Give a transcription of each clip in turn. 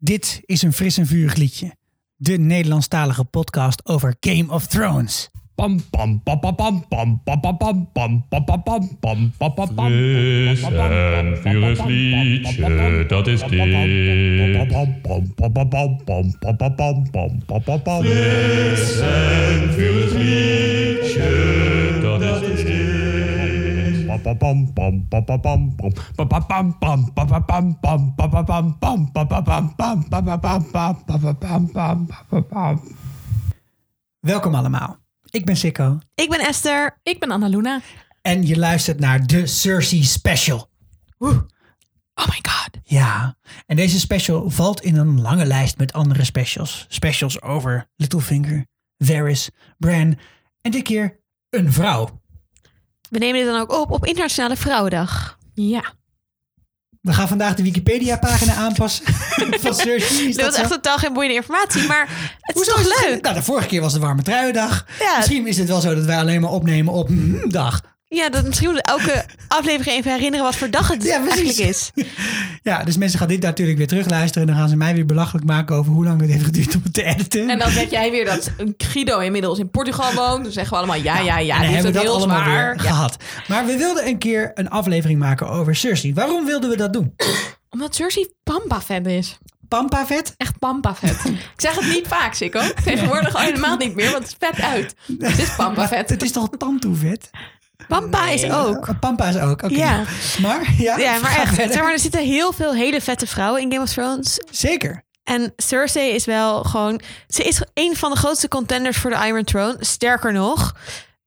Dit is een fris en vurig liedje. De Nederlandstalige podcast over Game of Thrones. Pam pam pam pam pam pam pam pam pam pam pam pam pam pam pam pam pam Fris en vurig liedje, dat is dit. Fris en vurig liedje, dat is dit. Welkom allemaal. Ik ben Sikko Ik ben Esther. Ik ben Annaluna. en je luistert naar de Cersei Special. Oh my god. Ja, en deze special valt in een lange lijst met andere specials. Specials over Littlefinger, Varys, Bran en dit keer een vrouw. We nemen dit dan ook op op Internationale Vrouwendag. Ja. We gaan vandaag de Wikipedia-pagina aanpassen van Cersei. Is Dat dat was echt totaal geen boeiende informatie, maar het is Hoezo toch het- leuk? Nou, de vorige keer was de warme truiendag. Ja. Misschien is het wel zo dat wij alleen maar opnemen op mm, dag. Ja, dat misschien elke aflevering even herinneren wat voor dag het Ja, eigenlijk is. Ja, dus mensen gaan dit natuurlijk weer terugluisteren. En dan gaan ze mij weer belachelijk maken over hoe lang het heeft geduurd om het te editen. En dan zeg jij weer dat Guido inmiddels in Portugal woont. Dan zeggen we allemaal ja, ja, ja. dan Die hebben het we dat heel allemaal zwaar. weer Ja. gehad. Maar we wilden een keer een aflevering maken over Cersei. Waarom wilden we dat doen? Omdat Cersei Pampa-vet is. Pampa vet? Echt Pampa-vet. Ik zeg het niet vaak, Sikko. Tegenwoordig al helemaal niet meer, want het is vet uit. Het is Pampa-vet. Het is toch tantoe Pampa is ook. Oh, Pampa is ook, oké. Ja. Maar, ja, Ja, maar echt. Zeg maar, er zitten heel veel hele vette vrouwen in Game of Thrones. Zeker. En Cersei is wel gewoon... Ze is een van de grootste contenders voor de Iron Throne. Sterker nog,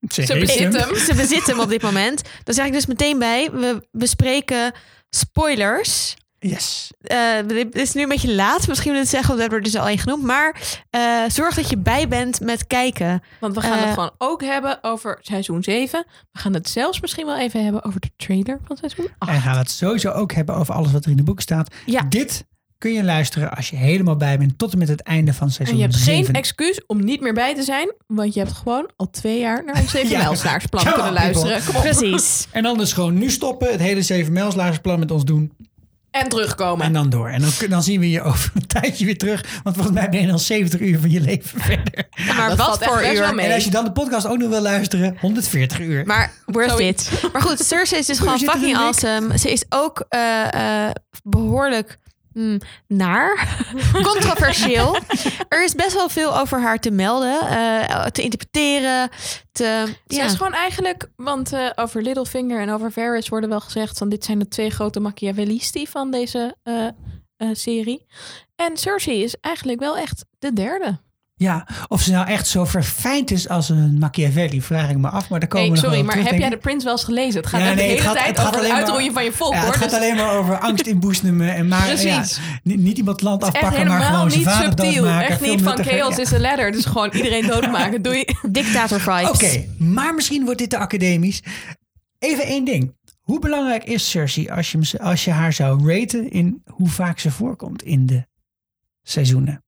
Ze, bezit hem. hem. ze bezit hem op dit moment. Daar zeg ik dus meteen bij. We bespreken spoilers. Yes. Eh, dit is nu een beetje laat. Misschien wil ik het zeggen, omdat we er dus al één genoemd. Maar eh, zorg dat je bij bent met kijken. Want we gaan Eh. het gewoon ook hebben over seizoen 7. We gaan het zelfs misschien wel even hebben over de trailer van seizoen 8. En gaan we het sowieso ook hebben over alles wat er in de boek staat. Ja. Dit kun je luisteren als je helemaal bij bent tot en met het einde van En seizoen je hebt geen 7. excuus om niet meer bij te zijn. Want je hebt gewoon al twee jaar naar ons Ja. evenmelslaarsplan Come kunnen luisteren. Kom op. Precies. En dan dus gewoon nu stoppen, het hele 7 mijlslagersplan met ons doen En terugkomen. en dan door. En dan, dan zien we je over een tijdje weer terug. Want volgens mij ben je al 70 uur van je leven verder. maar wat voor wel uur? mee. En als je dan de podcast ook nog wil luisteren, 140 uur. Maar worth Zoiets. it. Maar goed, Cersei is dus gewoon fucking awesome. Ze is ook eh, eh, behoorlijk hmm, naar. Controversieel. er is best wel veel over haar te melden. eh, te interpreteren. Te, Ze ja. is gewoon eigenlijk, want eh, over Littlefinger en over Varys worden wel gezegd van dit zijn de twee grote Machiavellisti van deze eh, serie. En Cersei is eigenlijk wel echt de derde. Ja, of ze nou echt zo verfijnd is als een Machiavelli, vraag ik me af. Maar daar komen Nee, we nog sorry, maar terug, heb jij ik. de Prince wel eens gelezen? Het gaat Ja, echt nee, de het hele gaat- tijd het over het maar- uitroeien van je volk, Ja, hoor. het gaat Dus alleen maar over angst inboezemen. En maar, ja, niet, niet iemand land afpakken, maar helemaal gewoon zijn niet vader subtiel. doodmaken. Echt niet van chaos Ja. is a ladder. Dus gewoon iedereen doodmaken. Doei. Dictator vibes. Oké, maar misschien wordt dit te academisch. Even één ding. Hoe belangrijk is Cersei als je, als je haar zou raten in hoe vaak ze voorkomt in de seizoenen?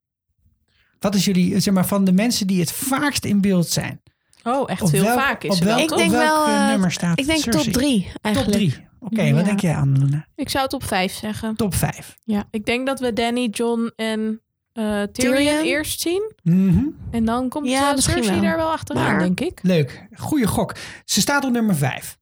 Wat is jullie, zeg maar, van de mensen die het vaakst in beeld zijn? Oh, echt heel welk- vaak is ze wel, welk- Ik denk welk, wel, eh, eh, nummer staat Ik denk Cersei? top drie Top eigenlijk. drie. Oké, Ja. wat denk jij Annalena? Ik zou het op vijf zeggen. Top vijf. Ja, ik denk dat we Danny, John en eh Tyrion, Tyrion? eerst zien. Mhm. En dan komt Ja, misschien Cersei wel. daar wel achteraan, Maar- denk ik. Leuk. Goeie gok. Ze staat op nummer vijf.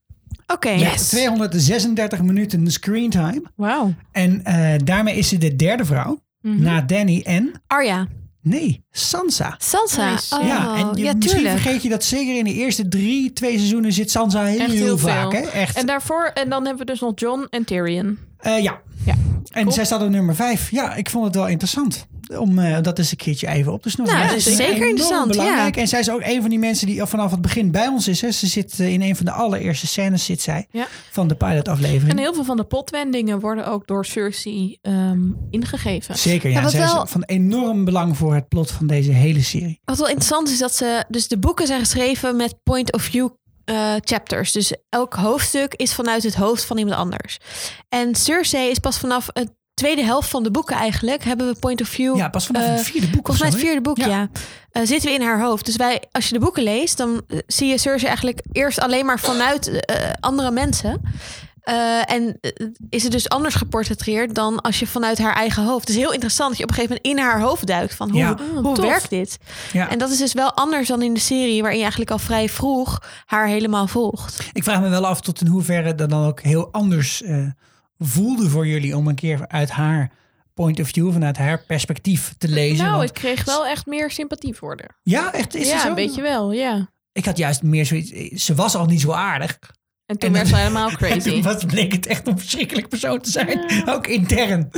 Oké. Met 236 minuten screentime. Wauw. En eh, daarmee is ze de derde vrouw. Mhm. Na Danny en... Arya. Nee, Sansa. Sansa. Nice. Oh, ja, en je, ja, misschien vergeet je dat zeker in de eerste drie, twee seizoenen zit Sansa heel, Echt heel vaak. Hè? Echt. En daarvoor, en dan hebben we dus nog John en Tyrion. Eh, ja. Ja. En Cool. zij staat op nummer vijf. Ja, ik vond het wel interessant om eh, dat eens een keertje even op te snoepen. Nou, Ja, dat is zeker enorm interessant, Belangrijk. ja. En zij is ook een van die mensen die al vanaf het begin bij ons is. Hè. Ze zit eh, in een van de allereerste scènes zit zij Ja. van de pilotaflevering. En heel veel van de plotwendingen worden ook door Cersei ehm, ingegeven. Zeker, ja. Ja, is wel- van enorm belang voor het plot van deze hele serie. Wat wel interessant is dat ze dus de boeken zijn geschreven met point of view eh, chapters. Dus elk hoofdstuk is vanuit het hoofd van iemand anders. En Cersei is pas vanaf het tweede helft van de boeken eigenlijk hebben we point of view. Ja, pas vanaf eh, het vierde boek Volgens mij het vierde boek, Ja. ja. Eh, zitten we in haar hoofd. Dus wij, als je de boeken leest, dan eh, zie je Cersei eigenlijk eerst alleen maar vanuit eh, andere mensen. Eh, en eh, is het dus anders geportretteerd dan als je vanuit haar eigen hoofd. Het is heel interessant dat je op een gegeven moment in haar hoofd duikt van hoe, Ja. hoe Oh, tof. werkt dit? Ja. En dat is dus wel anders dan in de serie waarin je eigenlijk al vrij vroeg haar helemaal volgt. Ik vraag me wel af tot in hoeverre dat dan ook heel anders eh, voelde voor jullie om een keer uit haar point of view, vanuit haar perspectief te lezen. Nou, Want- ik kreeg wel echt meer sympathie voor haar. ja, echt is het ja, zo? een beetje wel, ja. Ik had juist meer zoiets. Ze was al niet zo aardig. En toen En werd ze helemaal En crazy. toen was, bleek het echt een verschrikkelijk persoon te zijn. Ook intern.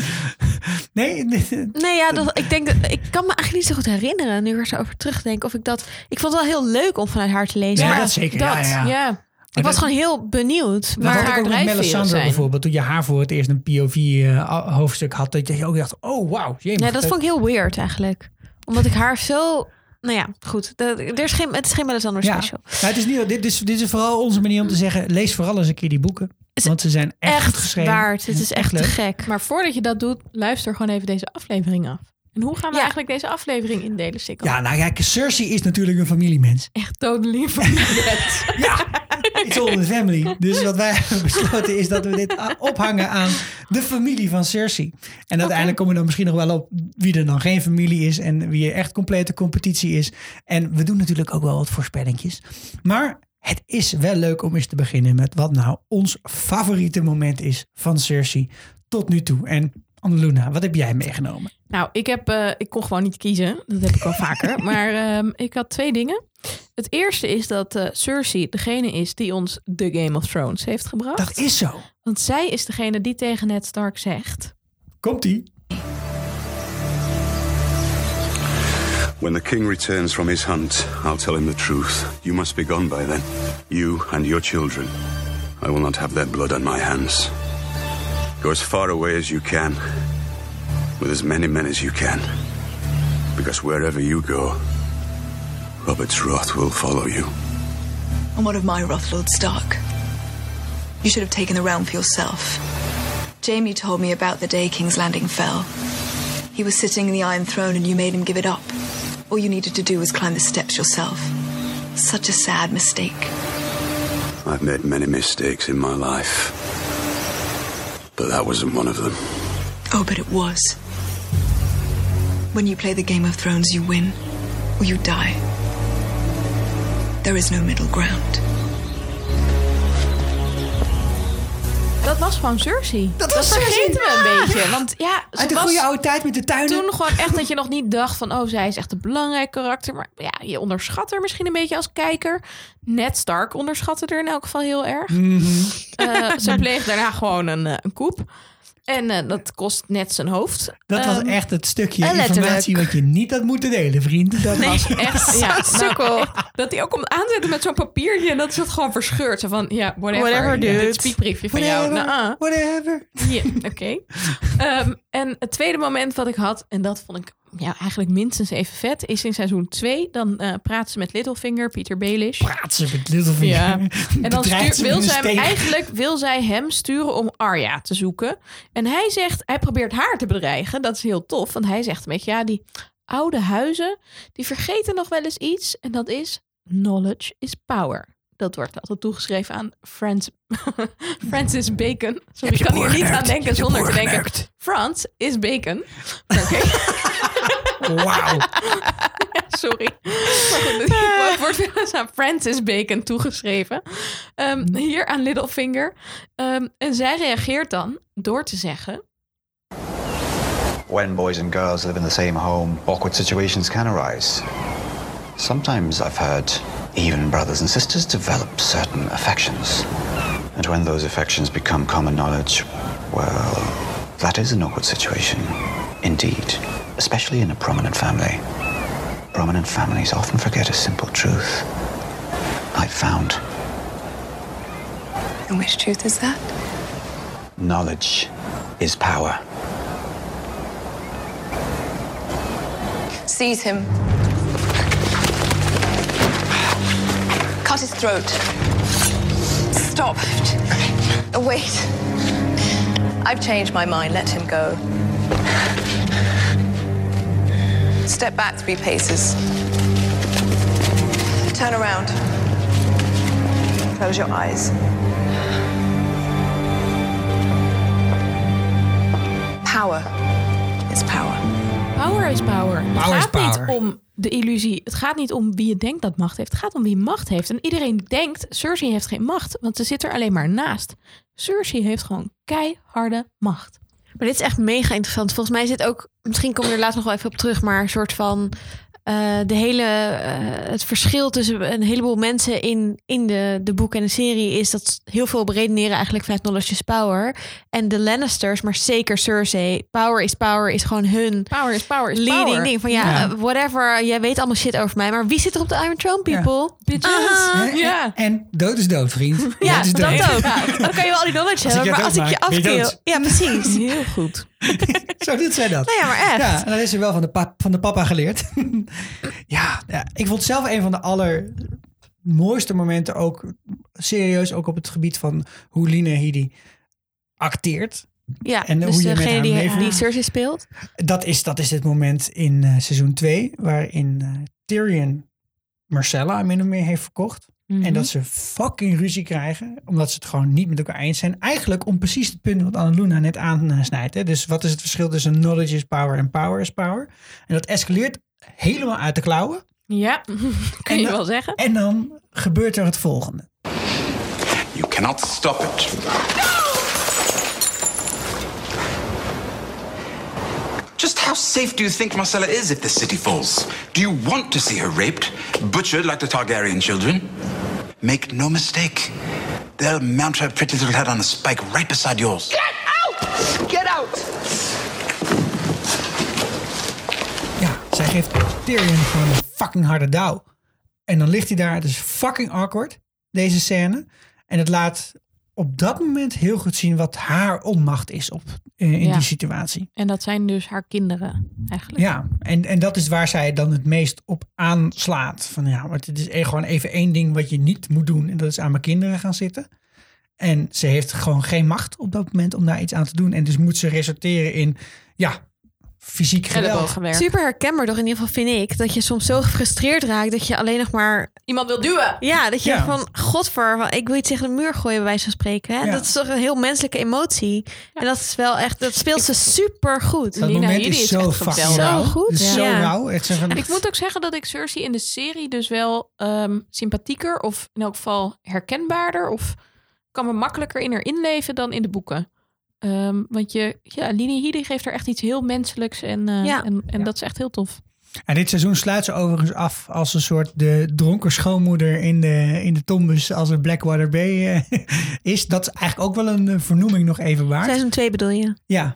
Nee, nee, ja, dat, ik denk dat ik kan me eigenlijk niet zo goed herinneren nu ik er zo over terugdenk of ik dat. Ik vond het wel heel leuk om vanuit haar te lezen. Ja, maar dat zeker. Ja, Dat, ja. ja. ik was dat- gewoon heel benieuwd. Dat Maar had ik haar ook met drijfveren Melisandre bijvoorbeeld. Toen je haar voor het eerst een POV-hoofdstuk had. Dat je ook dacht, oh wauw. ja, dat vond ik heel weird eigenlijk. Omdat ik haar zo. Nou ja, goed. Dat- Er is geen, het is geen Melisandre Ja, special. nou, het is niet, dit, is, dit is vooral onze manier om te zeggen... lees vooral eens een keer die boeken. Is Want ze zijn echt, Echt geschreven. waard. Het is echt te leuk. gek. Maar voordat je dat doet, luister gewoon even deze aflevering af. En hoe gaan we Ja. eigenlijk deze aflevering indelen, Sikkel? Ja, nou kijk, Cersei is natuurlijk een familiemens. Echt totally forget. Ja, it's all in the family. Dus wat wij hebben besloten is dat we dit a- ophangen aan de familie van Cersei. En uiteindelijk komen we dan misschien nog wel op wie er dan geen familie is en wie er echt complete competitie is. En we doen natuurlijk ook wel wat voorspellingjes. Maar het is wel leuk om eens te beginnen met wat nou ons favoriete moment is van Cersei tot nu toe. En Anneluna, wat heb jij meegenomen? Nou, ik, heb, eh, ik kon gewoon niet kiezen. Dat heb ik wel vaker. Maar ehm, ik had twee dingen. Het eerste is dat eh, Cersei degene is die ons The Game of Thrones heeft gebracht. Dat is zo. Want zij is degene die tegen Ned Stark zegt... Komt-ie? When the king returns from his hunt, I'll tell him the truth. You must be gone by then. You and your children. I will not have their blood on my hands. Go as far away as you can, with as many men as you can. Because wherever you go, Robert's wrath will follow you. And what of my wrath, Lord Stark? You should have taken the realm for yourself. Jamie told me about the day King's Landing fell. He was sitting in the Iron Throne and you made him give it up. All you needed to do was climb the steps yourself. Such a sad mistake. I've made many mistakes in my life, but that wasn't one of them. Oh, but it was. When you play the Game of Thrones, you win or you die. There is no middle ground. Dat was gewoon Cersei. Dat was Cersei. vergeten we een beetje. Want ja, Uit de was goede oude tijd met de tuinen. toen gewoon echt dat je nog niet dacht van... oh, zij is echt een belangrijk karakter. Maar ja, je onderschat haar misschien een beetje als kijker. Ned Stark onderschatte er in elk geval heel erg. Mhm. Eh, ze pleegt daarna gewoon een, eh, een koep. En eh, dat kost net zijn hoofd. Dat was Ehm, echt het stukje informatie wat je niet had moeten delen, vriend. Dat Nee, was echt. Ja, nou, dat hij ook komt aanzetten met zo'n papiertje en dat is het gewoon verscheurd. Zo van, ja, whatever. Dude. Dit spiekbriefje van jou. whatever, Nou, ah. whatever. Ja, oké. Ehm, en het tweede moment wat ik had, en dat vond ik ja, eigenlijk minstens even vet, is in seizoen 2. Dan eh praat ze met Littlefinger, Peter Baelish. Praat ze met Littlefinger. Ja. En dan Bedreigt stuur, ze wil zij hem, eigenlijk wil zij hem sturen om Arya te zoeken. En hij zegt, hij probeert haar te bedreigen. Dat is heel tof, want hij zegt een beetje, ja, die oude huizen, die vergeten nog wel eens iets. En dat is, knowledge is power. Dat wordt altijd toegeschreven aan Frans, Francis Bacon. Sorry, ik kan hier niet aan denken zonder te denken. Frans is bacon. Wauw. sorry. Maar goed, het wordt wel eens aan Francis Bacon toegeschreven. Ehm, hier aan Littlefinger. Ehm, en zij reageert dan door te zeggen... When boys and girls live in the same home, awkward situations can arise. Sometimes I've heard even brothers and sisters develop certain affections. And when those affections become common knowledge, well, that is an awkward situation. Indeed, especially in a prominent family. Prominent families often forget a simple truth. I found And which truth is that? knowledge is power. Seize him. Cut his throat. Stop. Wait. I've changed my mind. Let him go. Step back three paces. Turn around. Close your eyes. Power is power. Power is power. power het gaat is niet om de illusie. Het gaat niet om wie je denkt dat macht heeft. Het gaat om wie macht heeft. En iedereen denkt, Cersei heeft geen macht. Want ze zit er alleen maar naast. Cersei heeft gewoon keiharde macht. Maar dit is echt mega interessant. Volgens mij zit ook, misschien kom je er later nog wel even op terug, maar een soort van eh, de hele, eh, het verschil tussen een heleboel mensen in, in de, de boek en de serie is dat heel veel beredeneren eigenlijk vanuit knowledge is power. En de Lannisters, maar zeker Cersei, power is power is gewoon hun Power is power is leading power. ding. Van ja, Ja. eh, whatever, jij weet allemaal shit over mij, maar wie zit er op de Iron Throne, people? Bitches. Aha. Hè? Ja. En dood is dood, vriend. Ja, dood is dat ook. Dan kan je wel al die knowledge Als ik hebben, je maar als ik je dood. Ja, precies. Heel goed. Zo doet zij dat. Nou ja, maar echt. Ja, dat is ze wel van de, pap, van de papa geleerd. ja, ja, ik vond zelf een van de allermooiste momenten ook serieus, ook op het gebied van hoe Lina Headey acteert. Ja, En dus hoe je degene haar die, Cersei speelt. Dat is, dat is het moment in eh, seizoen 2 waarin eh, Tyrion Marcella min of meer heeft verkocht. Mhm. En dat ze fucking ruzie krijgen, omdat ze het gewoon niet met elkaar eens zijn. Eigenlijk om precies het punt wat Annaluna net aansnijdt. Hè? Dus wat is het verschil tussen knowledge is power en power is power? En dat escaleert helemaal uit de klauwen. Ja, kun je dan- wel zeggen. En dan gebeurt er het volgende. You cannot stop it. Just how safe do you think Marcella is if the city falls? Do you want to see her raped, butchered like the Targaryen children? Make no mistake, they'll mount her pretty little head on a spike right beside yours. Get out! Get out! Ja, zij geeft Tyrion gewoon een fucking harde douw. En dan ligt hij daar. Het is fucking awkward, deze scène. En het laat op dat moment heel goed zien wat haar onmacht is op, eh, in Ja. die situatie. En dat zijn dus haar kinderen eigenlijk. Ja, en, en dat is waar zij dan het meest op aanslaat. Van ja, want het is e- gewoon even één ding wat je niet moet doen. En dat is aan mijn kinderen gaan zitten. En ze heeft gewoon geen macht op dat moment om daar iets aan te doen. En dus moet ze resorteren in, ja, fysiek geweld. Super herkenbaar toch in ieder geval vind ik. Dat je soms zo gefrustreerd raakt dat je alleen nog maar... Iemand wil duwen. Ja, dat je Ja. van godver, ik wil iets tegen de muur gooien bij wijze van spreken. Hè? Ja. Dat is toch een heel menselijke emotie. En dat is wel echt, dat speelt ze super goed. Dat Lina moment is is zo echt fucking. Zo goed, is zo rauw. Het is van, En ik moet ook zeggen dat ik Cersei in de serie dus wel ehm, sympathieker of in elk geval herkenbaarder of kan me makkelijker in haar inleven dan in de boeken. Ehm, want je, ja, Lini Headey geeft er echt iets heel menselijks en, eh, Ja. en, en dat is echt heel tof. En dit seizoen sluit ze overigens af als een soort de dronken schoonmoeder in de, in de tombus als een Blackwater Bay eh, is. Dat is eigenlijk ook wel een eh, vernoeming nog even waard. Seizoen 2 bedoel je? Ja.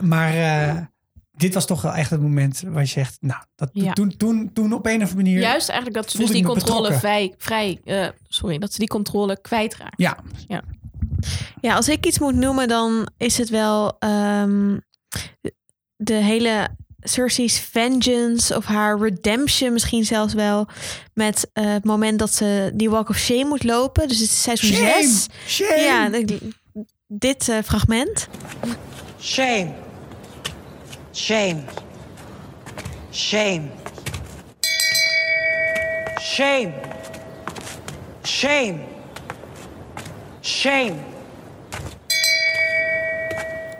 Maar eh, dit was toch wel echt het moment waar je zegt, nou, dat, Ja. toen, toen, toen op een of andere manier. Juist eigenlijk dat ze dus die controle betrokken. vrij, vrij eh, sorry, dat ze die controle kwijtraakt. Ja, Ja, als ik iets moet noemen, dan is het wel ehm, de hele Cersei's vengeance of haar redemption misschien zelfs wel. Met eh, het moment dat ze die Walk of Shame moet lopen. Dus het is seizoen shame, 6. shame. Ja, dit eh, fragment. Shame. Shame. Shame. Shame. Shame. Shame.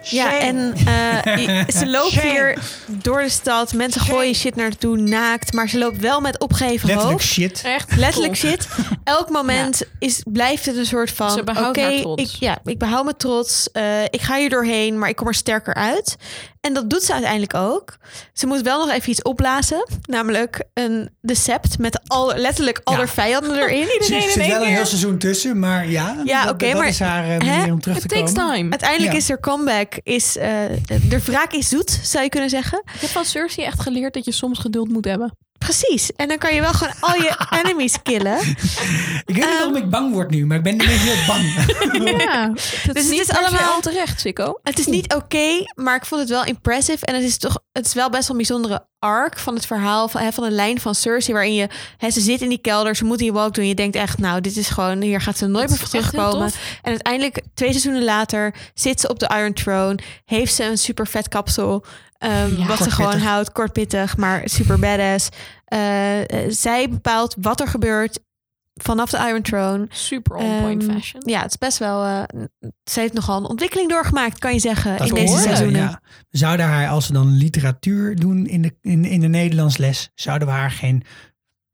Ja, Shame. en eh, ze loopt Shame. hier door de stad. Mensen gooien shit naartoe, naakt. Maar ze loopt wel met opgeheven letterlijk hoofd. shit. Echt Letterlijk cool. shit. Elk moment is, blijft het een soort van... Ze behoudt Oké, haar trots. ik, ja, ik behoud me trots. Eh, ik ga hier doorheen, maar ik kom er sterker uit. En dat doet ze uiteindelijk ook. Ze moet wel nog even iets opblazen. Namelijk een de sept met al, letterlijk al Ja. haar vijanden erin. Er Iedereen zit in één wel een heel seizoen tussen, maar ja, Ja, dat, oké, dat maar- is haar eh, hè? manier om terug It te takes komen. time. Uiteindelijk Ja. is er comeback, is, eh, de wraak is zoet, zou je kunnen zeggen. Ik heb van Cersei echt geleerd dat je soms geduld moet hebben. Precies. En dan kan je wel gewoon al je enemies killen. Ik weet niet waarom ik bang word nu, maar ik ben ineens heel bang. Ja, Dus het is allemaal- onterecht, Sikko. Het is niet oké, maar ik vond het wel impressive. En het is toch, het is wel best wel een bijzondere arc van het verhaal van, hè, van de lijn van Cersei, waarin je, hè, ze zit in die kelder, ze moet die walk doen. Je denkt echt, nou, dit is gewoon, hier gaat ze nooit meer voor terugkomen. En uiteindelijk, twee seizoenen later, zit ze op de Iron Throne, heeft ze een super vet kapsel. Ehm, wat ze gewoon houdt, kortpittig, maar super badass. Eh, eh, zij bepaalt wat er gebeurt vanaf de Iron Throne. Super on point Ehm, fashion. Ja, het is best wel. eh, ze heeft nogal een ontwikkeling doorgemaakt, kan je zeggen, Dat in deze seizoenen. ja. Zouden haar, als we dan literatuur doen in de, in, in de Nederlands les, zouden we haar geen,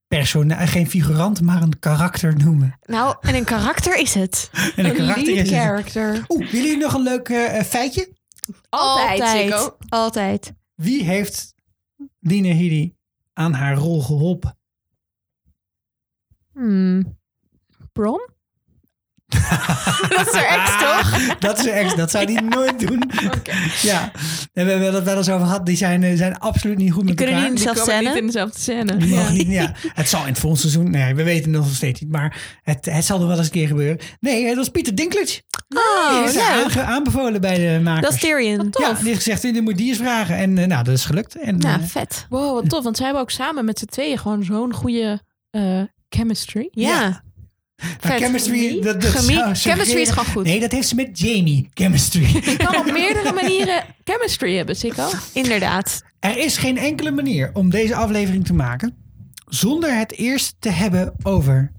persona, geen figurant, maar een karakter noemen. Nou, en een karakter is het. En een karakter is het. Oeh, willen jullie nog een leuk eh, feitje? Altijd, Altijd. Altijd. Wie heeft Dina Hidi aan haar rol geholpen? Hmm. Bron? Dat is er ex, toch? Dat is ex, dat zou die nooit doen. Ja, we hebben het wel eens over gehad. Die zijn, eh, zijn absoluut niet goed met kunnen elkaar. niet in Die dezelfde komen niet scène. in dezelfde scène. Die Ja. mogen niet, ja. Het zal in het volgende seizoen, nee, we weten het nog steeds niet, maar het, het zal er wel eens een keer gebeuren. Nee, het was Pieter Dinklage. die Oh, is leuk. aange- aanbevolen bij de makers. Dat is Tyrion. Ja, die heeft gezegd, je moet die eens vragen. En eh, nou, dat is gelukt. En, Nou, eh, vet. Wow, wat tof. Want zij hebben ook samen met z'n tweeën gewoon zo'n goede eh, chemistry. Ja. Maar vet. chemistry, dat, dat Chemie- chemistry is gewoon goed. Nee, dat heeft ze met Jamie, chemistry. Je kan op meerdere manieren chemistry hebben, Sikko. Inderdaad. Er is geen enkele manier om deze aflevering te maken zonder het eerst te hebben over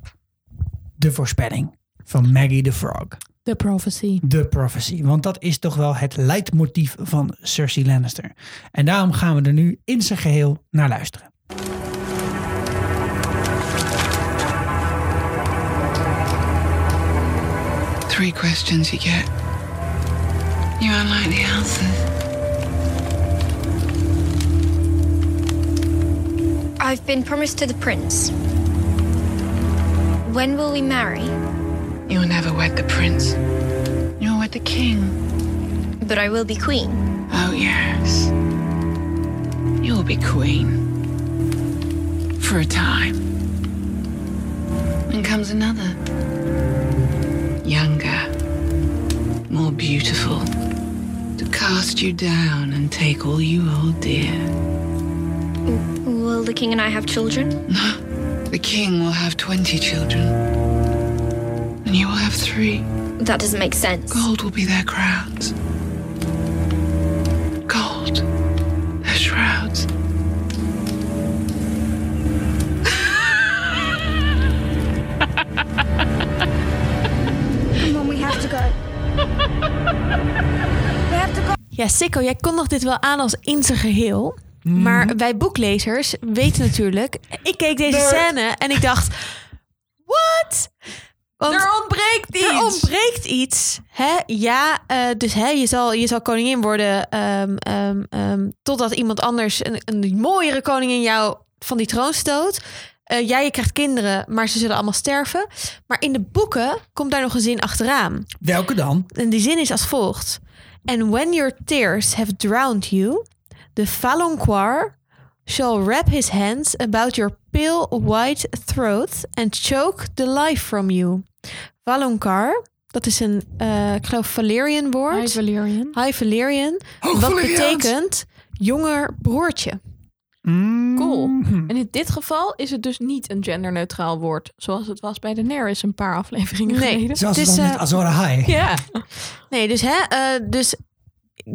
de voorspelling van Maggie the Frog. The Prophecy. The Prophecy. Want dat is toch wel het leidmotief van Cersei Lannister. En daarom gaan we er nu in zijn geheel naar luisteren. Three questions you get. You don't the answers. I've been promised to the prince. When will we marry? You'll never wed the prince. You'll wed the king. But I will be queen. Oh, yes. You'll be queen. For a time. Then comes another. Younger. More beautiful. To cast you down and take all you hold dear. Will the king and I have children? No. The king will have 20 children. And you will have three. That doesn't make sense. Gold will be their crowns. Ja, Sikko, jij kondigt dit wel aan als in zijn geheel. Maar wij boeklezers weten natuurlijk... Ik keek deze Nerd. scène en ik dacht... What? Want er ontbreekt iets. er ontbreekt iets. Hè? Ja, eh, dus hè, je, zal, je zal koningin worden... ehm, ehm, ehm, totdat iemand anders een, een mooiere koningin jou van die troon stoot. Eh, ja, je krijgt kinderen, maar ze zullen allemaal sterven. Maar in de boeken komt daar nog een zin achteraan. Welke dan? En die zin is als volgt. And when your tears have drowned you, the Falonquar shall wrap his hands about your pale white throat and choke the life from you. Valonqar, dat is een, eh, ik geloof, Valerian woord. High Valerian. High Valerian. Hoog wat Valeriaans. betekent jonger broertje. Cool. En in dit geval is het dus niet een genderneutraal woord. Zoals het was bij Daenerys een paar afleveringen Nee, geleden. Zoals het is, dan met eh, Azor High. Ja. Nee, dus hè, eh, dus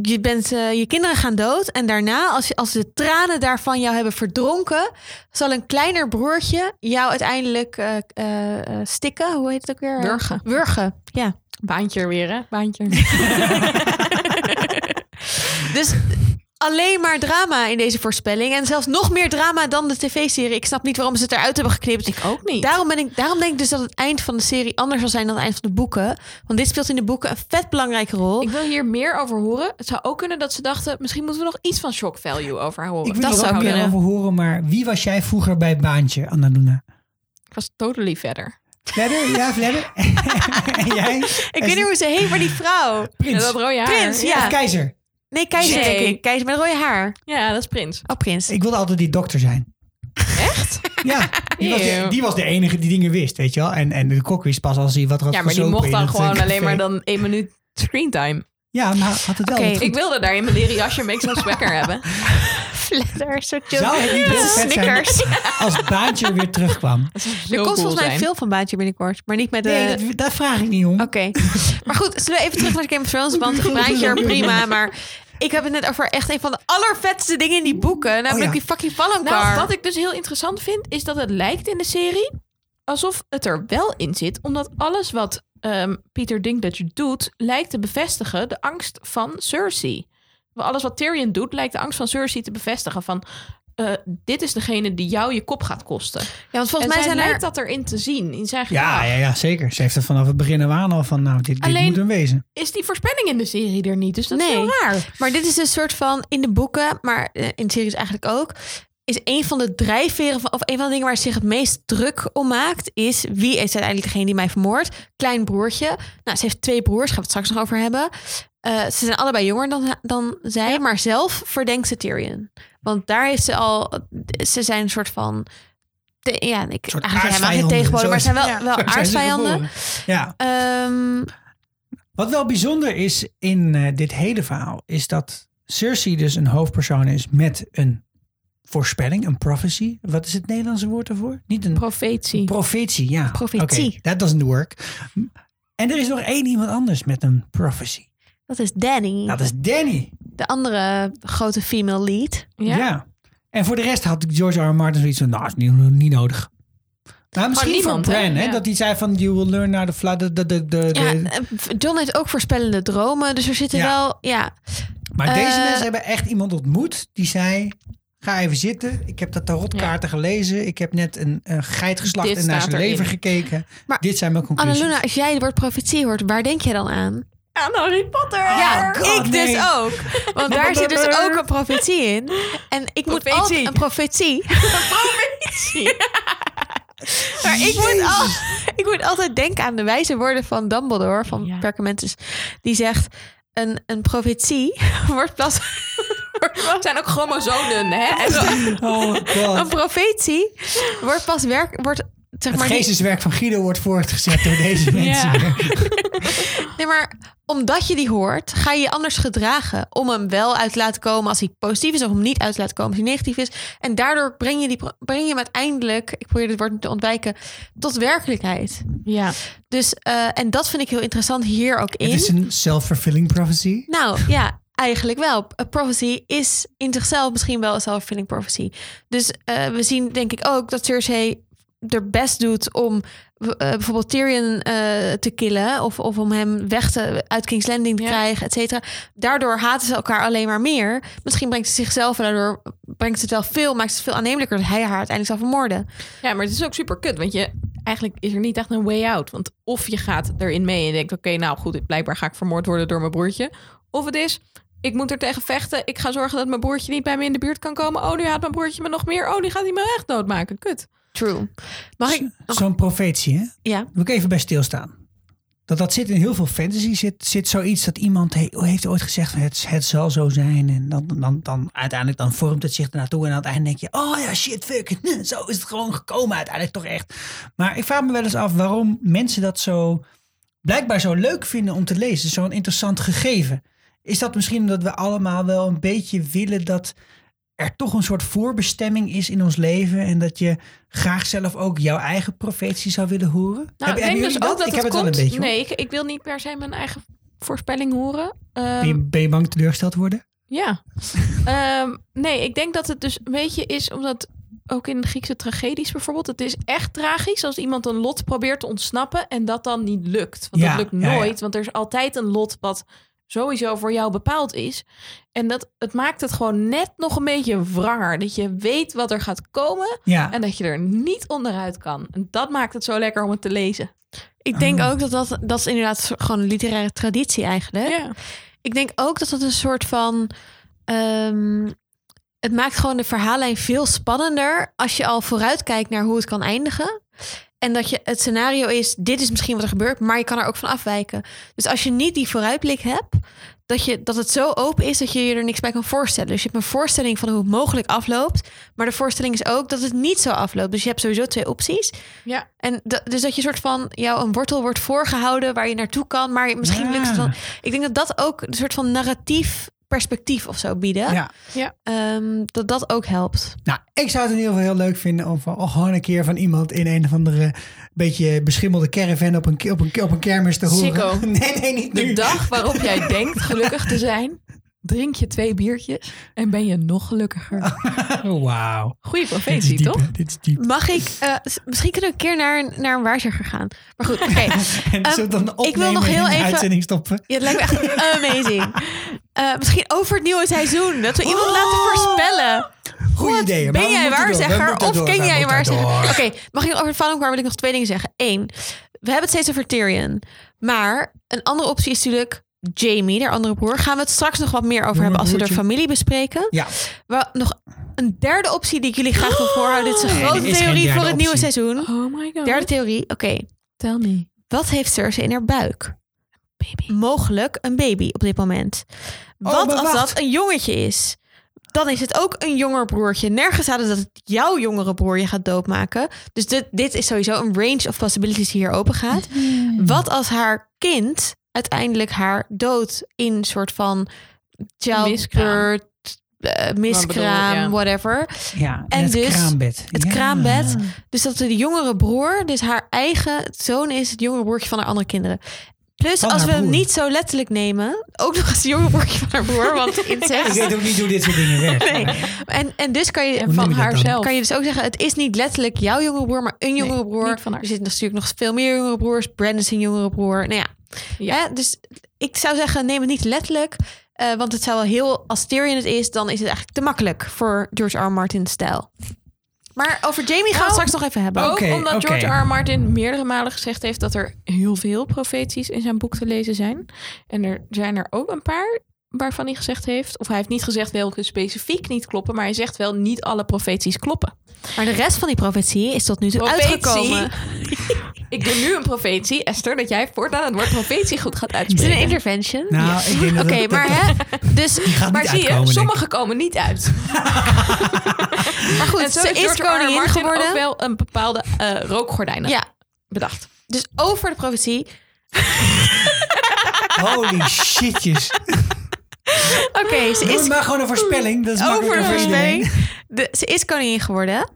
je, bent, eh, je kinderen gaan dood. En daarna, als, je, als de tranen daarvan jou hebben verdronken, zal een kleiner broertje jou uiteindelijk eh, eh, eh, stikken. Hoe heet het ook weer? Wurgen. Wurgen, ja. Baantje weer, hè? Baantje. Dus alleen maar drama in deze voorspelling. En zelfs nog meer drama dan de tv-serie. Ik snap niet waarom ze het eruit hebben geknipt. Ik ook niet. Daarom, ben ik, daarom denk ik dus dat het eind van de serie anders zal zijn dan het eind van de boeken. Want dit speelt in de boeken een vet belangrijke rol. Ik wil hier meer over horen. Het zou ook kunnen dat ze dachten... misschien moeten we nog iets van shock value over horen. Ik wil Dat er ook meer over horen, maar wie was jij vroeger bij Baantje, Annaluna? Ik was totally verder. Verder? Ja, verder? en jij? Ik weet niet hoe ze heet, maar die vrouw. Prins. Ja, dat rode haar. Prins, ja. Of Keizer? Nee, keizer Nee. denk ik. Keizer met rode haar. Ja, dat is Prins. Oh, prins. Ik wilde altijd die dokter zijn. Echt? Ja, die was, de, Eeuw. die was de enige die dingen wist, weet je wel. En, en de kok wist pas als hij wat had Ja, maar die mocht dan het, gewoon eh, alleen maar dan één minuut screentime. Ja, maar had het wel Oké. Ik wilde daar in mijn leren jasje Make Some Swagger hebben. Flatter, zo Zou het niet heel vet zijn Snickers. als Baantje weer terugkwam? Er komt volgens mij een film van Baantje binnenkort. Maar niet met de... Nee, dat, daar vraag ik niet om. Oké. maar goed, zullen we even terug naar Game of Thrones? Want Baantje, prima. Maar ik heb het net over echt een van de allervetste dingen in die boeken. Namelijk Oh ja. die fucking. Nou, wat ik dus heel interessant vind, is dat het lijkt in de serie alsof het er wel in zit, omdat alles wat ehm, Peter Dinklage doet, lijkt te bevestigen de angst van Cersei. Alles wat Tyrion doet, lijkt de angst van Cersei te bevestigen van. eh, dit is degene die jou je kop gaat kosten. Ja, want volgens mij zij zijn er- lijkt dat erin te zien in zijn Ja, ja, ja, zeker. Ze heeft het vanaf het begin af aan al van, nou, dit, moet hem wezen. Is die voorspelling in de serie er niet? Dus dat is heel raar. Maar dit is een soort van in de boeken, maar eh, in de series eigenlijk ook. Is een van de drijfveren van, of een van de dingen waar ze zich het meest druk om maakt, is wie is uiteindelijk degene die mij vermoordt? Klein broertje. Nou, ze heeft twee broers, gaan we het straks nog over hebben. Eh, ze zijn allebei jonger dan, dan zij, maar zelf verdenkt ze Tyrion. Want daar heeft ze al, ze zijn een soort van, te- ja, ik eigenlijk helemaal geen tegenpolen, maar zijn wel, is- wel aardsvijanden. Ja. Ehm, Wat wel bijzonder is in eh, dit hele verhaal, is dat Cersei dus een hoofdpersoon is met een voorspelling, een prophecy. Wat is het Nederlandse woord daarvoor? Niet een profetie. Profetie, ja. Profetie. That doesn't work. En er is nog één iemand anders met een prophecy. Dat is Danny. Dat is Danny. De andere grote female lead. Ja. En voor de rest had George R. R. Martin zoiets van, nou, is niet, niet nodig. Nou, misschien voor niemand, hè? Bran, hè? Ja. Dat hij zei van, you will learn how to fly. De, de, de, de, Ja, de- eh, John heeft ook voorspellende dromen, dus er zitten Ja. wel, ja. Maar deze Eh, mensen hebben echt iemand ontmoet die zei... Ga even zitten. Ik heb de tarotkaarten gelezen. Ik heb net een, een geit geslacht Dit en naar zijn erin. leven gekeken. Maar Dit zijn mijn conclusies. Annaluna, als jij het woord profetie hoort, waar denk je dan aan? Aan Harry Potter. Ja, Oh, God, ik nee. dus ook. Want daar zit dus ook een profetie in. En ik moet Profetie. altijd een profetie. profetie. Maar ik moet, al, ik moet altijd denken aan de wijze woorden van Dumbledore, van Perkamentus. Die zegt, een, een profetie wordt pas... Het zijn ook chromosomen, hè? Oh god. Een profetie wordt pas werk... Wordt, zeg Het maar, niet- geesteswerk van Guido wordt voortgezet door deze mensen. Nee, maar omdat je die hoort, ga je je anders gedragen om hem wel uit te laten komen als hij positief is of hem niet uit te laten komen als hij negatief is. En daardoor breng je, die, breng je hem uiteindelijk, ik probeer dit woord te ontwijken, tot werkelijkheid. Ja. Dus, eh, en dat vind ik heel interessant hier ook in. Het is een self-fulfilling prophecy. Nou ja, eigenlijk wel. A prophecy is in zichzelf misschien wel een self-fulfilling prophecy. Dus eh, we zien denk ik ook dat Cersei er best doet om eh, bijvoorbeeld Tyrion eh, te killen of, of om hem weg te, uit King's Landing te krijgen, et cetera. Daardoor haten ze elkaar alleen maar meer. Misschien brengt ze zichzelf en daardoor brengt ze het wel veel, maakt het veel aannemelijker dat hij haar uiteindelijk zal vermoorden. Ja, maar het is ook super kut, want je eigenlijk is er niet echt een way out. Want of je gaat erin mee en denkt, oké, nou goed, blijkbaar ga ik vermoord worden door mijn broertje. Of het is, ik moet er tegen vechten. Ik ga zorgen dat mijn broertje niet bij me in de buurt kan komen. Oh, nu haat mijn broertje me nog meer. Oh, nu gaat hij me echt doodmaken. Kut. True. Mag ik? Zo'n profetie, hè? Ja. Moet ik even bij stilstaan. Dat, dat zit in heel veel fantasy. Zit, zit zoiets dat iemand he- heeft ooit gezegd: het, het zal zo zijn. En dan, dan, dan uiteindelijk dan vormt het zich ernaartoe. En aan het einde denk je: oh ja, shit, fuck. Zo is het gewoon gekomen uiteindelijk toch echt. Maar ik vraag me wel eens af waarom mensen dat zo blijkbaar zo leuk vinden om te lezen. Zo'n interessant gegeven. Is dat misschien omdat we allemaal wel een beetje willen dat er toch een soort voorbestemming is in ons leven. En dat je graag zelf ook jouw eigen profetie zou willen horen? Nou, Hebben- ik denk dus ook dat ik het heb komt. het wel een beetje. nee, ik, ik wil niet per se mijn eigen voorspelling horen. Ehm, Ben, je, ben je bang teleurgesteld te worden? Ja. Ehm, nee, ik denk dat het dus een beetje is omdat ook in de Griekse tragedies bijvoorbeeld, het is echt tragisch als iemand een lot probeert te ontsnappen en dat dan niet lukt. Want Ja, dat lukt ja, ja. nooit, want er is altijd een lot wat sowieso voor jou bepaald is. En dat het maakt het gewoon net nog een beetje wranger. Dat je weet wat er gaat komen Ja. en dat je er niet onderuit kan. En dat maakt het zo lekker om het te lezen. Ik denk Ah. ook dat dat, dat is inderdaad gewoon een literaire traditie eigenlijk. Ja. Ik denk ook dat dat een soort van. ehm, het maakt gewoon de verhaallijn veel spannender als je al vooruit kijkt naar hoe het kan eindigen. En dat je het scenario is, dit is misschien wat er gebeurt, maar je kan er ook van afwijken. Dus als je niet die vooruitblik hebt, dat, je, dat het zo open is dat je je er niks bij kan voorstellen. Dus je hebt een voorstelling van hoe het mogelijk afloopt. Maar de voorstelling is ook dat het niet zo afloopt. Dus je hebt sowieso twee opties. Ja. En dus dat je soort van jou een wortel wordt voorgehouden waar je naartoe kan. Maar misschien Ja. lukt het dan. Ik denk dat dat ook een soort van narratief perspectief of zo bieden. Ja. Ja. Ehm, dat dat ook helpt. Nou, ik zou het in ieder geval heel leuk vinden om van, oh, gewoon een keer van iemand in een of andere beetje beschimmelde caravan op een, op een, op een kermis te horen. Sikko. Nee, nee, niet De nu. dag waarop jij denkt gelukkig te zijn, drink je twee biertjes en ben je nog gelukkiger. Wauw. Goeie Dit is profetie, diep, toch? Dit is diep. Mag ik, eh, misschien kunnen we een keer naar, naar een waarzegger gaan. Maar goed, oké. En Ehm, dan ik wil opnemen nog heel en in de even- uitzending stoppen? Ja, het lijkt me echt amazing. Eh, misschien over het nieuwe seizoen. Dat we iemand laten voorspellen. Goeie Wat? ideeën. Ben jij waarzegger of door, ken jij waarzegger? Oké, mag ik over Fallen wil ik nog twee dingen zeggen. Eén, we hebben het steeds over Tyrion. Maar een andere optie is natuurlijk Jamie, de andere broer. Gaan we het straks nog wat meer over hebben als we de familie bespreken. Ja. Wel, nog een derde optie die ik jullie graag wil voorhouden. Dit is een Nee, grote is theorie voor het nieuwe seizoen. Oh my god. Derde theorie, oké. Tell me. Wat heeft Cersei in haar buik? Baby. Mogelijk een baby op dit moment. Oh, Wat maar als dat een jongetje is? Dan is het ook een jonger broertje. Nergens het dat het jouw jongere broer je gaat doodmaken. Dus dit, dit is sowieso een range of possibilities die hier open gaat. Hmm. Wat als haar kind uiteindelijk haar dood in een soort van childbirth, eh, miskraam, ja. whatever. Ja, en, En het dus kraambed. Het Ja. kraambed. Dus dat de jongere broer, dus haar eigen zoon is, het jongere broertje van haar andere kinderen. Plus, Van als we hem niet zo letterlijk nemen, ook nog eens het jongere broertje van haar broer, want Ik incest. weet ook niet hoe dit soort dingen werken. Nee. En, en dus kan je Hoe van dan? haarzelf. kan je dus ook zeggen, het is niet letterlijk jouw jongere broer, maar een jongere broer. van. Er zitten natuurlijk nog veel meer jongere broers. Brandon is een jongere broer. Nou ja. Ja. Hè, dus ik zou zeggen, neem het niet letterlijk. eh, want het zou wel heel, als Tyrion het is, dan is het eigenlijk te makkelijk voor George R. R. Martin stijl. Maar over Jamie gaan we het Nou, straks nog even hebben. Ook omdat. George R. R. Martin meerdere malen gezegd heeft dat er heel veel profeties in zijn boek te lezen zijn. En er zijn er ook een paar waarvan hij gezegd heeft, of hij heeft niet gezegd welke specifiek niet kloppen, maar hij zegt wel niet alle profeties kloppen. Maar de rest van die profetie is tot nu toe Profetie. uitgekomen. Ik doe nu een profetie, Esther, dat jij voortaan het woord profetie goed gaat Is dit uitspreken. een intervention? Nou, Oké, het- maar hè, dus, maar zie je, sommige komen niet uit. maar goed, en zo ze is koningin geworden. ook wel een bepaalde eh rookgordijnen Ja, bedacht. dus over de profetie. Holy shitjes. Oké, ze is maar gewoon een voorspelling. Dat is over iedereen. voorspelling. De, ze is koningin geworden.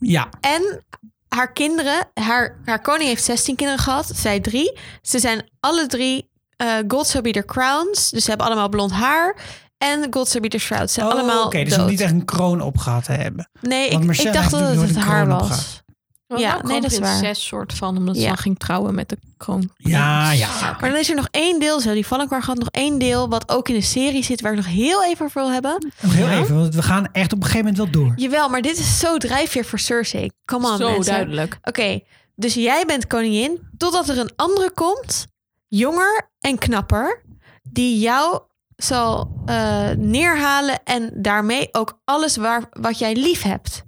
Ja. En haar kinderen, haar, haar koning heeft 16 kinderen gehad, zij drie. Ze zijn alle drie eh God shall be their crowns. Dus ze hebben allemaal blond haar. En God shall be their shrouds. Ze zijn Oh, allemaal Oké, dus nog niet echt een kroon opgehad te hebben. Nee, Want ik, dacht dat het het een haar was. Was Ja, nee, dat is waar. prinses soort van, omdat ze Ja. dan ging trouwen met de kroon. Ja, ja. Maar dan is er nog één deel, zo die Valkmaar gehad, nog één deel wat ook in de serie zit, waar ik nog heel even over wil hebben. Nog heel even, want we gaan echt op een gegeven moment wel door. Jawel, maar dit is zo drijfveer voor Cersei. Come on, Zo mensen. duidelijk. Oké, dus jij bent koningin totdat er een andere komt, jonger en knapper, die jou zal eh, neerhalen en daarmee ook alles waar, wat jij lief hebt.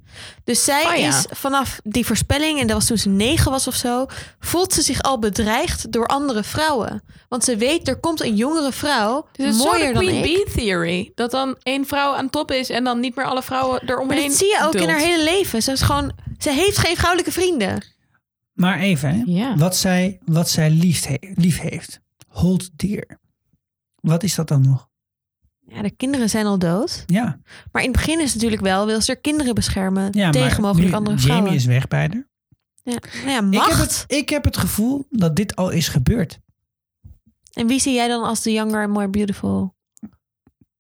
Dus zij Oh ja. is vanaf die voorspelling, en dat was toen ze negen was of zo, voelt ze zich al bedreigd door andere vrouwen. Want ze weet, er komt een jongere vrouw, Dus het is zo mooier dan Queen ik. Bee theory. Dat dan één vrouw aan top is en dan niet meer alle vrouwen Maar eromheen dat zie je ook in haar hele leven. Ze, is gewoon, ze heeft geen vrouwelijke vrienden. Maar even, hè. Ja. Wat, zij, wat zij lief, he- lief heeft. Hold dear. Wat is dat dan nog? Ja, de kinderen zijn al dood. Ja, Maar in het begin is het natuurlijk wel, wil ze haar kinderen beschermen ja tegen mogelijk nu andere Jamie vrouwen. is weg bij haar. Ja, nou ja, Ik heb, het, ik heb het gevoel dat dit al is gebeurd. En wie zie jij dan als de younger and more beautiful?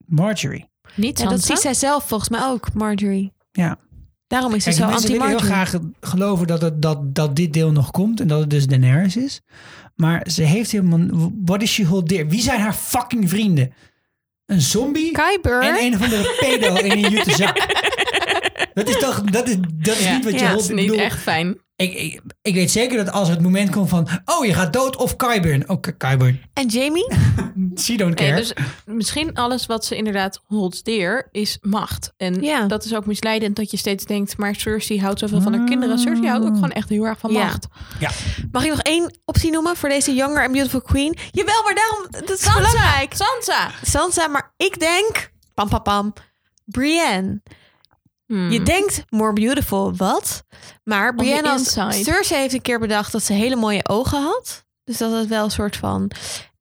Marjorie. Niet Ja, dat ziet zij zelf volgens mij ook, Marjorie. Ja. Daarom is ze zo mensen willen heel anti-Marjorie. graag geloven dat, het, dat, dat dit deel nog komt en dat het dus Daenerys is. Maar ze heeft helemaal... What is she hold dear? Wie zijn haar fucking vrienden? Een zombie en een of andere pedo in een jute zak. Dat is toch... Dat is, dat is Ja. niet wat je Ja, Dat is ik niet bedoel, echt fijn. Ik, ik, ik weet zeker dat als het moment komt van... Oh, je gaat dood of Kyburn. Oké, Kyburn. En Jamie? She don't care. dus misschien alles wat ze inderdaad holds dear is macht. En Ja. dat is ook misleidend dat je steeds denkt... maar Cersei houdt zoveel van haar kinderen. Cersei houdt ook gewoon echt heel erg van Ja. macht. ja. Mag ik nog één optie noemen voor deze younger and beautiful queen? Jawel, maar daarom... Dat is belangrijk. Sansa! Sansa, maar ik denk... Pam, pam, pam. Brienne. Hmm. Je denkt more beautiful, wat? Maar inside. Cersei heeft een keer bedacht dat ze hele mooie ogen had. Dus dat het wel een soort van...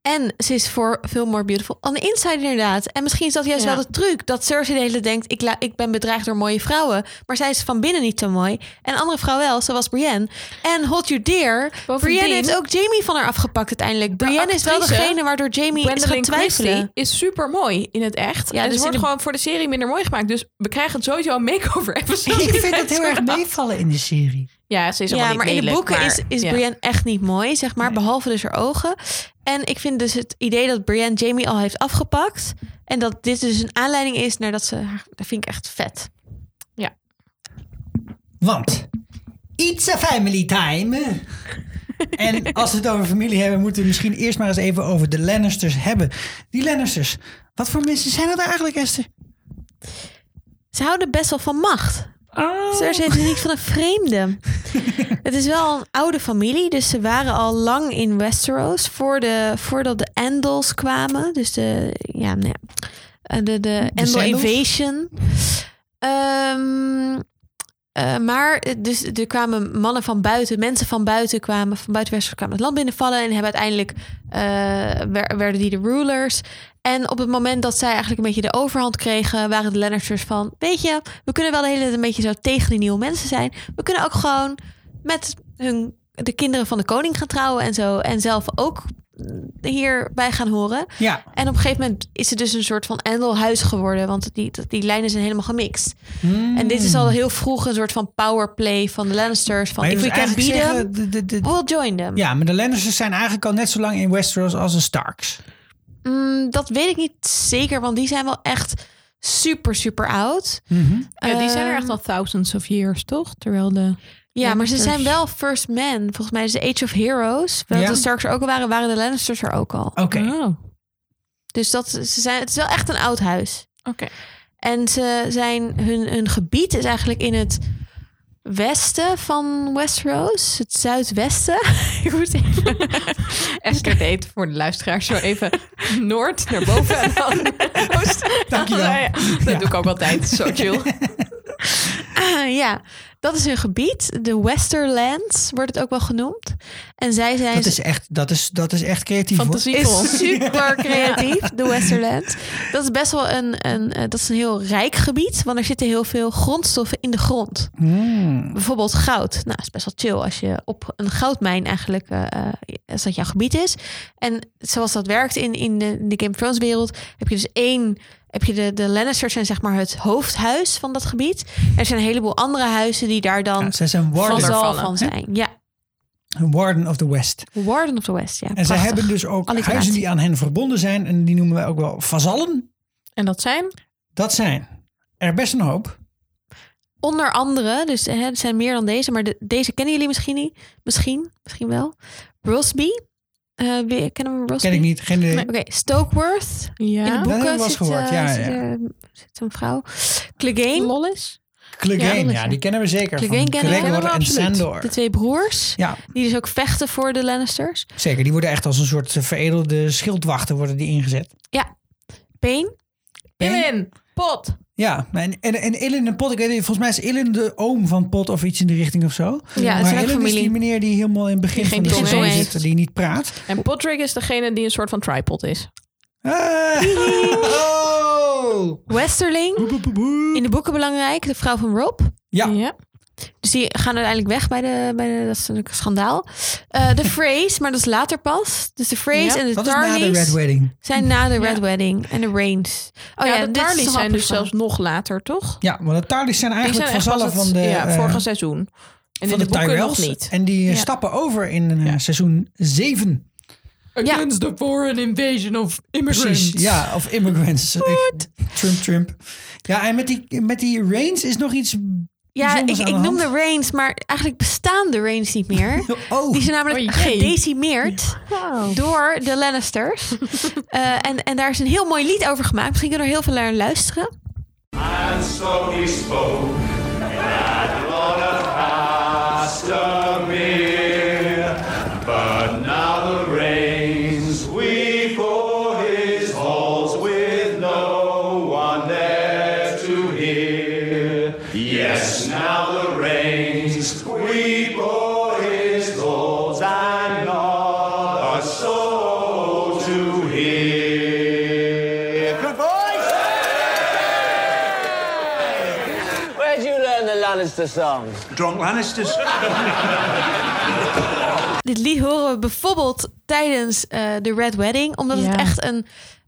En ze is voor veel more beautiful on the inside inderdaad. En misschien is dat juist Ja. wel de truc. Dat Cersei de hele tijd denkt, ik, ik ben bedreigd door mooie vrouwen. Maar zij is van binnen niet zo mooi. En andere vrouw wel, zoals Brienne. En hold you dear, Bovendien- Brienne heeft ook Jamie van haar afgepakt uiteindelijk. Brienne is wel degene waardoor Jamie is Gwendolyn gaan twijfelen. Christie is super mooi in het echt. Ja, en dus ze wordt de- gewoon voor de serie minder mooi gemaakt. Dus we krijgen sowieso een makeover episode. Ik vind het heel erg meevallen in de serie. Ja, ze is Ja, maar in de lelijk, boeken maar- is, is ja. Brienne echt niet mooi, zeg maar. Behalve dus haar ogen. En ik vind dus het idee dat Brienne Jamie al heeft afgepakt. En dat dit dus een aanleiding is naar dat ze... haar- Dat vind ik echt vet. Want it's a family time. en als we het over familie hebben, moeten we misschien eerst maar eens even over de Lannisters hebben. Die Lannisters, wat voor mensen zijn dat eigenlijk, Esther? Ze houden best wel van macht. Oh. Cersei heeft niet van een vreemde. het is wel een oude familie, dus ze waren al lang in Westeros voor de, voordat de Andals kwamen. Dus de, ja, nou eh, de, de Andal Sandals? Invasion. Ehm, eh, maar eh, dus er kwamen mannen van buiten, mensen van buiten kwamen, van buiten Westeros kwamen het land binnenvallen en hebben uiteindelijk wer- werden die de rulers. En op het moment dat zij eigenlijk een beetje de overhand kregen, waren de Lannisters van, weet je, we kunnen wel de hele tijd een beetje zo tegen die nieuwe mensen zijn. We kunnen ook gewoon met hun, de kinderen van de koning gaan trouwen en zo. En zelf ook hierbij gaan horen. Ja. En op een gegeven moment is het dus een soort van endelhuis geworden. Want die, die lijnen zijn helemaal gemixt. En dit is al heel vroeg een soort van powerplay van de Lannisters. Van if we can beat zeggen, them, de- de- de- we'll join them. Ja, maar de Lannisters zijn eigenlijk al net zo lang in Westeros als de Starks. Mm, dat weet ik niet zeker, want die zijn wel echt super, super oud. Ja, die zijn er echt Ehm, al thousands of years, toch? Terwijl de... Ja, maar ze zijn wel first men. Volgens mij is de Age of Heroes. Wel Ja. de Starks er ook al waren, waren de Lannisters er ook al. Oké. Oh, Dus dat, ze zijn, het is wel echt een oud huis. oké. En ze zijn, hun, hun gebied is eigenlijk in het westen van Westeros. Het zuidwesten. Ik moet even... Esther deed voor de luisteraars zo even noord naar boven en dan oost. Dankjewel. Ja. Dat doe ik ook altijd, zo chill. Ah, ja, dat is hun gebied. De Westerlands wordt het ook wel genoemd. En zij zijn... Dat is echt, dat is, dat is echt creatief. hoor. Fantasievol. is super creatief, de Westerland. Dat is best wel een, een, eh, dat is een heel rijk gebied, want er zitten heel veel grondstoffen in de grond. Hmm. Bijvoorbeeld goud. Nou, dat is best wel chill als je op een goudmijn eigenlijk, eh, eh, als dat jouw gebied is. En zoals dat werkt in, in, de, in de Game of Thrones wereld, heb je dus één, heb je de, de Lannisters zijn zeg maar het hoofdhuis van dat gebied. Er zijn een heleboel andere huizen die daar dan Ja, zij zijn warden, van zijn. Ja, warden of the West. Warden of the West, ja. En zij hebben dus ook Alliteratie. huizen die aan hen verbonden zijn. En die noemen wij ook wel vazallen. En dat zijn? Dat zijn er best een hoop. Onder andere, dus hè, het zijn meer dan deze, maar de, deze kennen jullie misschien niet. Misschien, misschien wel. Rosby. Eh, wie- kennen we Rosby? Ken ik niet. Geen idee. Oké, Stokeworth. Ja. In de Dat heb boeken ik wel eens zit, gehoord, eh, ja, zit, ja. eh, zit een vrouw. Clegane. Lollis? Clegane, Ja, dat ja, die kennen we zeker. Clegane van kennen. Gregor we en absoluut. Sandor. De twee broers. Ja, Die dus ook vechten voor de Lannisters. zeker. Die worden echt als een soort eh, veredelde schildwachten worden die ingezet. Payne. Ilin, pot. Ja, en, en, en Ilin en Pot, ik weet niet, volgens mij is Ilin de oom van Pot of iets in die richting of zo. Ja, het maar Ilin is die meneer die helemaal in het begin Die van de heeft. zit, die niet praat. En Podrick is degene die een soort van tripod is. Ah. Oh. Westerling. In de boeken belangrijk. De vrouw van Rob. Ja, Ja. Dus die gaan uiteindelijk weg bij de, bij de dat is een schandaal. Eh, de Freys, maar dat is later pas. Dus de Freys Ja, en de Tarleys Red Wedding. zijn na de Red Ja. Wedding. En de Rains. Oh ja, ja, de Tarleys zijn dus zelfs nog later, toch? Ja, want de Tarleys zijn eigenlijk zijn pas vazallen van de, ja, eh, vorige seizoen. En van in de de boeken nog Tyrells. niet. En die eh, Ja. stappen over in seizoen 7. Against the foreign invasion of immigrants. Precies, ja, of immigrants. Trump, Trump. Ja, en met die, met die Reigns is nog iets Ja, ik, ik noemde Rains, maar eigenlijk bestaan de Rains niet meer. Oh, Die zijn namelijk Oh gedecimeerd door de Lannisters. Eh, en, en daar is een heel mooi lied over gemaakt. Misschien kunnen we er heel veel naar luisteren. And so he spoke, Lannister songs? Drunk Lannisters. Dit lied horen we bijvoorbeeld tijdens eh, de Red Wedding, omdat Ja. het echt een,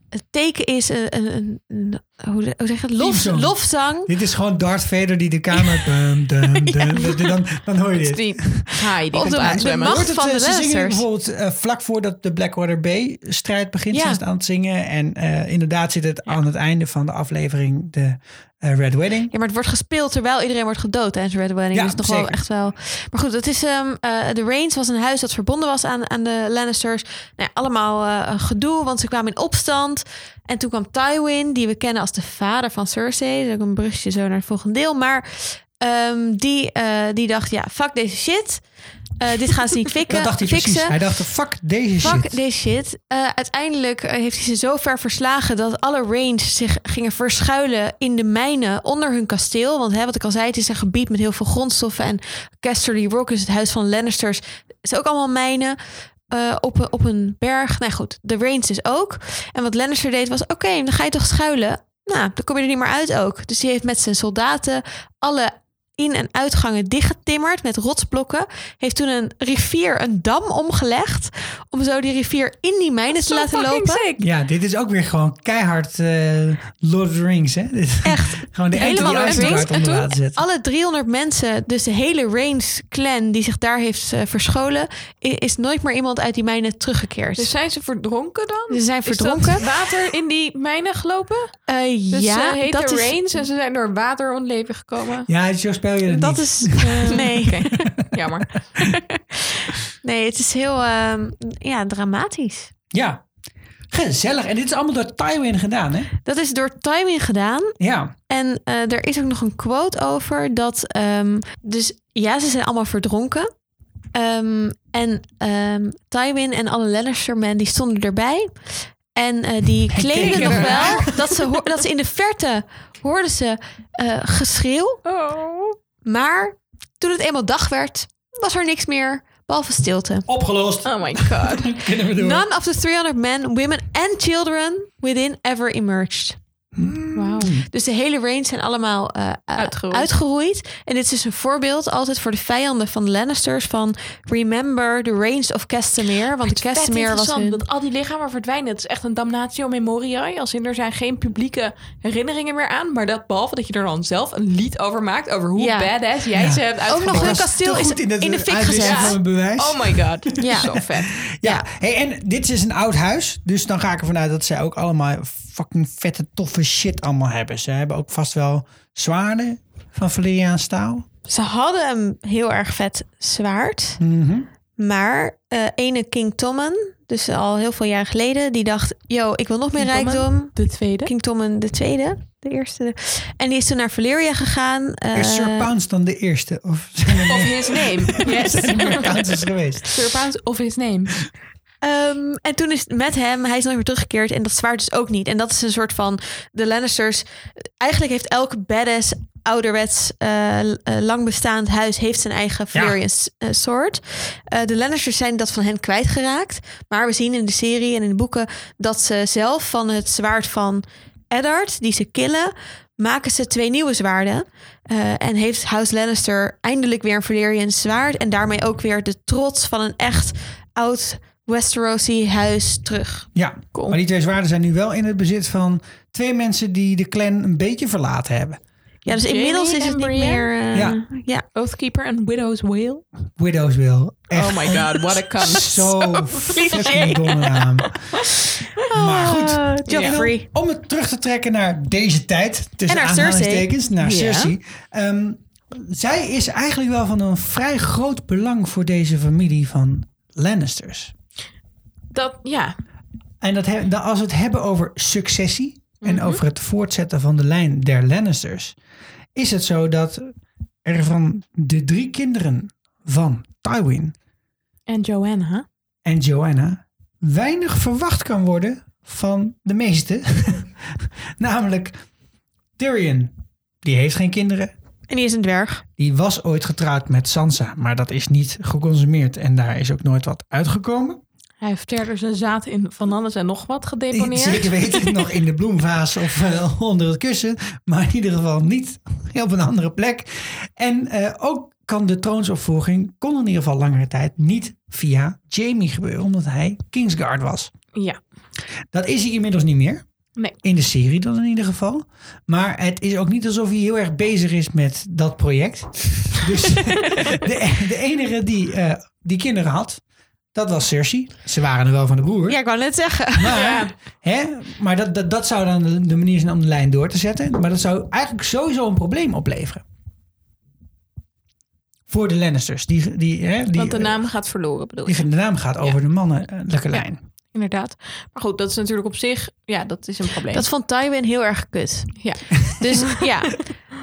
een teken is, een, een, een, een- hoe, hoe zeg je het? Lof, lofzang. Dit is gewoon Darth Vader die de kamer... Dum, dum, dum, dum, dan, dan hoor je dit. Die haai die Of komt de- aanzwemmen. de Hoort het, van de ze zingen bijvoorbeeld eh, vlak voordat de Blackwater Bay-strijd begint. Ja. Ze het aan het zingen. En eh, inderdaad zit het aan het einde van de aflevering de eh, Red Wedding. Ja, maar het wordt gespeeld terwijl iedereen wordt gedood tijdens de Red Wedding. Ja, dus nog wel echt wel. Maar goed, het is eh, de Reigns was een huis dat verbonden was aan, aan de Lannisters. Nou, ja, allemaal eh, gedoe, want ze kwamen in opstand. En toen kwam Tywin, die we kennen als de vader van Cersei. Dat is ook een brugje zo naar het volgende deel. Maar ehm, die, die dacht, ja, fuck deze shit. Eh, dit gaan ze niet fikken, Dat dacht hij fixen. precies. Hij dacht, fuck deze Fuck shit. deze shit. Eh, uiteindelijk eh, heeft hij ze zo ver verslagen dat alle Range zich gingen verschuilen in de mijnen onder hun kasteel. Want hè, wat ik al zei, het is een gebied met heel veel grondstoffen. En Casterly Rock is het huis van Lannisters. Het is ook allemaal mijnen. op, een- op een berg. Nou goed, de Range dus ook. En wat Lannister deed was: oké, dan ga je toch schuilen. Nou, dan kom je er niet meer uit ook. Dus die heeft met zijn soldaten alle in- en uitgangen dichtgetimmerd met rotsblokken. Heeft toen een rivier, een dam omgelegd. Om zo die rivier in die mijnen te laten lopen. sick. Ja, dit is ook weer gewoon keihard eh, Lord of the Rings. Hè? Echt. gewoon de Helemaal Lord of the Rings. En toen alle 300 mensen, dus de hele Range clan die zich daar heeft eh, verscholen, is nooit meer iemand uit die mijnen teruggekeerd. Dus zijn ze verdronken dan? Ze zijn Is dat verdronken. water in die mijnen gelopen? Eh, Dus ja, ze dat de is, Rains en ze zijn door water om het leven gekomen. Ja, zo je dat niet. is nee. Jammer. nee, het is heel ehm, ja, dramatisch. Ja, gezellig. En dit is allemaal door Tywin gedaan, hè? Dat is door Tywin gedaan. Ja. En eh, er is ook nog een quote over dat. ehm, dus ja, ze zijn allemaal verdronken. Ehm, en ehm, Tywin en alle Lannister-men die stonden erbij. En eh, die claimden keken nog wel dat ze, hoor- dat ze in de verte hoorden ze eh, geschreeuw. Oh. Maar toen het eenmaal dag werd, was er niks meer behalve stilte. Opgelost. Oh my god. Kunnen we door. None of the 300 men, women and children within ever emerged. Wauw. Dus de hele range zijn allemaal eh, eh, Uitgeroeid. uitgeroeid. En dit is dus een voorbeeld altijd voor de vijanden van de Lannisters van remember the range of Castamere. Want de Vet Castamere was interessant hun... dat al die lichamen verdwijnen. Het is echt een damnatio memoriae. Als in er zijn geen publieke herinneringen meer aan. Maar dat behalve dat je er dan zelf een lied over maakt. Over hoe Ja. badass jij Ja. ze hebt Ook nog hun kasteel te is in het in de fik gezet. van een bewijs. Oh my god. Ja. Zo vet. Ja, Hey, en dit is een oud huis. Dus dan ga ik ervan uit dat zij ook allemaal fucking vette, toffe shit allemaal hebben. Ze hebben ook vast wel zwaarden van Valeriaan staal. Ze hadden een heel erg vet zwaard. Mhm. Maar eh, ene King Tommen, dus al heel veel jaar geleden, die dacht: Yo, ik wil nog meer King Tommen? rijkdom. De tweede. King Tommen de tweede, de eerste. En die is toen naar Valyria gegaan. eh, Is Sir Pounce dan de eerste? Of zijn Of his name. Yes. er meer Pounces geweest? Sir Pounce of his name. Ehm, en toen is met hem, hij is nooit meer teruggekeerd. En dat zwaard dus ook niet. En dat is een soort van de Lannisters. Eigenlijk heeft elke badass ouderwets eh, eh, lang bestaand huis heeft zijn eigen Valyrian eh. Eh, de Lannisters zijn dat van hen kwijtgeraakt. Maar we zien in de serie en in de boeken dat ze zelf van het zwaard van Eddard, die ze killen, maken ze twee nieuwe zwaarden. En heeft House Lannister eindelijk weer een Valyrian zwaard. En daarmee ook weer de trots van een echt oud Westerosi huis terug. Ja, Cool. maar die twee zwaarden zijn nu wel in het bezit van twee mensen die de clan een beetje verlaten hebben. Ja, dus Jamie inmiddels is het niet Brienne? meer... eh, Ja. ja. Oathkeeper en Widow's Whale. Widow's Will. Echt Oh my god, what a cunt. Zo fucking domme naam. Maar goed. Ah, Joffrey. Om het terug te trekken naar deze tijd. Tussen En naar Cersei. Naar. Cersei. Ehm, zij is eigenlijk wel van een vrij groot belang voor deze familie van Lannisters. Dat, ja. En dat he- als we het hebben over successie en over het voortzetten van de lijn der Lannisters, is het zo dat er van de drie kinderen van Tywin En Joanna. en Joanna weinig verwacht kan worden van de meeste. Namelijk Tyrion. Die heeft geen kinderen. En die is een dwerg. Die was ooit getrouwd met Sansa, maar dat is niet geconsumeerd en daar is ook nooit wat uitgekomen. Hij heeft verder zijn zaad in van alles en nog wat gedeponeerd. Zeker weten, nog in de bloemvaas of eh, onder het kussen. Maar in ieder geval niet op een andere plek. En eh, ook kan de troonsopvolging, kon in ieder geval langere tijd, niet via Jamie gebeuren. Omdat hij Kingsguard was. Ja. Dat is hij inmiddels niet meer. Nee. In de serie dan in ieder geval. Maar het is ook niet alsof hij heel erg bezig is met dat project. Dus de, de enige die, eh, die kinderen had, dat was Cersei. Ze waren er wel van de broer. Ja, ik wou net zeggen. Maar, hè, maar dat, dat, dat zou dan de- manier zijn om de lijn door te zetten. Maar dat zou eigenlijk sowieso een probleem opleveren. Voor de Lannisters. Die, die, hè, die, Want de naam gaat verloren, bedoel die, je? de naam gaat over de mannelijke lijn. Inderdaad. Maar goed, dat is natuurlijk op zich... Ja, dat is een probleem. Dat vond Tywin heel erg kut. Ja. Dus ja,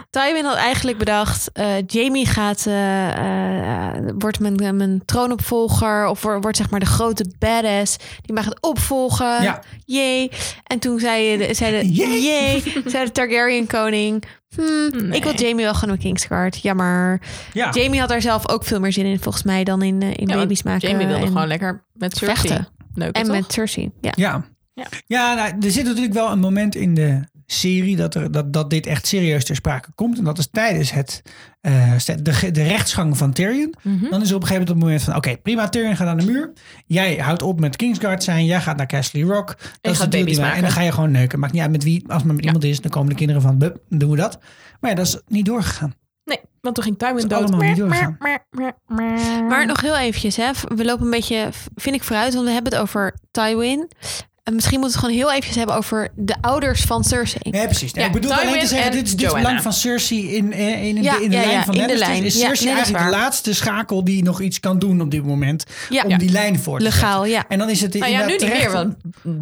Tywin had eigenlijk bedacht... eh, Jamie gaat, eh, eh, wordt mijn, mijn troonopvolger... of wordt, wordt zeg maar de grote badass... die mij gaat opvolgen. Ja. Jee. En toen zei, de, zei, de, Jee. zei de Targaryen koning... Hmm, Ik wil Jamie wel gaan op Kingsguard. Jammer. Ja. Jamie had daar zelf ook veel meer zin in... volgens mij dan in, in Ja, baby's maken. Jamie wilde en gewoon lekker met Cersei vechten. neuken, En toch? met Cersei, ja. Ja. Ja, nou, er zit natuurlijk wel een moment in de serie dat, er, dat, dat dit echt serieus ter sprake komt. En dat is tijdens het, eh, de, de rechtsgang van Tyrion. Mhm. Dan is er op een gegeven moment het moment van... oké, prima, Tyrion gaat aan de muur. Jij houdt op met Kingsguard zijn. Jij gaat naar Castle Rock. Dat is gaat de deal die baby's wij- En dan ga je gewoon neuken. Maakt niet uit met wie. Als het maar met iemand is, dan komen de kinderen van... bup, dan doen we dat. Maar ja, dat is niet doorgegaan. Nee, want toen ging Tywin dood. allemaal niet doorgegaan. Maar nog heel eventjes, hè. we lopen een beetje, vind ik, vooruit, want we hebben het over Tywin. En misschien moeten we het gewoon heel eventjes hebben over de ouders van Cersei. Nee, precies. Nee, Ja, ik bedoel alleen te zeggen, en dit is dit belang van Cersei in, in, in, Ja, de, in de ja, lijn ja, van in de lijn. Is Ja, Cersei nee, dat is eigenlijk de laatste schakel die nog iets kan doen op dit moment. Ja. Om Ja. die lijn voor te Legaal, zetten. ja. En dan is het Nou ja, nu niet meer, want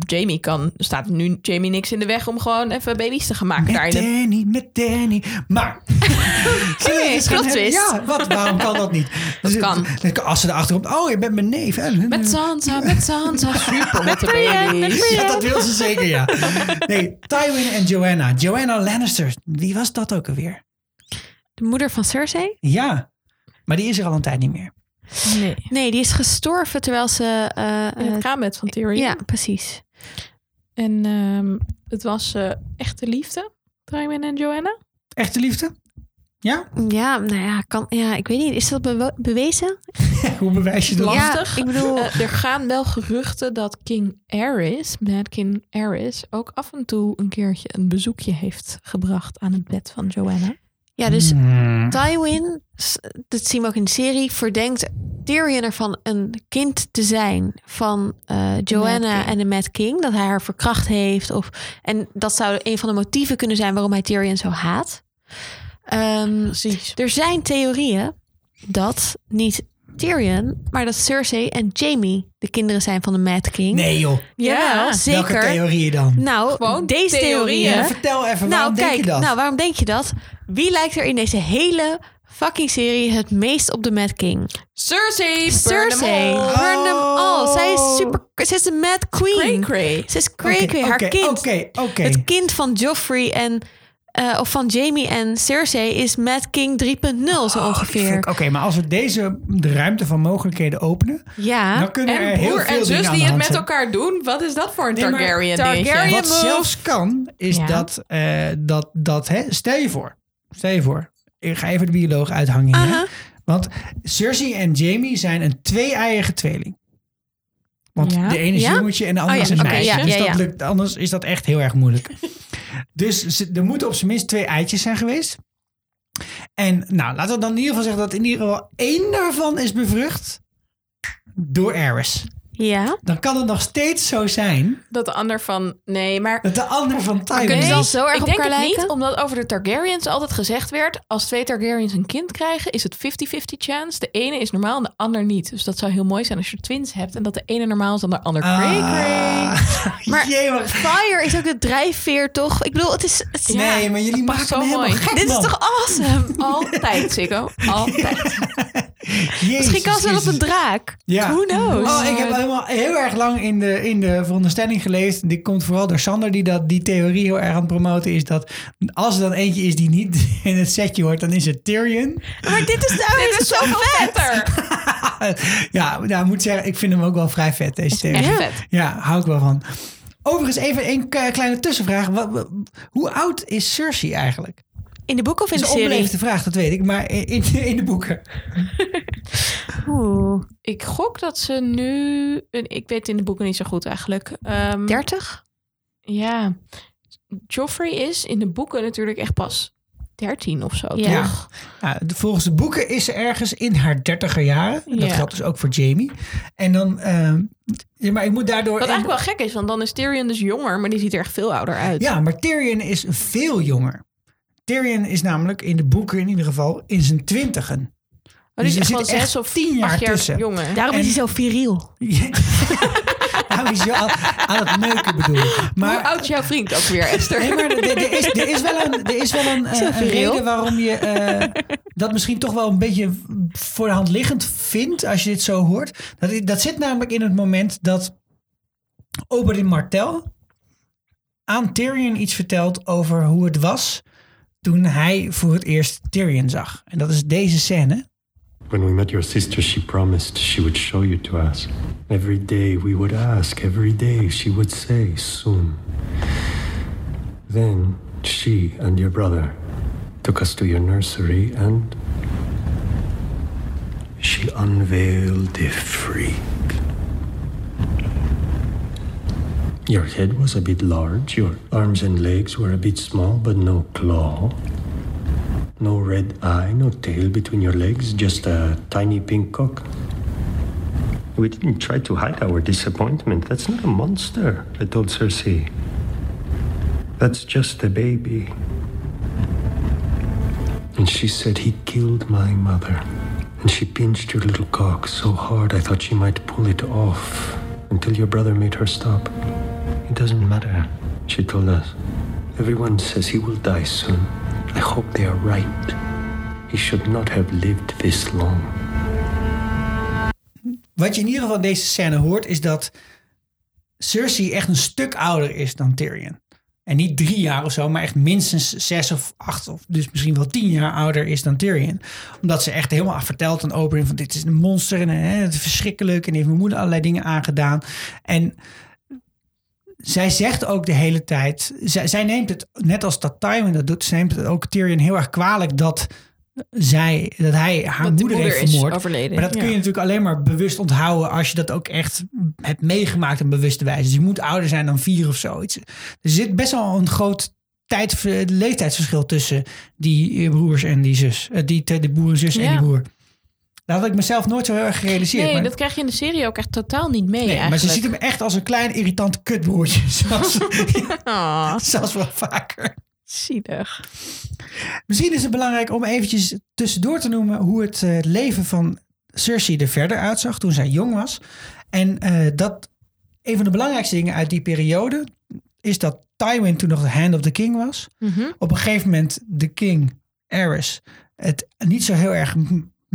Jamie kan, staat nu Jamie niks in de weg om gewoon even baby's te gaan maken. daar Met Danny, met Danny. Maar. Plot hebben- twist. Ja, wat, waarom kan dat niet? Dus kan. het- Als ze erachter komt, oh, je bent mijn neef. Met Sansa, met Sansa, super met de Brienne, Ja, dat wil ze zeker, ja. Nee, Tywin en Joanna. Joanna Lannister. Wie was dat ook alweer? De moeder van Cersei? Ja, maar die is er al een tijd niet meer. Nee. Nee, die is gestorven terwijl ze... eh, In eh, het kabinet van Tyrion. ja, precies. En ehm, het was eh, echte liefde, Tywin en Joanna. Echte liefde? Ja? Ja, nou ja, kan, ja ik weet niet. Is dat bewezen? Hoe bewijs je dat? Lastig. Ja, ik bedoel... Eh, er gaan wel geruchten dat King Aerys, Mad King Aerys, ook af en toe een keertje een bezoekje heeft gebracht aan het bed van Joanna. Ja, dus Hmm. Tywin, dat zien we ook in de serie, verdenkt Tyrion ervan een kind te zijn van eh, Joanna en de Mad King. Dat hij haar verkracht heeft. Of, en dat zou een van de motieven kunnen zijn waarom hij Tyrion zo haat. Ehm, Precies. er zijn theorieën dat niet Tyrion, maar dat Cersei en Jamie de kinderen zijn van de Mad King. Nee joh. Jawel, Ja. zeker. Welke theorieën dan? Nou, Gewoon deze theorieën. theorieën. Ja, vertel even, Nou, waarom kijk, denk je dat? nou, waarom denk je dat? Wie lijkt er in deze hele fucking serie het meest op de Mad King? Cersei, burn Cersei. them all. Burn them all. Zij is super. Ze is de Mad Queen. Cray-cray. Ze is cray Oké, Haar oké, kind. Oké, oké. Het kind van Joffrey en. Eh, of van Jamie en Cersei is Mad King 3.0 zo Oh, ongeveer. Oké, maar als we deze de ruimte van mogelijkheden openen, ja. dan kunnen er En heel broer veel en dingen zus aan die het met zijn. elkaar doen. Wat is dat voor een Nee, maar Targaryen Targaryen? Wat zelfs kan, is Ja. dat, eh, dat, dat hè, stel je voor, stel je voor, ik ga even de bioloog uithangen. Aha. Want Cersei en Jamie zijn een twee-eiige tweeling. Want Ja. de ene is Ja? jongetje en de andere Oh is ja, een meisje. ja, dus ja, dat lukt, anders is dat echt heel erg moeilijk. dus er moeten op zijn minst twee eitjes zijn geweest. En nou, laten we dan in ieder geval zeggen dat in ieder geval één daarvan is bevrucht door Aerys. Ja. Dan kan het nog steeds zo zijn Dat de ander van... Nee, maar... dat de ander van Tywin Kunnen ze is. dan zo erg ik op denk elkaar het niet, omdat over de Targaryens altijd gezegd werd... als twee Targaryens een kind krijgen, is het 50-50 chance. De ene is normaal en de ander niet. Dus dat zou heel mooi zijn als je twins hebt... en dat de ene normaal is en de ander cray cray. Ah, Maar- jee, wat- Fire is ook de drijfveer, toch? Ik bedoel, het is. Het nee, Ja, maar jullie maken zo helemaal mooi. gek, Dit is toch awesome? Altijd, Sikko. Altijd. Misschien kan ze wel op een draak. Ja. Who knows? Oh, ik heb helemaal heel erg lang in de, in de veronderstelling gelezen. Dit komt vooral door Sander, die dat, die theorie heel erg aan het promoten is. Dat als er dan eentje is die niet in het setje hoort, dan is het Tyrion. Maar dit is, nou, dit is zo vet. ja, nou, ik moet zeggen, ik vind hem ook wel vrij vet, deze theorie. Echt vet. Ja, hou ik wel van. Overigens, even een kleine tussenvraag. Hoe oud is Cersei eigenlijk? In de boek of in Dat de is een serie? onbeleefde vraag, dat weet ik. Maar in, in, de boeken. Oeh. Ik gok dat ze nu... Ik weet in de boeken niet zo goed eigenlijk. Ehm 30? Ja. Joffrey is in de boeken natuurlijk echt pas 13 of zo, Ja. toch? Ja, de- volgens de boeken is ze ergens in haar dertiger jaren. En Dat Ja. geldt dus ook voor Jamie. En dan... ehm, ja, maar ik moet daardoor... Wat eigenlijk wel gek is, want dan is Tyrion dus jonger, maar die ziet er echt veel ouder uit. Ja, maar Tyrion is veel jonger. Tyrion is namelijk in de boeken in ieder geval in zijn twintigen. Maar die Dus is er zit zes of tien jaar tussen. jonger. Daarom En- is hij zo viriel. Nou, is je aan, aan het neuken bedoel ik. Hoe Maar, oud is jouw vriend ook weer, Esther? nee, maar er, er is, er is wel een, er is wel een, eh, een viriel. reden waarom je eh, dat misschien toch wel een beetje voor de hand liggend vindt als je dit zo hoort. Dat, dat zit namelijk in het moment dat Oberyn Martell aan Tyrion iets vertelt over hoe het was toen hij voor het eerst Tyrion zag. En dat is deze scène. When we met your sister, she promised she would show you to us. Every day we would ask, every day she would say, soon. Then she and your brother took us to your nursery and she unveiled the freak. Your head was a bit large, your arms and legs were a bit small, but no claw. No red eye, no tail between your legs, just a tiny pink cock. We didn't try to hide our disappointment. That's not a monster, I told Cersei. That's just a baby. And she said he killed my mother. And she pinched your little cock so hard I thought she might pull it off until your brother made her stop. Doesn't matter, she told us. Everyone says he will die soon. I hope they are right. He should not have lived this long. Wat je in ieder geval in deze scène hoort, is dat Cersei echt een stuk ouder is dan Tyrion. En niet drie jaar of zo, maar echt minstens zes of acht, of dus misschien wel tien jaar ouder is dan Tyrion. Omdat ze echt helemaal vertelt aan Oberyn van dit is een monster en hè, het is verschrikkelijk en heeft mijn moeder allerlei dingen aangedaan. En zij zegt ook de hele tijd, zij, zij neemt het, net als dat Tywin dat doet, ze neemt het ook Tyrion heel erg kwalijk dat zij, dat hij haar Dat moeder, moeder heeft is vermoord. overleden, Maar dat kun je natuurlijk alleen maar bewust onthouden als je dat ook echt hebt meegemaakt op bewuste wijze. Dus je moet ouder zijn dan vier of zoiets. Er zit best wel een groot tijd, leeftijdsverschil tussen die eh, broers en die zus. Eh, Die, de broer-zus en Ja. die broer. Dat had ik mezelf nooit zo heel erg gerealiseerd. Nee, maar, dat krijg je in de serie ook echt totaal niet mee nee, eigenlijk. maar ze ziet hem echt als een klein irritant kutbroertje. Zoals, Ah, zoals wel vaker. zielig. Misschien is het belangrijk om eventjes tussendoor te noemen hoe het eh, leven van Cersei er verder uitzag toen zij jong was. En eh, dat een van de belangrijkste dingen uit die periode is dat Tywin toen nog de Hand of the King was. Mhm. Op een gegeven moment de King, Aerys, het niet zo heel erg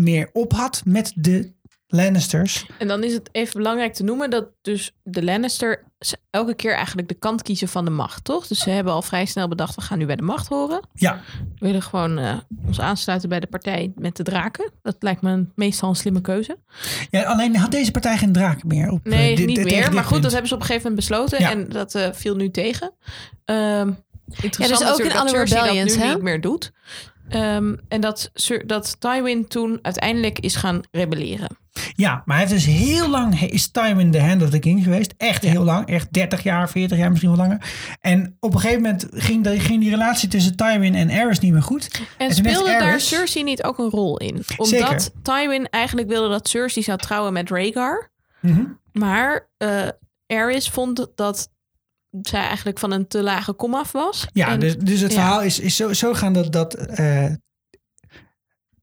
meer op had met de Lannisters. En dan is het even belangrijk te noemen dat dus de Lannister elke keer eigenlijk de kant kiezen van de macht, toch? Dus ze hebben al vrij snel bedacht, we gaan nu bij de macht horen. Ja, We willen gewoon eh, ons aansluiten bij de partij met de draken. Dat lijkt me een, meestal een slimme keuze. ja alleen had deze partij geen draak meer. Op, eh, Nee, dit- niet meer. Maar goed, dat hebben ze op een gegeven moment besloten. Ja. En dat eh, viel nu tegen. Ehm interessant Ja, dus ook in dat alle Cersei rebellions, dat nu hè? niet meer doet. Ehm, en dat, dat Tywin toen uiteindelijk is gaan rebelleren. Ja, maar hij heeft dus heel lang is Tywin de Hand of the King geweest. Echt heel lang. Echt 30 jaar, 40 jaar, misschien wel langer. En op een gegeven moment ging, de, ging die relatie tussen Tywin en Aerys niet meer goed. En, speelde daar Cersei niet ook een rol in? Omdat Zeker. Tywin eigenlijk wilde dat Cersei zou trouwen met Rhaegar. Mhm. Maar eh Aerys vond dat zij eigenlijk van een te lage kom af was. Ja, En- dus, dus het ja. verhaal is, is zo, zo gaan dat, dat eh,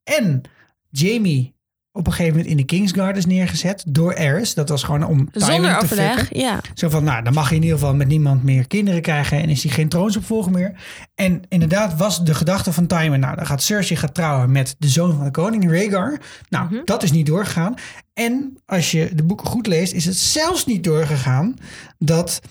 en Jamie op een gegeven moment in de Kingsguard is neergezet door Aerys. Dat was gewoon om Zonder te fucken. ja. Zo van, nou, dan mag je in ieder geval met niemand meer kinderen krijgen en is hij geen troonsopvolger meer. En inderdaad was de gedachte van Tywin, nou, dan gaat Cersei gaat trouwen met de zoon van de koning, Rhaegar. Nou, dat is niet doorgegaan. En als je de boeken goed leest, is het zelfs niet doorgegaan dat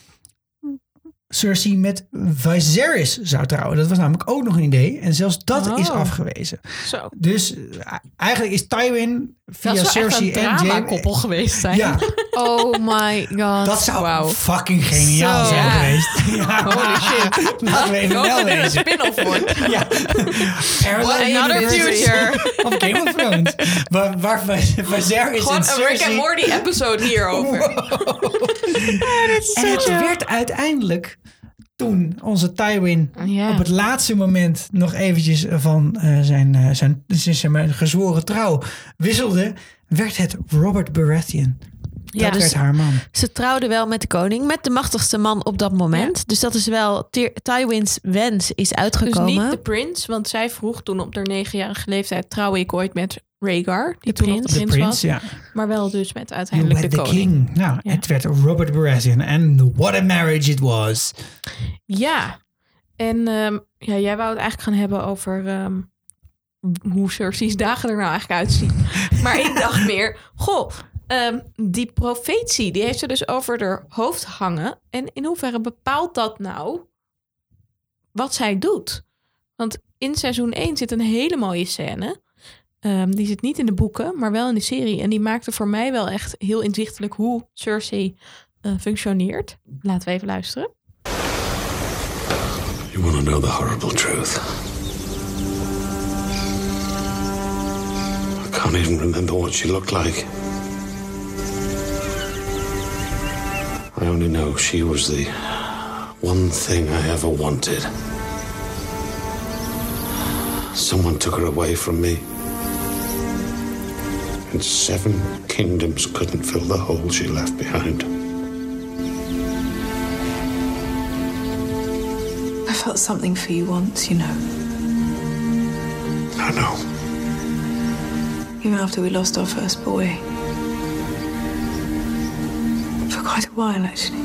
Cersei met Viserys zou trouwen. Dat was namelijk ook nog een idee. En zelfs dat Oh. is afgewezen. Zo. Dus eh, eigenlijk is Tywin via Dat zou Cersei en Jaime... drama-koppel geweest zijn. Ja, Oh my god. dat zou fucking geniaal zijn Ja. geweest. Ja. Holy shit. Laten we even wel er een lezen. spin-off wordt. Ja. Parallel Another future. Of Game of Thrones. Waar, waar Viserys Gewoon en een Rick and. Morty episode hierover. En het werd uiteindelijk toen onze Tywin Ja. op het laatste moment nog eventjes van eh, zijn, eh, zijn, zijn, zijn gezworen trouw wisselde, werd het Robert Baratheon. Ja, dat dus- werd haar man. Ze trouwde wel met de koning, met de machtigste man op dat moment. Dus dat is wel, Ty- Tywin's wens is Dus uitgekomen. niet de prins, want zij vroeg toen op haar negenjarige leeftijd... trouw ik ooit met Rhaegar, die De toen nog de prins. prins, De was. prins, ja. Maar wel dus met uiteindelijk de koning. king. Nou, Ja. het werd Robert Baratheon. En what a marriage it was. Ja, en ehm, ja, jij wou het eigenlijk gaan hebben over ehm, hoe Cersei's dagen er nou eigenlijk uitzien. maar ik dacht meer, goh, ehm, die profetie, die heeft ze dus over haar hoofd hangen. En in hoeverre bepaalt dat nou wat zij doet? Want in seizoen 1 zit een hele mooie scène. Ehm, die zit niet in de boeken, maar wel in de serie. En die maakte voor mij wel echt heel inzichtelijk hoe Cersei eh, functioneert. Laten we even luisteren. You want to know the horrible truth? I can't even remember what she looked like. I only know she was the one thing I ever wanted. Someone took her away from me. And seven kingdoms couldn't fill the hole she left behind. I felt something for you once, you know. I know. Even after we lost our first boy. Quite a while, actually.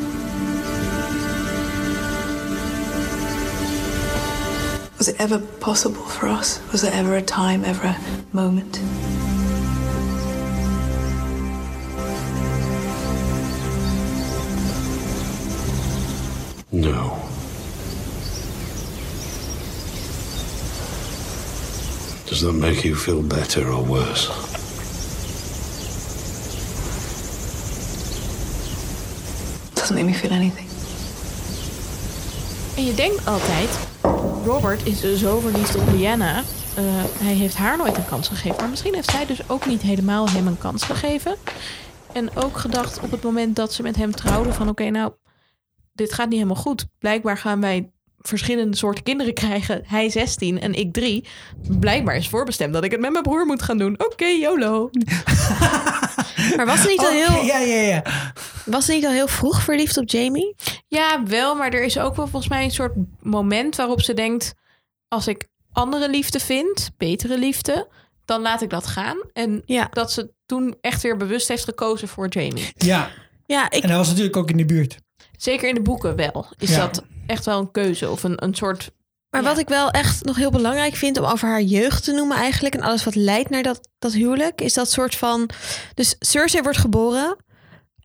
Was it ever possible for us? Was there ever a time, ever a moment? No. Does that make you feel better or worse? Feel anything. En je denkt altijd, Robert is zo verliefd op Lyanna. Eh, hij heeft haar nooit een kans gegeven. Maar misschien heeft zij dus ook niet helemaal hem een kans gegeven. En ook gedacht op het moment dat ze met hem trouwden van... oké, nou, dit gaat niet helemaal goed. Blijkbaar gaan wij verschillende soorten kinderen krijgen. Hij 16 en ik 3. Blijkbaar is voorbestemd dat ik het met mijn broer moet gaan doen. Oké, YOLO. Maar was ze niet al Oké, heel, ja, ja, ja. was ze niet al heel vroeg verliefd op Jamie? Ja, wel, maar er is ook wel volgens mij een soort moment waarop ze denkt: als ik andere liefde vind, betere liefde, dan laat ik dat gaan. En Ja. dat ze toen echt weer bewust heeft gekozen voor Jamie. Ja, Ja, ik, en hij was natuurlijk ook in de buurt. Zeker in de boeken wel. Is Ja. dat echt wel een keuze of een, een soort. maar Ja. wat ik wel echt nog heel belangrijk vind om over haar jeugd te noemen eigenlijk... en alles wat leidt naar dat, dat huwelijk, is dat soort van... Dus Cersei wordt geboren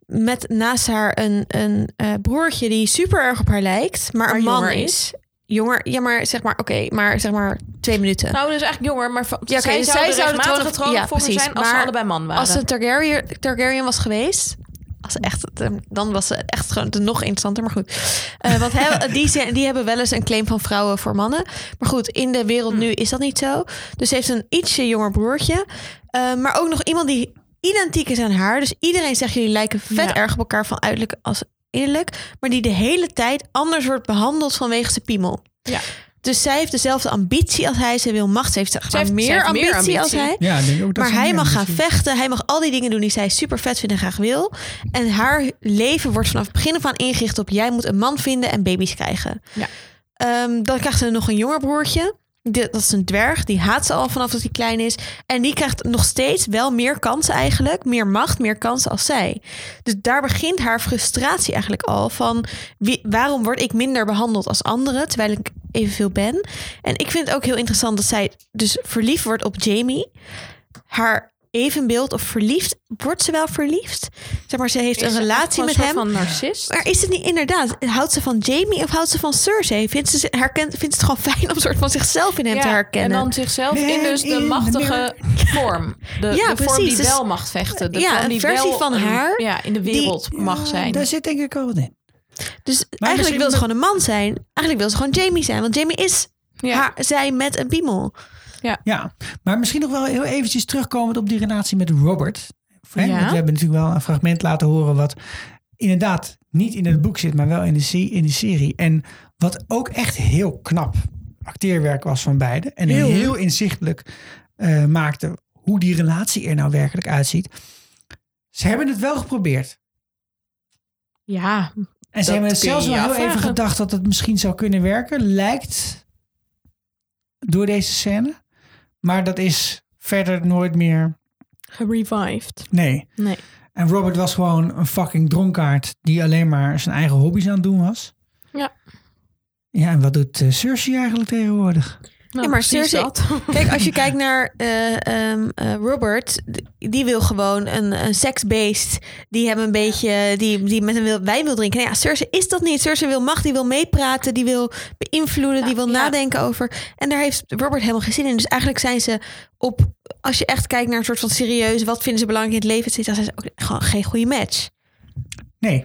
met naast haar een, een eh, broertje die super erg op haar lijkt... maar, Maar een man jonger is. is. Jonger, ja, maar zeg maar, oké, maar zeg maar twee minuten. Nou, dus eigenlijk jonger, maar van- Ja, oké, zij dus zouden zij zouden troon- ja, troonopvolger precies. zijn als ze allebei man waren. Als ze Targaryen, Targaryen was geweest, als echt, dan was ze echt gewoon nog interessanter. Maar goed, Eh, want he- die, zijn- die hebben wel eens een claim van vrouwen voor mannen. Maar goed, in de wereld nu is dat niet zo. Dus ze heeft een ietsje jonger broertje. Eh, maar ook nog iemand die identiek is aan haar. Dus iedereen zegt jullie lijken vet Ja. erg op elkaar van uiterlijk als innerlijk. Maar die de hele tijd anders wordt behandeld vanwege zijn piemel. Ja. Dus zij heeft dezelfde ambitie als hij. Ze wil macht. Ze heeft, heeft- ze meer, heeft ambitie meer ambitie. als hij. Ja, ik denk ook dat Maar hij mag gaan vechten. Hij mag al die dingen doen die zij super vet vindt en graag wil. En haar leven wordt vanaf het begin af aan ingericht op... jij moet een man vinden en baby's krijgen. Ja. Ehm, dan krijgt ze nog een jonger broertje. Dat is een dwerg. Die haat ze al vanaf dat hij klein is. En die krijgt nog steeds wel meer kansen eigenlijk. Meer macht, meer kansen als zij. Dus daar begint haar frustratie eigenlijk al. Van wie, waarom word ik minder behandeld als anderen. Terwijl ik evenveel ben. En ik vind het ook heel interessant dat zij dus verliefd wordt op Jamie. Haar evenbeeld of verliefd. Wordt ze wel verliefd? Zeg maar, ze heeft Is een relatie met een hem. van narcist? Maar is het niet inderdaad? Houdt ze van Jamie of houdt ze van Cersei? Vindt ze, herkent, vindt ze het gewoon fijn om een soort van zichzelf in hem te Ja, herkennen? En dan zichzelf in dus de machtige vorm. De, Ja, de vorm precies. die Dus- wel mag vechten. De Ja, vorm een die versie wel van een- haar ja, in de die- wereld mag zijn. Daar zit denk ik al wat in. Dus Maar eigenlijk wil ze gewoon een man zijn. Eigenlijk wil ze gewoon Jamie zijn. Want Jamie is haar, zij met een piemel. Ja, maar misschien nog wel heel eventjes terugkomend op die relatie met Robert. Hè? Ja. Want we hebben natuurlijk wel een fragment laten horen wat inderdaad niet in het boek zit, maar wel in de, in de serie. En wat ook echt heel knap acteerwerk was van beiden. En Heel. heel, inzichtelijk eh, maakte hoe die relatie er nou werkelijk uitziet. Ze hebben het wel geprobeerd. Ja. En ze hebben het zelfs wel heel even gedacht dat het misschien zou kunnen werken. Lijkt door deze scène. Maar dat is verder nooit meer Gerevived. Nee. Nee. En Robert was gewoon een fucking dronkaard die alleen maar zijn eigen hobby's aan het doen was. Ja. Ja, en wat doet eh, Cersei eigenlijk tegenwoordig? Nou, ja, maar Cersei, dat. kijk, als je kijkt naar eh, ehm, eh, Robert, die wil gewoon een, een seksbeest die hem een beetje, die, die met hem wil, wijn wil drinken. Nou ja, Cersei is dat niet. Cersei wil macht, die wil meepraten, die wil beïnvloeden, die wil nadenken over. En daar heeft Robert helemaal geen zin in. Dus eigenlijk zijn ze op, als je echt kijkt naar een soort van serieus, wat vinden ze belangrijk in het leven, dan zijn ze ook gewoon geen goede match. Nee.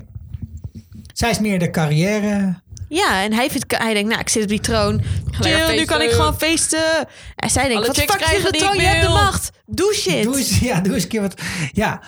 Zij is meer de carrière. Ja, en hij, vindt, hij denkt, nou, ik zit op die troon. Chill, nu kan ik gewoon feesten. En zij denkt, Alle wat fuck is krijgen de die troon? Je hebt de macht. Doe shit. Doe eens, ja, doe eens een keer wat. Ja,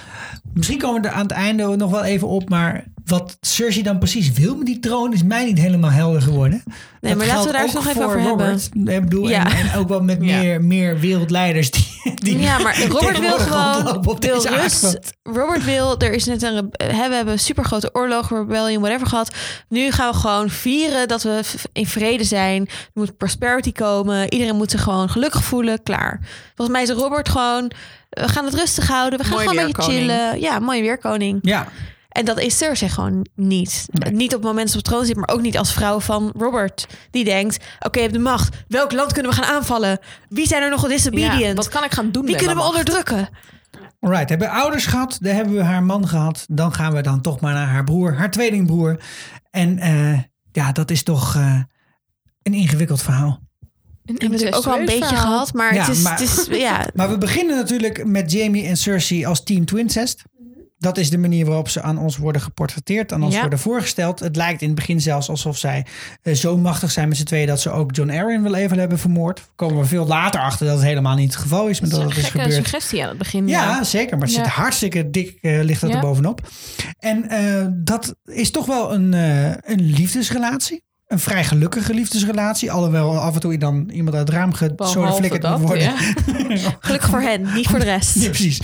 misschien komen we er aan het einde nog wel even op. Maar wat Cersei dan precies wil met die troon is mij niet helemaal helder geworden. Nee, maar laten we daar eens nog even over hebben. Ik bedoel, Ja. en, en ook wel met Ja. meer, meer wereldleiders die, die ja, maar Robert wil gewoon wil deze rust. Robert wil, er is net een, we hebben een super grote oorlog, rebellion, whatever gehad. Nu gaan we gewoon vieren dat we in vrede zijn. Er moet prosperity komen. Iedereen moet zich gewoon gelukkig voelen. Klaar. Volgens mij is Robert gewoon, we gaan het rustig houden. We gaan Mooi gewoon een beetje chillen. Ja, mooie weerkoning. Ja. En dat is Cersei gewoon niet. Niet op het moment dat ze op troon zit, maar ook niet als vrouw van Robert. Die denkt, oké, je hebt de macht. Welk land kunnen we gaan aanvallen? Wie zijn er nog disobedient? Ja, wat kan ik gaan doen Wie kunnen we macht? onderdrukken? Alright, hebben we ouders gehad, dan hebben we haar man gehad. Dan gaan we dan toch maar naar haar broer, haar tweelingbroer. En eh, ja, dat is toch eh, een ingewikkeld verhaal. En we hebben het ook al een beetje verhaal. gehad, maar, Ja, het is, maar- het is ja, Maar we beginnen natuurlijk met Jamie en Cersei als team Twincest. Dat is de manier waarop ze aan ons worden geportretteerd, aan ons Ja. worden voorgesteld. Het lijkt in het begin zelfs alsof zij eh, zo machtig zijn met z'n tweeën dat ze ook John Arryn wel even hebben vermoord. Komen we veel later achter dat het helemaal niet het geval is, maar dat, Dat het is is een gebeurd. suggestie aan het begin. Ja, zeker. Maar het Ja. zit hartstikke dik, eh, ligt dat er bovenop. En eh, dat is toch wel een, een liefdesrelatie. Een vrij gelukkige liefdesrelatie. Alhoewel af en toe dan iemand uit het raam gezoden flikkerd moet worden. ja. gelukkig voor hen, niet voor de rest. Ja, precies.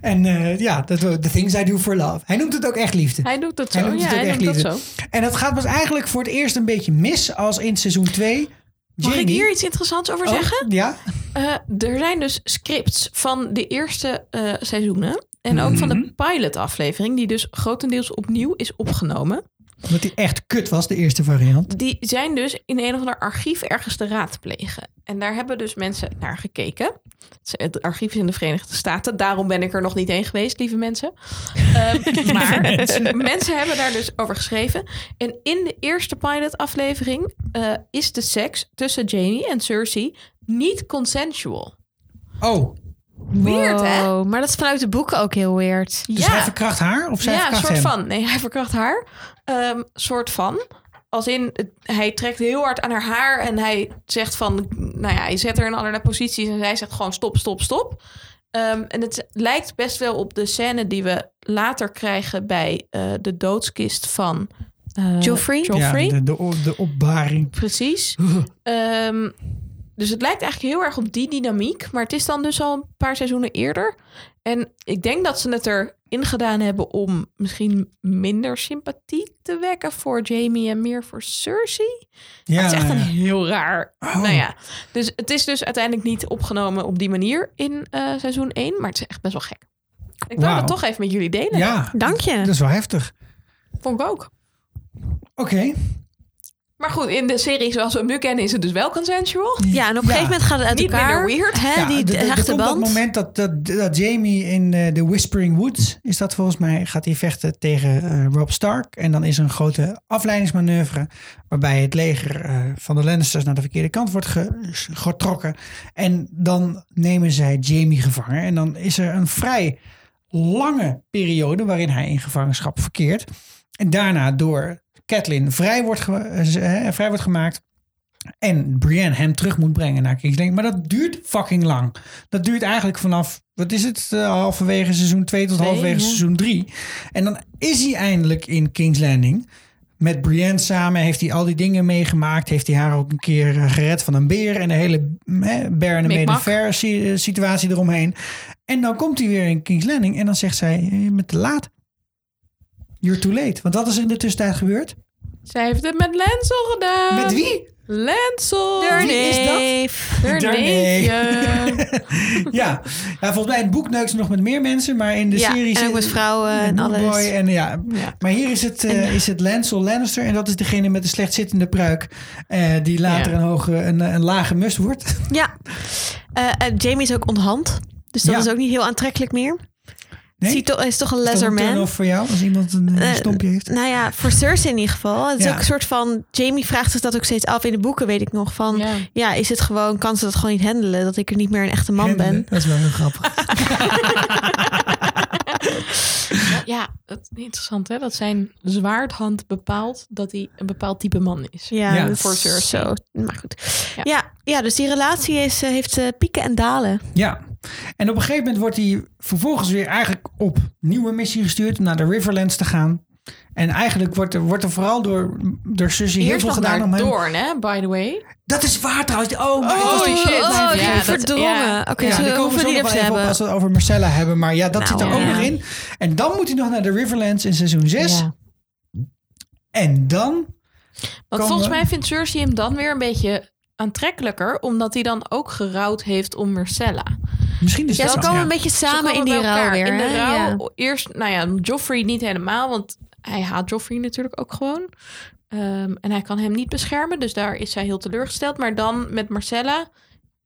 En eh, ja, dat the things I do for love. Hij noemt het ook echt liefde. Hij doet het Hij zo. noemt Ja, het ook hij echt noemt dat liefde. zo. En dat gaat pas eigenlijk voor het eerst een beetje mis als in seizoen 2. Mag ik hier iets interessants over Oh, zeggen? Ja. Eh, er zijn dus scripts van de eerste eh, seizoenen. En ook van Mhm. de pilot-aflevering, die dus grotendeels opnieuw is opgenomen. Omdat hij echt kut was, de eerste variant. Die zijn dus in een of ander archief ergens te raadplegen. En daar hebben dus mensen naar gekeken. Het archief is in de Verenigde Staten. Daarom ben ik er nog niet heen geweest, lieve mensen. Ehm, maar mensen hebben daar dus over geschreven. En in de eerste pilot-aflevering eh, is de seks tussen Jamie en Cersei niet consensual. Oh, Weird, hè? Maar dat is vanuit de boeken ook heel weird. dus hij verkracht haar of zij ja, verkracht soort hem? van. Nee, hij verkracht haar. Ehm, soort van. Als in, het- hij trekt heel hard aan haar haar en hij zegt van, nou ja, hij zet haar in allerlei posities en zij zegt gewoon stop, stop, stop. Ehm, en het lijkt best wel op de scène die we later krijgen bij eh, de doodskist van eh, Joffrey? Joffrey. Ja, de, de, de opbaring. Precies. Ehm, dus het lijkt eigenlijk heel erg op die dynamiek. Maar het is dan dus al een paar seizoenen eerder. En ik denk dat ze het er ingedaan hebben om misschien minder sympathie te wekken voor Jamie en meer voor Cersei. Ja, het is echt een heel raar. Oh. Nou ja, dus het is dus uiteindelijk niet opgenomen op die manier in eh, seizoen 1, maar het is echt best wel gek. Ik wil Wauw. het toch even met jullie delen. Ja, Dank je. dat is wel heftig. Vond ik ook. Oké. Maar goed, in de serie zoals we hem nu kennen is het dus wel consensual. Ja, en op een gegeven moment gaat het uit Niet elkaar. minder weird. Hè, Ja, die d- d- er hechte komt dat band. moment dat, dat, dat Jamie in eh, de Whispering Woods, is dat volgens mij, gaat hij vechten tegen eh, Rob Stark. En dan is er een grote afleidingsmanoeuvre waarbij het leger eh, van de Lannisters naar de verkeerde kant wordt ge- getrokken. En dan nemen zij Jamie gevangen. En dan is er een vrij lange periode waarin hij in gevangenschap verkeert. En daarna door Catelyn vrij wordt, eh, vrij wordt gemaakt. En Brienne hem terug moet brengen naar King's Landing. Maar dat duurt fucking lang. Dat duurt eigenlijk vanaf, wat is het, eh, halverwege seizoen 2 tot halverwege ja. seizoen 3. En dan is hij eindelijk in King's Landing. Met Brienne samen heeft hij al die dingen meegemaakt. Heeft hij haar ook een keer eh, gered van een beer. En de hele eh, bear en de Mikmak. fair si- eh, situatie eromheen. En dan komt hij weer in King's Landing. En dan zegt zij, bent te laat. You're too late. Want wat is er in de tussentijd gebeurd? Zij heeft het met Lancel gedaan. Met wie? Lancel. Haar Wie is dat? neef. Haar Haar neefje. ja. ja, volgens mij in het boek neukt ze nog met meer mensen, maar in de Ja, serie en ook zit- met vrouwen en alles. Boy En, ja. Ja. Maar hier is het, eh, is het Lancel Lannister en dat is degene met de slecht zittende pruik, eh, die later Ja. een, hoge, een, een lage must wordt. Ja. Eh, Jamie is ook onthand. Dus dat Ja. is ook niet heel aantrekkelijk meer. Nee? Ziet toch, is toch een Is dat lesser een man. turn-off voor jou als iemand een eh, stompje heeft? Nou ja, voor Cersei in ieder geval. Het is Ja. ook een soort van... Jamie vraagt zich dat ook steeds af. In de boeken weet ik nog van... Ja, Ja. is het gewoon... Kan ze dat gewoon niet handelen? Dat ik er niet meer een echte man ben? Dat is wel heel grappig. Ja, het is interessant hè. Dat zijn zwaardhand bepaalt dat hij een bepaald type man is. Ja, Ja. is Voor Cersei. Zo, maar goed. Ja. Ja, ja, dus die relatie is, eh, heeft eh, pieken en dalen. Ja. En op een gegeven moment wordt hij vervolgens weer eigenlijk op nieuwe missie gestuurd om naar de Riverlands te gaan. En eigenlijk wordt er, wordt er vooral door, door Cersei heel veel gedaan om hem... Doorn, hè, by the way. Dat is waar trouwens. Oh, ik Oh, die shit. Oh, ja, verdrongen. ja. Oké, Ja, daar komen we nog even op hebben. als we het over Marcella hebben. Maar ja, dat Nou, zit er ook nog in. En dan moet hij nog naar de Riverlands in seizoen 6. Ja. En dan... Want volgens we- mij vindt Cersei hem dan weer een beetje aantrekkelijker, omdat hij dan ook gerouwd heeft om Marcella. Misschien is Ja, dat ze komen ja. een beetje samen in die rouw elkaar. weer. In de rouw, Ja. eerst, nou ja, Joffrey niet helemaal, want hij haat Joffrey natuurlijk ook gewoon. Ehm, en hij kan hem niet beschermen, dus daar is zij heel teleurgesteld. Maar dan met Marcella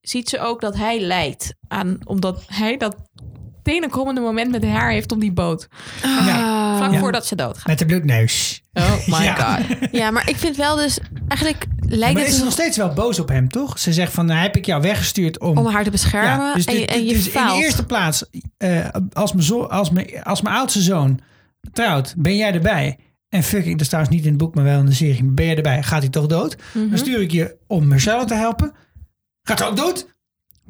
ziet ze ook dat hij lijdt aan, omdat hij dat tenenkrommende moment met haar heeft op die boot. Ja. Vlak Ja. voordat ze doodgaat. Met de bloedneus. Oh my Ja. god. Ja, maar ik vind wel dus... Eigenlijk lijkt Maar het is ze nog dus steeds wel boos op hem, toch? Ze zegt van, nou, heb ik jou weggestuurd om... om haar te beschermen. Ja, dus en, je- dit- en je dus in de eerste plaats, eh, als, mijn zo, als, mijn, als mijn oudste zoon trouwt, ben jij erbij. En fucking, dat is trouwens niet in het boek, maar wel in de serie. Ben jij erbij, gaat hij toch dood? Mhm. Dan stuur ik je om Marcella te helpen. Gaat hij ook dood?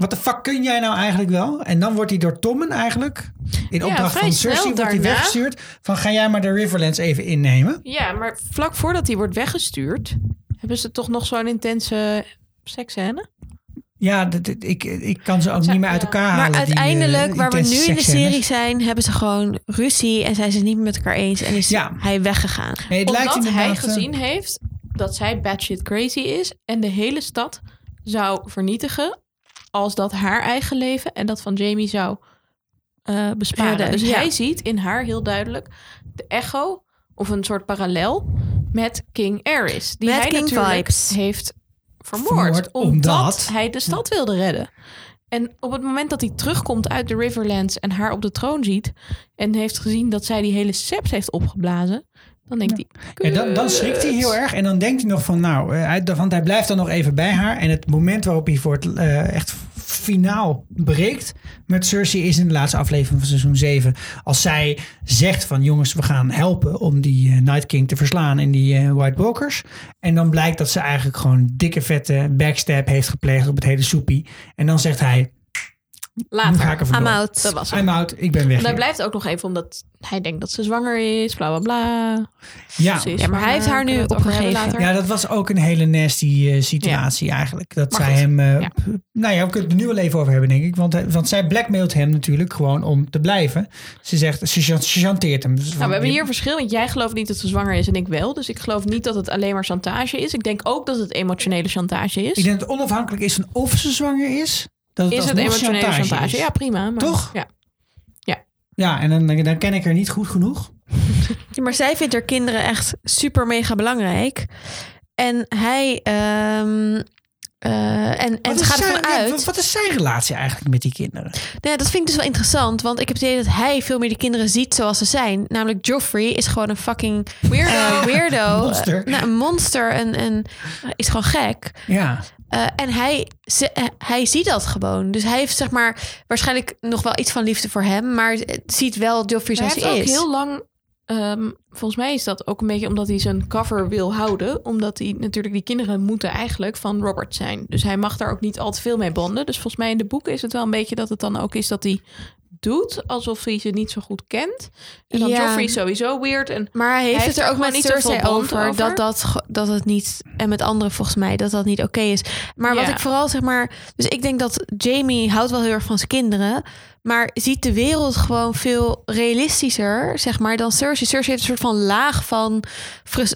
Wat de fuck kun jij nou eigenlijk wel? En dan wordt hij door Tommen eigenlijk, in opdracht van Cersei, wordt hij weggestuurd. Van ga jij maar de Riverlands even innemen. Ja, maar vlak voordat hij wordt weggestuurd, hebben ze toch nog zo'n intense seksscène? Ja, dat, ik, ik kan ze ook niet meer uit elkaar halen. Maar die, eh, uiteindelijk, waar we nu in de serie zijn, hebben ze gewoon ruzie en zijn ze het niet meer met elkaar eens en is Ja. hij weggegaan. Nee, het lijkt Omdat hij eh, gezien heeft dat zij batshit crazy is en de hele stad zou vernietigen als dat haar eigen leven en dat van Jamie zou eh, besparen. Dus ja. hij ziet in haar heel duidelijk de echo of een soort parallel met King Aerys. Die Met hij King natuurlijk vibes. heeft vermoord, Vermoord, omdat, omdat- hij de stad wilde redden. En op het moment dat hij terugkomt uit de Riverlands en haar op de troon ziet en heeft gezien dat zij die hele sept heeft opgeblazen, dan denkt hij. Ja, dan, dan schrikt hij heel erg en dan denkt hij nog van nou, eh, hij, want hij blijft dan nog even bij haar. En het moment waarop hij voor het eh, echt finaal breekt met Cersei is in de laatste aflevering van seizoen 7. Als zij zegt van jongens, we gaan helpen om die eh, Night King te verslaan in die White Walkers. En dan blijkt dat ze eigenlijk gewoon dikke vette backstab heeft gepleegd op het hele soepie. En dan zegt hij, Later. Ga ik. I'm out. Dat was. I'm out, ik ben weg. En hij hier. blijft ook nog even omdat hij denkt dat ze zwanger is, bla bla bla. Ja. Ja, maar hij heeft haar nu opgegeven. Ja, dat was ook een hele nasty eh, situatie eigenlijk. Dat Maar zij goed, hem... eh, ja. p- Nou ja, we kunnen het er nu wel even over hebben, denk ik. Want, hij- want zij blackmailt hem natuurlijk gewoon om te blijven. Ze zegt, ze, ze chanteert hem. Dus Nou, van, we hebben hier verschil, want jij gelooft niet dat ze zwanger is en ik wel. Dus ik geloof niet dat het alleen maar chantage is. Ik denk ook dat het emotionele chantage is. Ik denk dat het onafhankelijk is van of ze zwanger is. Dat is het emotionele chantage? is. Ja, prima. Maar, Toch? Ja. Ja, en dan, dan ken ik haar niet goed genoeg. Ja, maar zij vindt haar kinderen echt super mega belangrijk. En hij. ehm, eh, en en Wat het is gaat zijn- ervan ja, uit. wat- Wat is zijn relatie eigenlijk met die kinderen? Ja, dat vind ik dus wel interessant. Want ik heb het idee dat hij veel meer de kinderen ziet zoals ze zijn. Namelijk Joffrey is gewoon een fucking weirdo. weirdo. Monster. Eh, nou, een monster. En, en is gewoon gek. Ja. Eh, en hij, ze, eh, hij ziet dat gewoon. Dus hij heeft zeg maar waarschijnlijk nog wel iets van liefde voor hem. Maar het ziet wel Joffrey Hij zoals heeft hij ook is. heel lang... ehm, volgens mij is dat ook een beetje omdat hij zijn cover wil houden. Omdat hij natuurlijk die kinderen moeten eigenlijk van Robert zijn. Dus hij mag daar ook niet al te veel mee bonden. Dus volgens mij in de boeken is het wel een beetje dat het dan ook is dat hij doet alsof hij ze niet zo goed kent. En dan Ja. Joffrey sowieso weird. En Maar hij heeft Hij het er ook met niet Cersei over, over. Dat, dat, dat het niet... En met anderen volgens mij, dat dat niet oké is. Maar wat ik vooral zeg maar... Dus ik denk dat Jamie houdt wel heel erg van zijn kinderen... maar ziet de wereld gewoon veel realistischer, zeg maar, dan Cersei. Cersei heeft een soort van laag van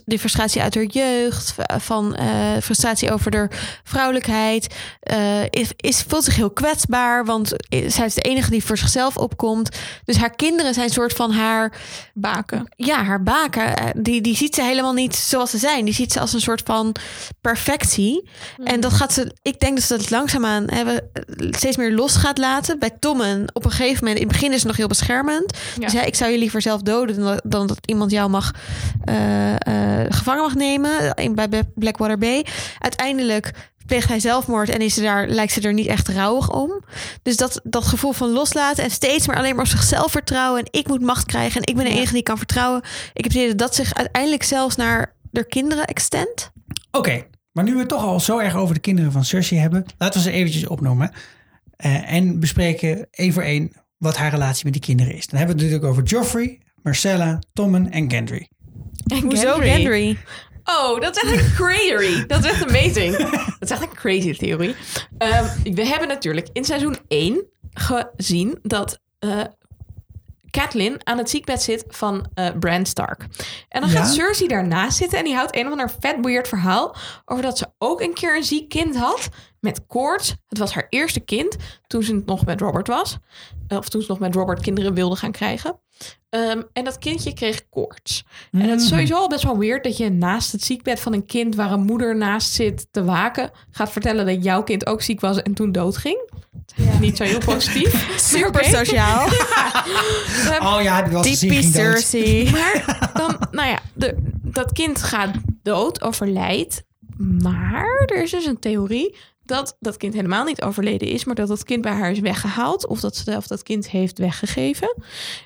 de frustratie uit haar jeugd... van eh, frustratie over haar vrouwelijkheid. eh, is, is, voelt zich heel kwetsbaar, want zij is de enige die voor zichzelf opkomt. Dus haar kinderen zijn een soort van haar baken. ja, haar baken, eh, die, die ziet ze helemaal niet zoals ze zijn. Die ziet ze als een soort van perfectie. En dat gaat ze, ik denk dat ze dat langzaamaan hebben, steeds meer los gaat laten. Bij Tommen, op een gegeven moment, in het begin is ze nog heel beschermend. Ja. Dus hij, ik zou je liever zelf doden dan, dat- dan dat iemand jou mag eh, eh, gevangen mag nemen in, bij Blackwater Bay. Uiteindelijk pleegt hij zelfmoord en is ze daar, lijkt ze er niet echt rouwig om. Dus dat, dat gevoel van loslaten en steeds maar alleen maar op zichzelf vertrouwen. En ik moet macht krijgen en ik ben de enige die kan vertrouwen. Ik heb het idee dat dat zich uiteindelijk zelfs naar de kinderen extent. Oké, maar nu we het toch al zo erg over de kinderen van Cersei hebben, laten we ze eventjes opnoemen. Eh, en bespreken één voor één wat haar relatie met die kinderen is. Dan hebben we het natuurlijk over Joffrey, Marcella, Tommen en Gendry. En Hoezo Gendry. Gendry? Oh, dat is echt een crazy. Dat is echt amazing. Dat is echt een crazy theorie. Ehm, we hebben natuurlijk in seizoen 1 gezien dat eh Catelyn aan het ziekbed zit van eh Bran Stark. En dan Ja. gaat Cersei daarnaast zitten en die houdt een of ander vet weird verhaal over dat ze ook een keer een ziek kind had met koorts. Het was haar eerste kind toen ze nog met Robert was. Eh, Of toen ze nog met Robert kinderen wilde gaan krijgen. Ehm, en dat kindje kreeg koorts. En het is Mhm. sowieso al best wel weird dat je naast het ziekbed van een kind waar een moeder naast zit te waken, gaat vertellen dat jouw kind ook ziek was en toen doodging. Niet zo heel positief. Super sociaal. Oh ja, heb ik wel eens gezien, ging dood. Maar dan, nou ja, de, dat kind gaat dood, overlijdt. Maar er is dus een theorie dat dat kind helemaal niet overleden is, maar dat dat kind bij haar is weggehaald of dat ze zelf dat kind heeft weggegeven.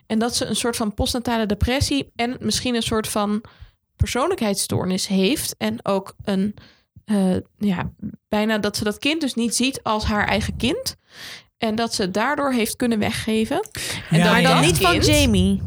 En dat ze een soort van postnatale depressie en misschien een soort van persoonlijkheidsstoornis heeft. En ook een, eh, ja, bijna dat ze dat kind dus niet ziet als haar eigen kind. En dat ze daardoor heeft kunnen weggeven. En Ja, dat maar dan dat niet van Jamie.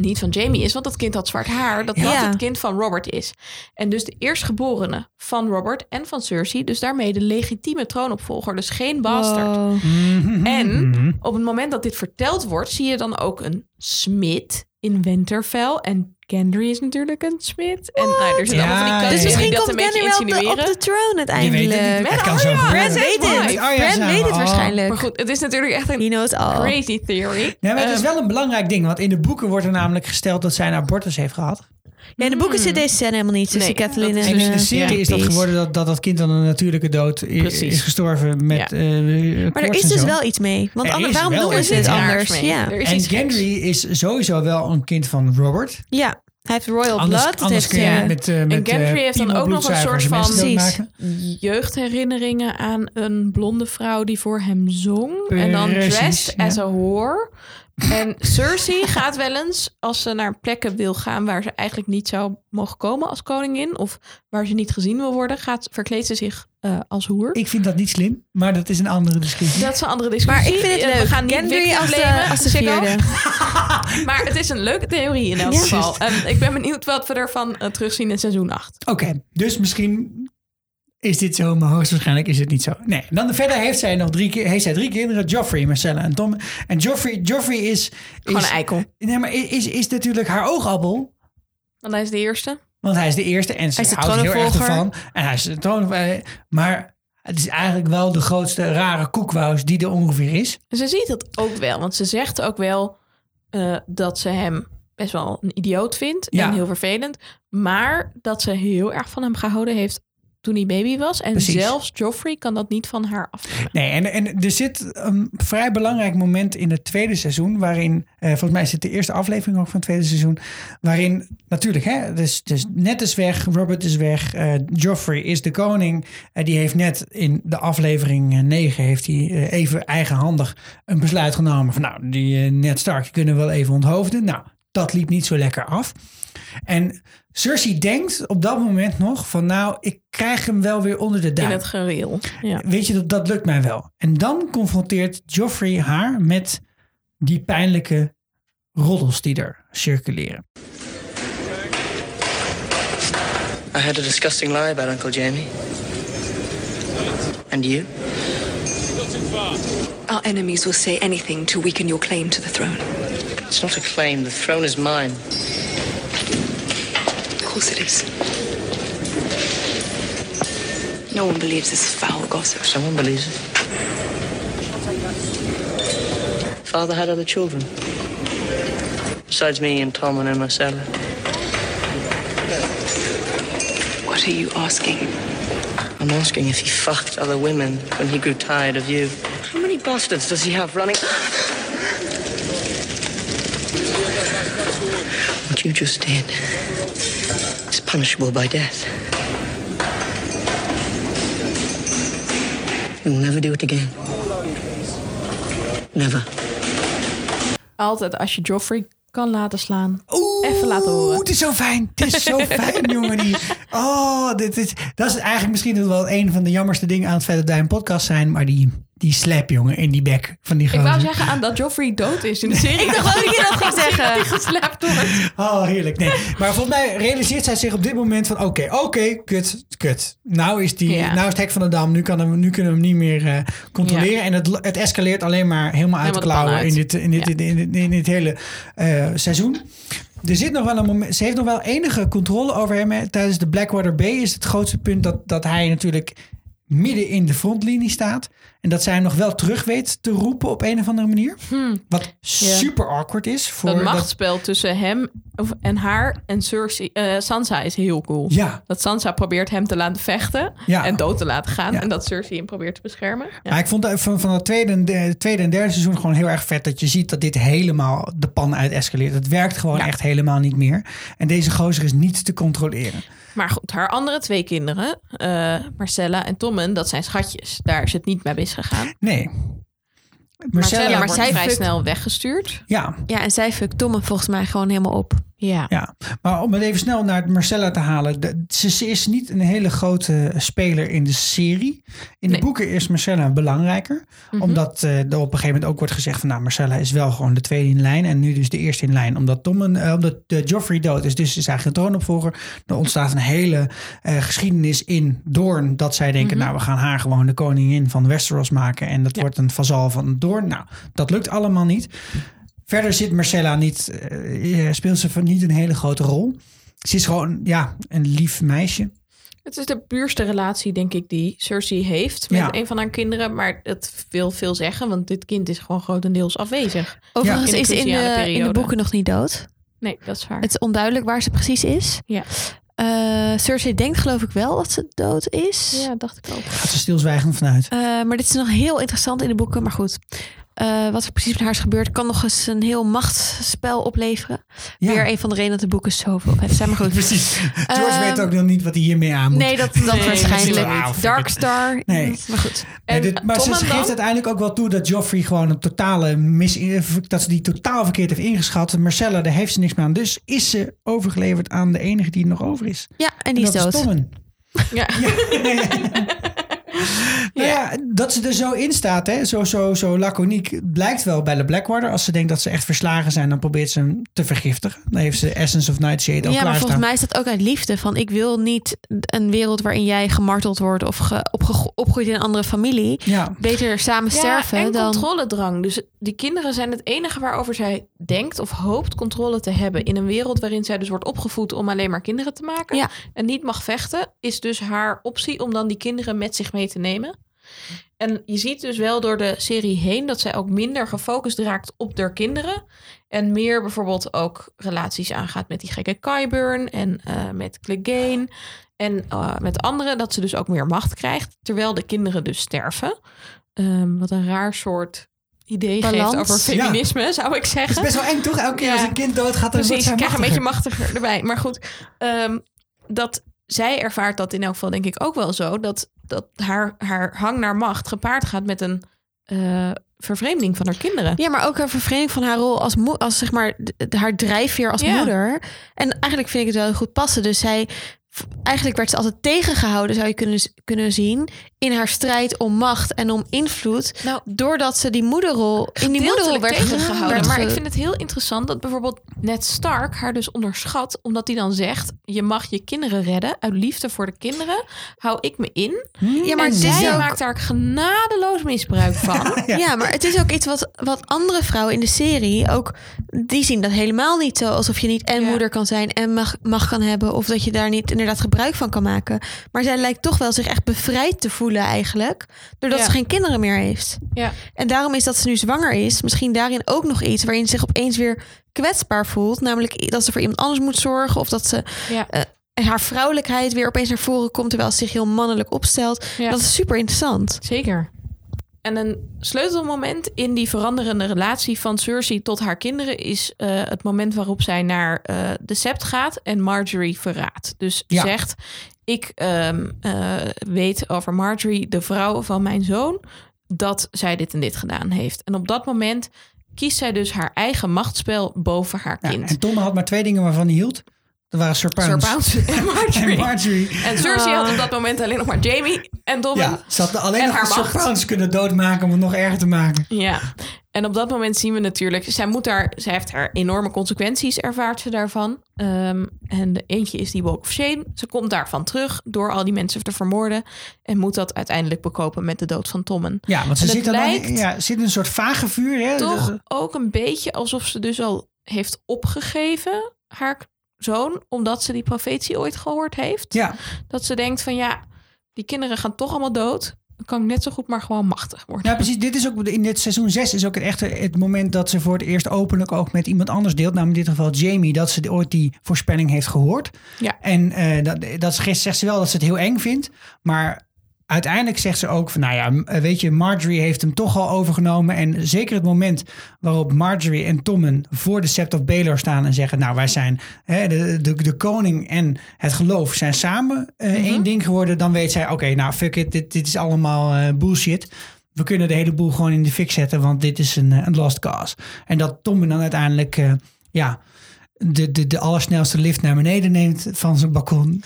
Niet van Jamie is, want dat kind had zwart haar. Dat dat Ja. het kind van Robert is. En dus de eerstgeborene van Robert en van Cersei. Dus daarmee de legitieme troonopvolger. Dus geen bastard. Mhm. En op het moment dat dit verteld wordt, zie je dan ook een smid in Winterfell. En Gendry is natuurlijk een smid. En nou, er zijn Ja, allemaal van die ja, kanten ja. die Misschien komt Gendry wel op de, op de throne Je weet uiteindelijk. het niet. Het kan zo. Brand weet het. Brand weet het Oh. waarschijnlijk. Maar goed, het is natuurlijk echt een crazy theory. Ja, maar het is Ehm, wel een belangrijk ding, want in de boeken wordt er namelijk gesteld dat zij een abortus heeft gehad. Ja, in de boeken zit deze scène helemaal niet tussen Nee, is en En in de eh, serie is dat geworden dat, dat dat kind dan een natuurlijke dood i- Precies. is gestorven met Ja. eh Maar er is en dus wel iets mee. Want Er ander- is waarom wel doen iets ze dit anders? mee. Ja. Er is En iets geks. Gendry is sowieso wel een kind van Robert. ja, hij heeft royal Anders, blood. Dat anders heeft kun je met, eh met en Gendry eh, heeft dan ook nog een soort van doodmaken. jeugdherinneringen aan een blonde vrouw die voor hem zong. En dan Precies, dressed ja. as a whore. En Cersei gaat wel eens, als ze naar plekken wil gaan waar ze eigenlijk niet zou mogen komen als koningin, of waar ze niet gezien wil worden, gaat, verkleedt ze zich eh, als hoer. Ik vind dat niet slim, maar dat is een andere discussie. Dat is een andere discussie. Maar ik vind het leuk. We gaan niet Gendry als de- als de vierde. maar het is een leuke theorie in elk Ja. geval. En ik ben benieuwd wat we ervan eh, terugzien in seizoen 8. Oké, dus misschien is dit zo, maar hoogstwaarschijnlijk is het niet zo. Nee, dan verder heeft zij nog drie, heeft zij drie kinderen, Joffrey, Marcella en Tom. En Joffrey, Joffrey is... Gewoon is, een eikel. Nee, maar is, is, is natuurlijk haar oogappel. Want hij is de eerste. Want hij is de eerste en ze Hij is de houdt heel erg ervan. En hij is de troon, eh, maar het is eigenlijk wel de grootste rare koekwous die er ongeveer is. Ze ziet het ook wel, want ze zegt ook wel eh, dat ze hem best wel een idioot vindt Ja. en heel vervelend. Maar dat ze heel erg van hem gehouden heeft toen hij baby was. En Precies. zelfs Joffrey kan dat niet van haar afnemen. Nee, en, en er zit een vrij belangrijk moment in het tweede seizoen, waarin, eh, volgens mij is het de eerste aflevering ook van het tweede seizoen, waarin natuurlijk, hè, dus, dus net is weg, Robert is weg, eh, Joffrey is de koning. Eh, die heeft net in de aflevering 9 heeft hij eh, even eigenhandig een besluit genomen van, nou, die eh, Ned Stark kunnen we wel even onthoofden. Nou, dat liep niet zo lekker af. En Cersei denkt op dat moment nog van, nou, ik krijg hem wel weer onder de duim. In het gereel. Ja. Weet je, dat, dat lukt mij wel. En dan confronteert Joffrey haar met die pijnlijke roddels die er circuleren. I heard a disgusting lie about Uncle Jamie. And you? Our enemies will say anything to weaken your claim to the throne. It's not a claim. The throne is mine. Of course it is. No one believes this foul gossip. Someone believes it. Father had other children. Besides me and Tom and Emma Marcella. What are you asking? I'm asking if he fucked other women when he grew tired of you. How many bastards does he have running? What you just did is punishable by death. You'll never do it again. Never. Altijd als je Joffrey kan laten slaan. Even laten horen. Het is zo fijn. Het is zo fijn, jongen. Die, oh, dit is, dat is eigenlijk misschien wel een van de jammerste dingen aan het Verder Duin podcast zijn. Maar die, die slap, jongen, in die bek van die Ik gozer. wou zeggen aan dat Joffrey dood is in de serie. Ik dacht dat je dat ging zeggen. Dat hij geslapt wordt. Oh, heerlijk. Nee. Maar volgens mij realiseert zij zich op dit moment van... oké, oké, kut, kut. Nou is, die, Ja. nou is het hek van de dam. Nu, kan hem, nu kunnen we hem niet meer eh, controleren. Ja. En het, het escaleert alleen maar helemaal uit de Helemaal de pan klauwen... in dit, in dit, Ja. in dit, in dit hele eh, seizoen. Er zit nog wel een moment... Ze heeft nog wel enige controle over hem. hè. Tijdens de Blackwater Bay is het grootste punt... dat, dat hij natuurlijk midden in de frontlinie staat. En dat zij hem nog wel terug weet te roepen op een of andere manier. Wat super awkward is. Voor Dat dat- machtsspel tussen hem en haar en Cersei, eh, Sansa is heel cool. Ja. Dat Sansa probeert hem te laten vechten Ja. en dood te laten gaan. Ja. En dat Cersei hem probeert te beschermen. Ja. Maar ik vond van, van het tweede en, de, tweede en derde seizoen gewoon heel erg vet dat je ziet dat dit helemaal de pan uit escaleert. Het werkt gewoon echt helemaal niet meer. En deze gozer is niet te controleren. Maar goed, haar andere twee kinderen, eh, Marcella en Tommen, dat zijn schatjes. Daar is het niet mee misgegaan. Nee. Marcella, maar wordt zij vrij snel weggestuurd. Ja, Ja, en zij fukt Tom volgens mij gewoon helemaal op. Ja. ja, maar om het even snel naar Marcella te halen. de- ze, ze is niet een hele grote speler in de serie. In de boeken is Marcella belangrijker. Mhm. Omdat eh, er op een gegeven moment ook wordt gezegd van... nou, Marcella is wel gewoon de tweede in lijn. En nu dus de eerste in lijn. Omdat, Tom een, eh, omdat eh, Joffrey dood is. Dus is eigenlijk een troonopvolger. Er ontstaat een hele geschiedenis in Doorn. Dat zij denken, Mhm. nou, we gaan haar gewoon de koningin van Westeros maken. En dat wordt een vazal van Doorn. Nou, dat lukt allemaal niet. Verder zit Marcella niet, eh, eh, speelt ze van niet een hele grote rol. Ze is gewoon, ja, een lief meisje. Het is de puurste relatie, denk ik, die Cersei heeft met Ja. een van haar kinderen. Maar dat wil veel zeggen, want dit kind is gewoon grotendeels afwezig. Overigens is ze in de, in de boeken nog niet dood. Nee, dat is waar. Het is onduidelijk waar ze precies is. Ja. Eh, Cersei denkt geloof ik wel dat ze dood is. Ja, dacht ik ook. Gaat ze stilzwijgend vanuit. Eh, maar dit is nog heel interessant in de boeken. Maar goed. Eh, wat er precies met haar is gebeurd, kan nog eens een heel machtsspel opleveren. Ja. Weer een van de redenen dat de boeken zoveel vet zijn. Maar goed. Precies. George Ehm, weet ook nog niet wat hij hiermee aan moet. Nee, dat, dat Nee, waarschijnlijk. dat is wel- Darkstar. Nee. Maar goed. Nee, En dit- maar Tom ze en geeft uiteindelijk ook wel toe dat Joffrey gewoon een totale mis, dat ze die totaal verkeerd heeft ingeschat. Marcella, daar heeft ze niks meer aan. Dus is ze overgeleverd aan de enige die er nog over is. Ja, en die is dat dood. is Tommen. Ja. Nou ja, dat ze er zo in staat, hè, zo, zo, zo laconiek, blijkt wel bij de Blackwater. Als ze denkt dat ze echt verslagen zijn, dan probeert ze hem te vergiftigen. Dan heeft ze Essence of Nightshade al Ja, maar klaarstaan. volgens mij is dat ook uit liefde. Van ik wil niet een wereld waarin jij gemarteld wordt of ge, opge- opgroeit in een andere familie. Ja. Beter samen sterven ja, en dan. controledrang. Dus die kinderen zijn het enige waarover zij denkt of hoopt controle te hebben. In een wereld waarin zij dus wordt opgevoed om alleen maar kinderen te maken. Ja. En niet mag vechten, is dus haar optie om dan die kinderen met zich mee te nemen. En je ziet dus wel door de serie heen dat zij ook minder gefocust raakt op haar kinderen. En meer bijvoorbeeld ook relaties aangaat met die gekke Kyburn en eh, met Clegane. En eh, met anderen, dat ze dus ook meer macht krijgt. Terwijl de kinderen dus sterven. Ehm, wat een raar soort idee Balans. geeft over feminisme, zou ik Het zeggen. is best wel eng, toch? Elke keer Ja. als een kind doodgaat, dan wordt Precies, zij ik krijg een beetje machtiger. machtiger erbij. Maar goed, ehm, dat zij ervaart dat in elk geval denk ik ook wel zo. Dat, dat haar, haar hang naar macht gepaard gaat met een eh, vervreemding van haar kinderen. Ja, maar ook een vervreemding van haar rol als, moe- als zeg maar haar drijfveer als Ja. moeder. En eigenlijk vind ik het wel goed passen. Dus zij, eigenlijk werd ze altijd tegengehouden, zou je kunnen, kunnen zien, in haar strijd om macht en om invloed. Nou, doordat ze die moederrol in die moederrol werd tegengehouden. werd Maar ik vind het heel interessant dat bijvoorbeeld Ned Stark haar dus onderschat. Omdat hij dan zegt, je mag je kinderen redden. Uit liefde voor de kinderen hou ik me in. Ja, maar en zij ook- maakt daar genadeloos misbruik van. Ja. maar het is ook iets wat, wat andere vrouwen in de serie ook... die zien dat helemaal niet zo. Alsof je niet en moeder kan zijn en mag, mag kan hebben... of dat je daar niet inderdaad gebruik van kan maken. Maar zij lijkt toch wel zich echt bevrijd te voelen eigenlijk... doordat Ja. ze geen kinderen meer heeft. Ja. En daarom is dat ze nu zwanger is... misschien daarin ook nog iets waarin ze zich opeens weer kwetsbaar voelt. Namelijk dat ze voor iemand anders moet zorgen... of dat ze... Ja. eh, haar vrouwelijkheid weer opeens naar voren komt... terwijl ze zich heel mannelijk opstelt. Ja. Dat is super interessant. Zeker. En een sleutelmoment in die veranderende relatie van Cersei tot haar kinderen is eh, het moment waarop zij naar eh, de Sept gaat en Marjorie verraadt. Dus Ja. zegt: Ik ehm, eh, weet over Marjorie, de vrouw van mijn zoon, dat zij dit en dit gedaan heeft. En op dat moment kiest zij dus haar eigen machtsspel boven haar Ja, kind. en Tom had maar twee dingen waarvan hij hield. Dat waren Sir Sir Pounce. Pounce en Marjorie. En Marjorie. En Cersei had op dat moment alleen nog maar Jamie en Tommen. Ja, ze had alleen en nog haar Sir. Pounce kunnen doodmaken om het nog erger te maken. Ja, en op dat moment zien we natuurlijk, zij moet daar, zij heeft haar enorme consequenties, ervaart ze daarvan. Ehm, en de eentje is die walk of shame. Ze komt daarvan terug door al die mensen te vermoorden en moet dat uiteindelijk bekopen met de dood van Tommen. Ja, want ze zit, dan lijkt ja, zit in een soort vage vuur. Hè? toch Dus- ook een beetje alsof ze dus al heeft opgegeven, haar zoon, omdat ze die profetie ooit gehoord heeft. Ja. Dat ze denkt van ja, die kinderen gaan toch allemaal dood. Dan kan ik net zo goed maar gewoon machtig worden. Ja, precies. Dit is ook in dit seizoen 6 is ook het echte het moment dat ze voor het eerst openlijk ook met iemand anders deelt. Namelijk in dit geval Jamie, dat ze ooit die voorspelling heeft gehoord. Ja. En eh, dat, dat zegt ze wel dat ze het heel eng vindt. Maar uiteindelijk zegt ze ook van, nou ja, m- weet je, Marjorie heeft hem toch al overgenomen. En zeker het moment waarop Marjorie en Tommen voor de Sept of Baelor staan en zeggen, nou wij zijn, hè, de, de, de koning en het geloof zijn samen eh, één ding geworden. Dan weet zij, oké, nou fuck it, dit, dit is allemaal eh, bullshit. We kunnen de hele boel gewoon in de fik zetten, want dit is een, eh, een lost cause. En dat Tommen dan uiteindelijk, eh, ja, de, de, de allersnelste lift naar beneden neemt van zijn balkon.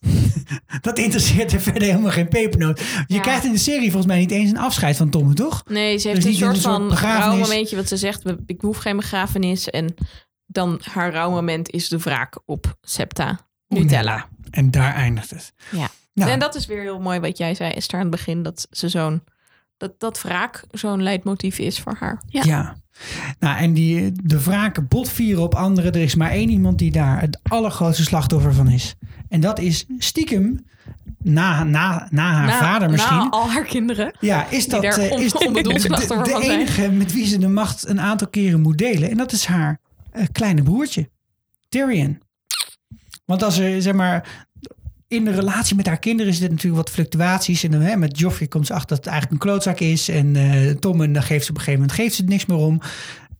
dat interesseert er verder helemaal geen pepernoot. Je Ja. krijgt in de serie volgens mij niet eens een afscheid van Tommen, toch? Nee, ze heeft Dus een soort een soort van rouwmomentje. Wat ze zegt, we- ik hoef geen begrafenis. En dan haar rouwmoment is de wraak op Septa Nutella. En daar eindigt het. Ja. Nou. En dat is weer heel mooi wat jij zei, Esther, aan het begin. Dat ze zo'n... Dat, dat wraak zo'n leidmotief is voor haar. Ja. Nou, en die, de wraken botvieren op anderen. Er is maar één iemand die daar het allergrootste slachtoffer van is. En dat is stiekem, na, na, na haar Na- vader misschien. Na al haar kinderen. Ja, is dat eh, on- is de, de, enige met wie ze de macht een aantal keren moet delen. En dat is haar eh, kleine broertje, Tyrion. Want als er, zeg maar, in de relatie met haar kinderen zitten natuurlijk wat fluctuaties. En dan, hè, met Joffrey komt ze achter dat het eigenlijk een klootzak is. En eh, Tom, en dan geeft ze op een gegeven moment geeft ze het niks meer om.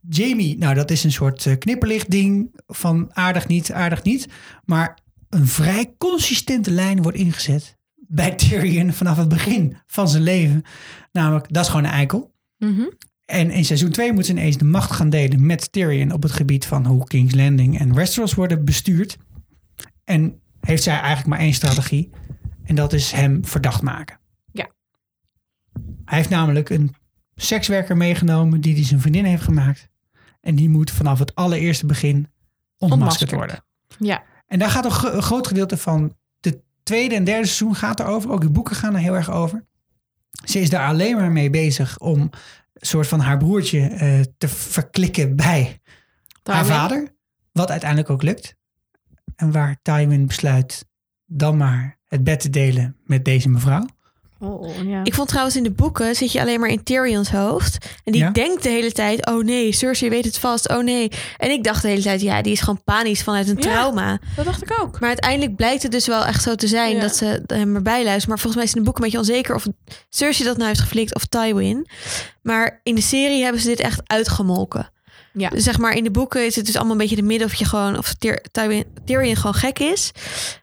Jamie, nou dat is een soort eh, knipperlicht ding van aardig niet, aardig niet. Maar een vrij consistente lijn wordt ingezet bij Tyrion vanaf het begin van zijn leven. Namelijk, dat is gewoon een eikel. Mhm. En in seizoen 2 moet ze ineens de macht gaan delen met Tyrion op het gebied van hoe King's Landing en Westeros worden bestuurd. En heeft zij eigenlijk maar één strategie. En dat is hem verdacht maken. Ja. Hij heeft namelijk een sekswerker meegenomen die hij zijn vriendin heeft gemaakt. En die moet vanaf het allereerste begin ontmaskerd worden. Ja. En daar gaat een, gro- een groot gedeelte van de tweede en derde seizoen gaat erover. Ook de boeken gaan er heel erg over. Ze is daar alleen maar mee bezig om een soort van haar broertje eh, te verklikken bij haar vader. Wat uiteindelijk ook lukt. En waar Tywin besluit dan maar het bed te delen met deze mevrouw. Oh, ja. Ik vond trouwens in de boeken zit je alleen maar in Tyrion's hoofd. En die Ja? denkt de hele tijd, oh nee, Cersei weet het vast, oh nee. En ik dacht de hele tijd, ja, die is gewoon panisch vanuit een Ja. trauma. Dat dacht ik ook. Maar uiteindelijk blijkt het dus wel echt zo te zijn Ja. dat ze hem erbij luistert. Maar volgens mij is in de boek een beetje onzeker of Cersei dat nou heeft geflikt of Tywin. Maar in de serie hebben ze dit echt uitgemolken. Ja. Dus zeg maar in de boeken is het dus allemaal een beetje de midden of je gewoon of Tyrion gewoon gek is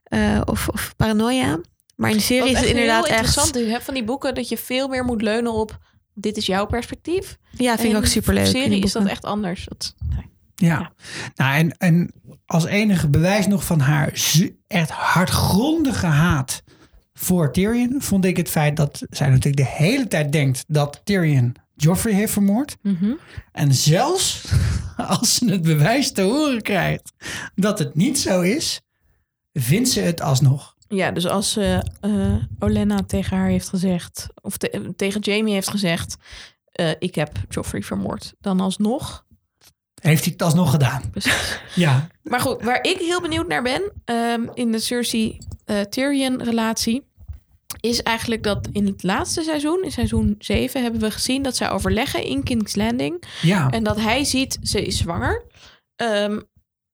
eh, of, of paranoia. Maar in de serie is het echt inderdaad heel echt. interessant is, je hebt van die boeken dat je veel meer moet leunen op dit is jouw perspectief. Ja, vind ik ook superleuk In in de serie is dat echt anders. Dat, Ja. Nou, en, en als enige bewijs nog van haar echt hardgrondige haat voor Tyrion, vond ik het feit dat zij natuurlijk de hele tijd denkt dat Tyrion Joffrey heeft vermoord. Mhm. En zelfs als ze het bewijs te horen krijgt dat het niet zo is, vindt ze het alsnog. Ja, dus als eh eh, Olenna tegen haar heeft gezegd, of te- tegen Jamie heeft gezegd, eh, ik heb Joffrey vermoord, dan alsnog. Heeft hij het alsnog gedaan? Precies. Ja. Maar goed, waar ik heel benieuwd naar ben ehm, in de Cersei-Tyrion relatie, is eigenlijk dat in het laatste seizoen, in seizoen 7, hebben we gezien dat zij overleggen in King's Landing. Ja. En dat hij ziet, ze is zwanger. Ehm,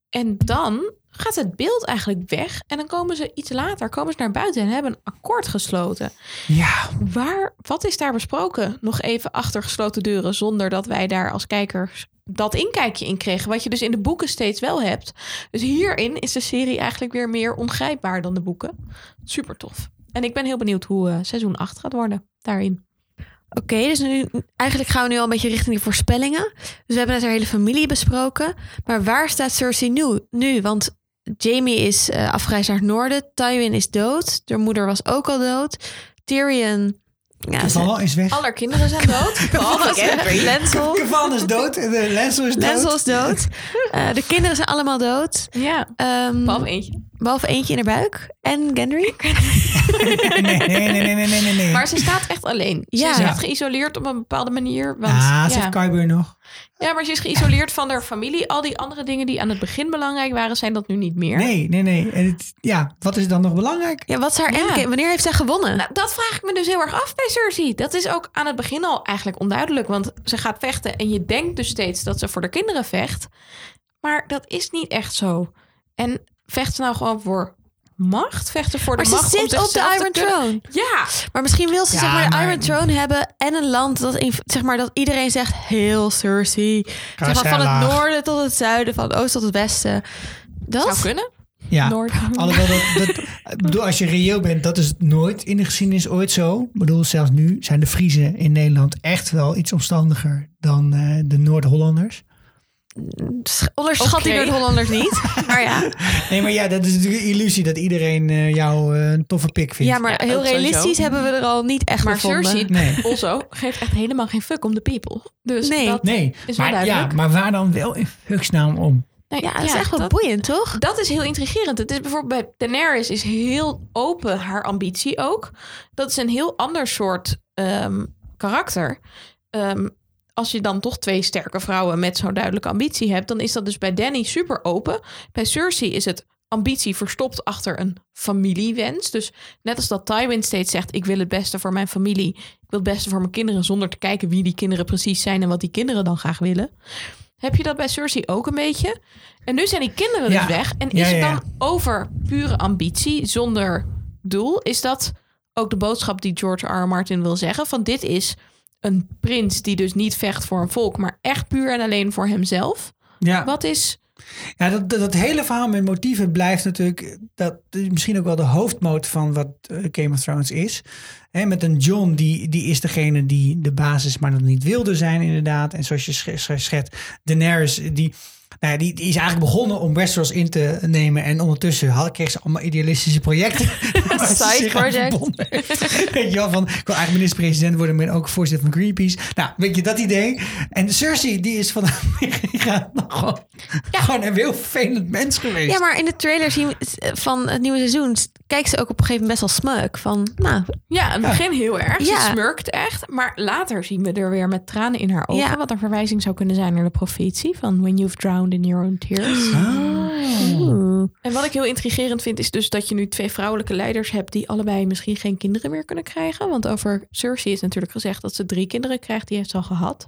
en dan gaat het beeld eigenlijk weg. En dan komen ze iets later komen ze naar buiten en hebben een akkoord gesloten. Ja. Waar, wat is daar besproken? Nog even achter gesloten deuren, zonder dat wij daar als kijkers dat inkijkje in kregen. Wat je dus in de boeken steeds wel hebt. Dus hierin is de serie eigenlijk weer meer ongrijpbaar dan de boeken. Super tof. En ik ben heel benieuwd hoe eh, seizoen 8 gaat worden daarin. Oké, dus nu, eigenlijk gaan we nu al een beetje richting de voorspellingen. Dus we hebben net haar hele familie besproken. Maar waar staat Cersei nu? nu? Want Jamie is eh, afgereisd naar het noorden. Tywin is dood. Haar moeder was ook al dood. Tyrion... Ja, is weg. Alle haar kinderen zijn dood. Behalve. Caval is dood. De is dood. Lancel is dood. Eh, de kinderen zijn allemaal dood. Ja, Ehm, behalve eentje. behalve eentje in haar buik. En Gendry. Nee, nee, nee, nee, nee, nee. Maar ze staat echt alleen. Ze Ja. is echt geïsoleerd op een bepaalde manier. Want, ah, ja. zegt Kyber nog. Ja, maar ze is geïsoleerd van haar familie. Al die andere dingen die aan het begin belangrijk waren, zijn dat nu niet meer. Nee, nee, nee. En het, ja, wat is dan nog belangrijk? Ja, wat is haar Ja. endgame? Wanneer heeft zij gewonnen? Nou, dat vraag ik me dus heel erg af bij Cersei. Dat is ook aan het begin al eigenlijk onduidelijk. Want ze gaat vechten en je denkt dus steeds dat ze voor de kinderen vecht. Maar dat is niet echt zo. En vecht ze nou gewoon voor macht? Vechten voor maar de ze macht om zit op de Iron Throne. Ja, Maar misschien wil ze Ja, zeg maar de Iron Throne hebben en een land dat in- zeg maar dat iedereen zegt heel Cersei. Zeg maar van het noorden tot het zuiden, van het oosten tot het westen. Dat zou kunnen. Ja, Noord. alhoewel dat, als je reëel bent, dat is nooit in de geschiedenis ooit zo. Ik bedoel, zelfs nu zijn de Friesen in Nederland echt wel iets omstandiger dan eh, de Noord-Hollanders. Sch- Onderschat die Oké. Noord-Hollanders niet. Maar ja, Nee, maar ja, dat is natuurlijk een illusie dat iedereen eh, jou eh, een toffe pik vindt. ja maar Ja, heel sowieso. realistisch hebben we er al niet echt Maar gevonden. Cersei, Nee. also, geeft echt helemaal geen fuck om de people. Dus Nee. dat Nee, is wel maar, ja, duidelijk. maar waar dan wel in fucksnaam om? Nee, Ja, dat is echt wel dat- boeiend, toch? Dat is heel intrigerend. Het is bijvoorbeeld bij Daenerys is heel open haar ambitie ook. Dat is een heel ander soort ehm, karakter. Ehm, als je dan toch twee sterke vrouwen met zo'n duidelijke ambitie hebt, dan is dat dus bij Danny super open. Bij Cersei is het ambitie verstopt achter een familiewens. Dus net als dat Tywin steeds zegt: ik wil het beste voor mijn familie, ik wil het beste voor mijn kinderen, zonder te kijken wie die kinderen precies zijn en wat die kinderen dan graag willen. Heb je dat bij Cersei ook een beetje? En nu zijn die kinderen Ja. dus weg. En Ja, is het dan over pure ambitie, zonder doel, is dat ook de boodschap die George R. R. Martin wil zeggen. Van dit is een prins die dus niet vecht voor een volk, maar echt puur en alleen voor hemzelf. Ja. Wat is... Ja, dat, dat, dat hele verhaal met motieven blijft natuurlijk dat is misschien ook wel de hoofdmoot van wat eh, Game of Thrones is. Hè, met een John, die, die is degene die de basis maar nog niet wilde zijn inderdaad. En zoals je sch- sch- schetst, Daenerys, die, nou ja, die, die is eigenlijk begonnen om Westeros in te nemen. En ondertussen had, kreeg ze allemaal idealistische projecten. ze Side project. Weet je wel, van ik wil eigenlijk minister-president worden, maar ook voorzitter van Greenpeace. Nou, weet je, dat idee. En Cersei, die is van Amerika gewoon, gewoon een heel vervelend mens geweest. Ja, maar in de trailer zien we, van het nieuwe seizoen kijkt ze ook op een gegeven moment best wel smug. Van, nou, Ja, in het begin heel erg. Ze Ja. smurkt echt. Maar later zien we er weer met tranen in haar ogen. Ja. Wat een verwijzing zou kunnen zijn naar de profetie van When you've drowned in your own tears. Oeh. En wat ik heel intrigerend vind is dus dat je nu twee vrouwelijke leiders hebt die allebei misschien geen kinderen meer kunnen krijgen. Want over Cersei is natuurlijk gezegd dat ze drie kinderen krijgt. Die heeft ze al gehad.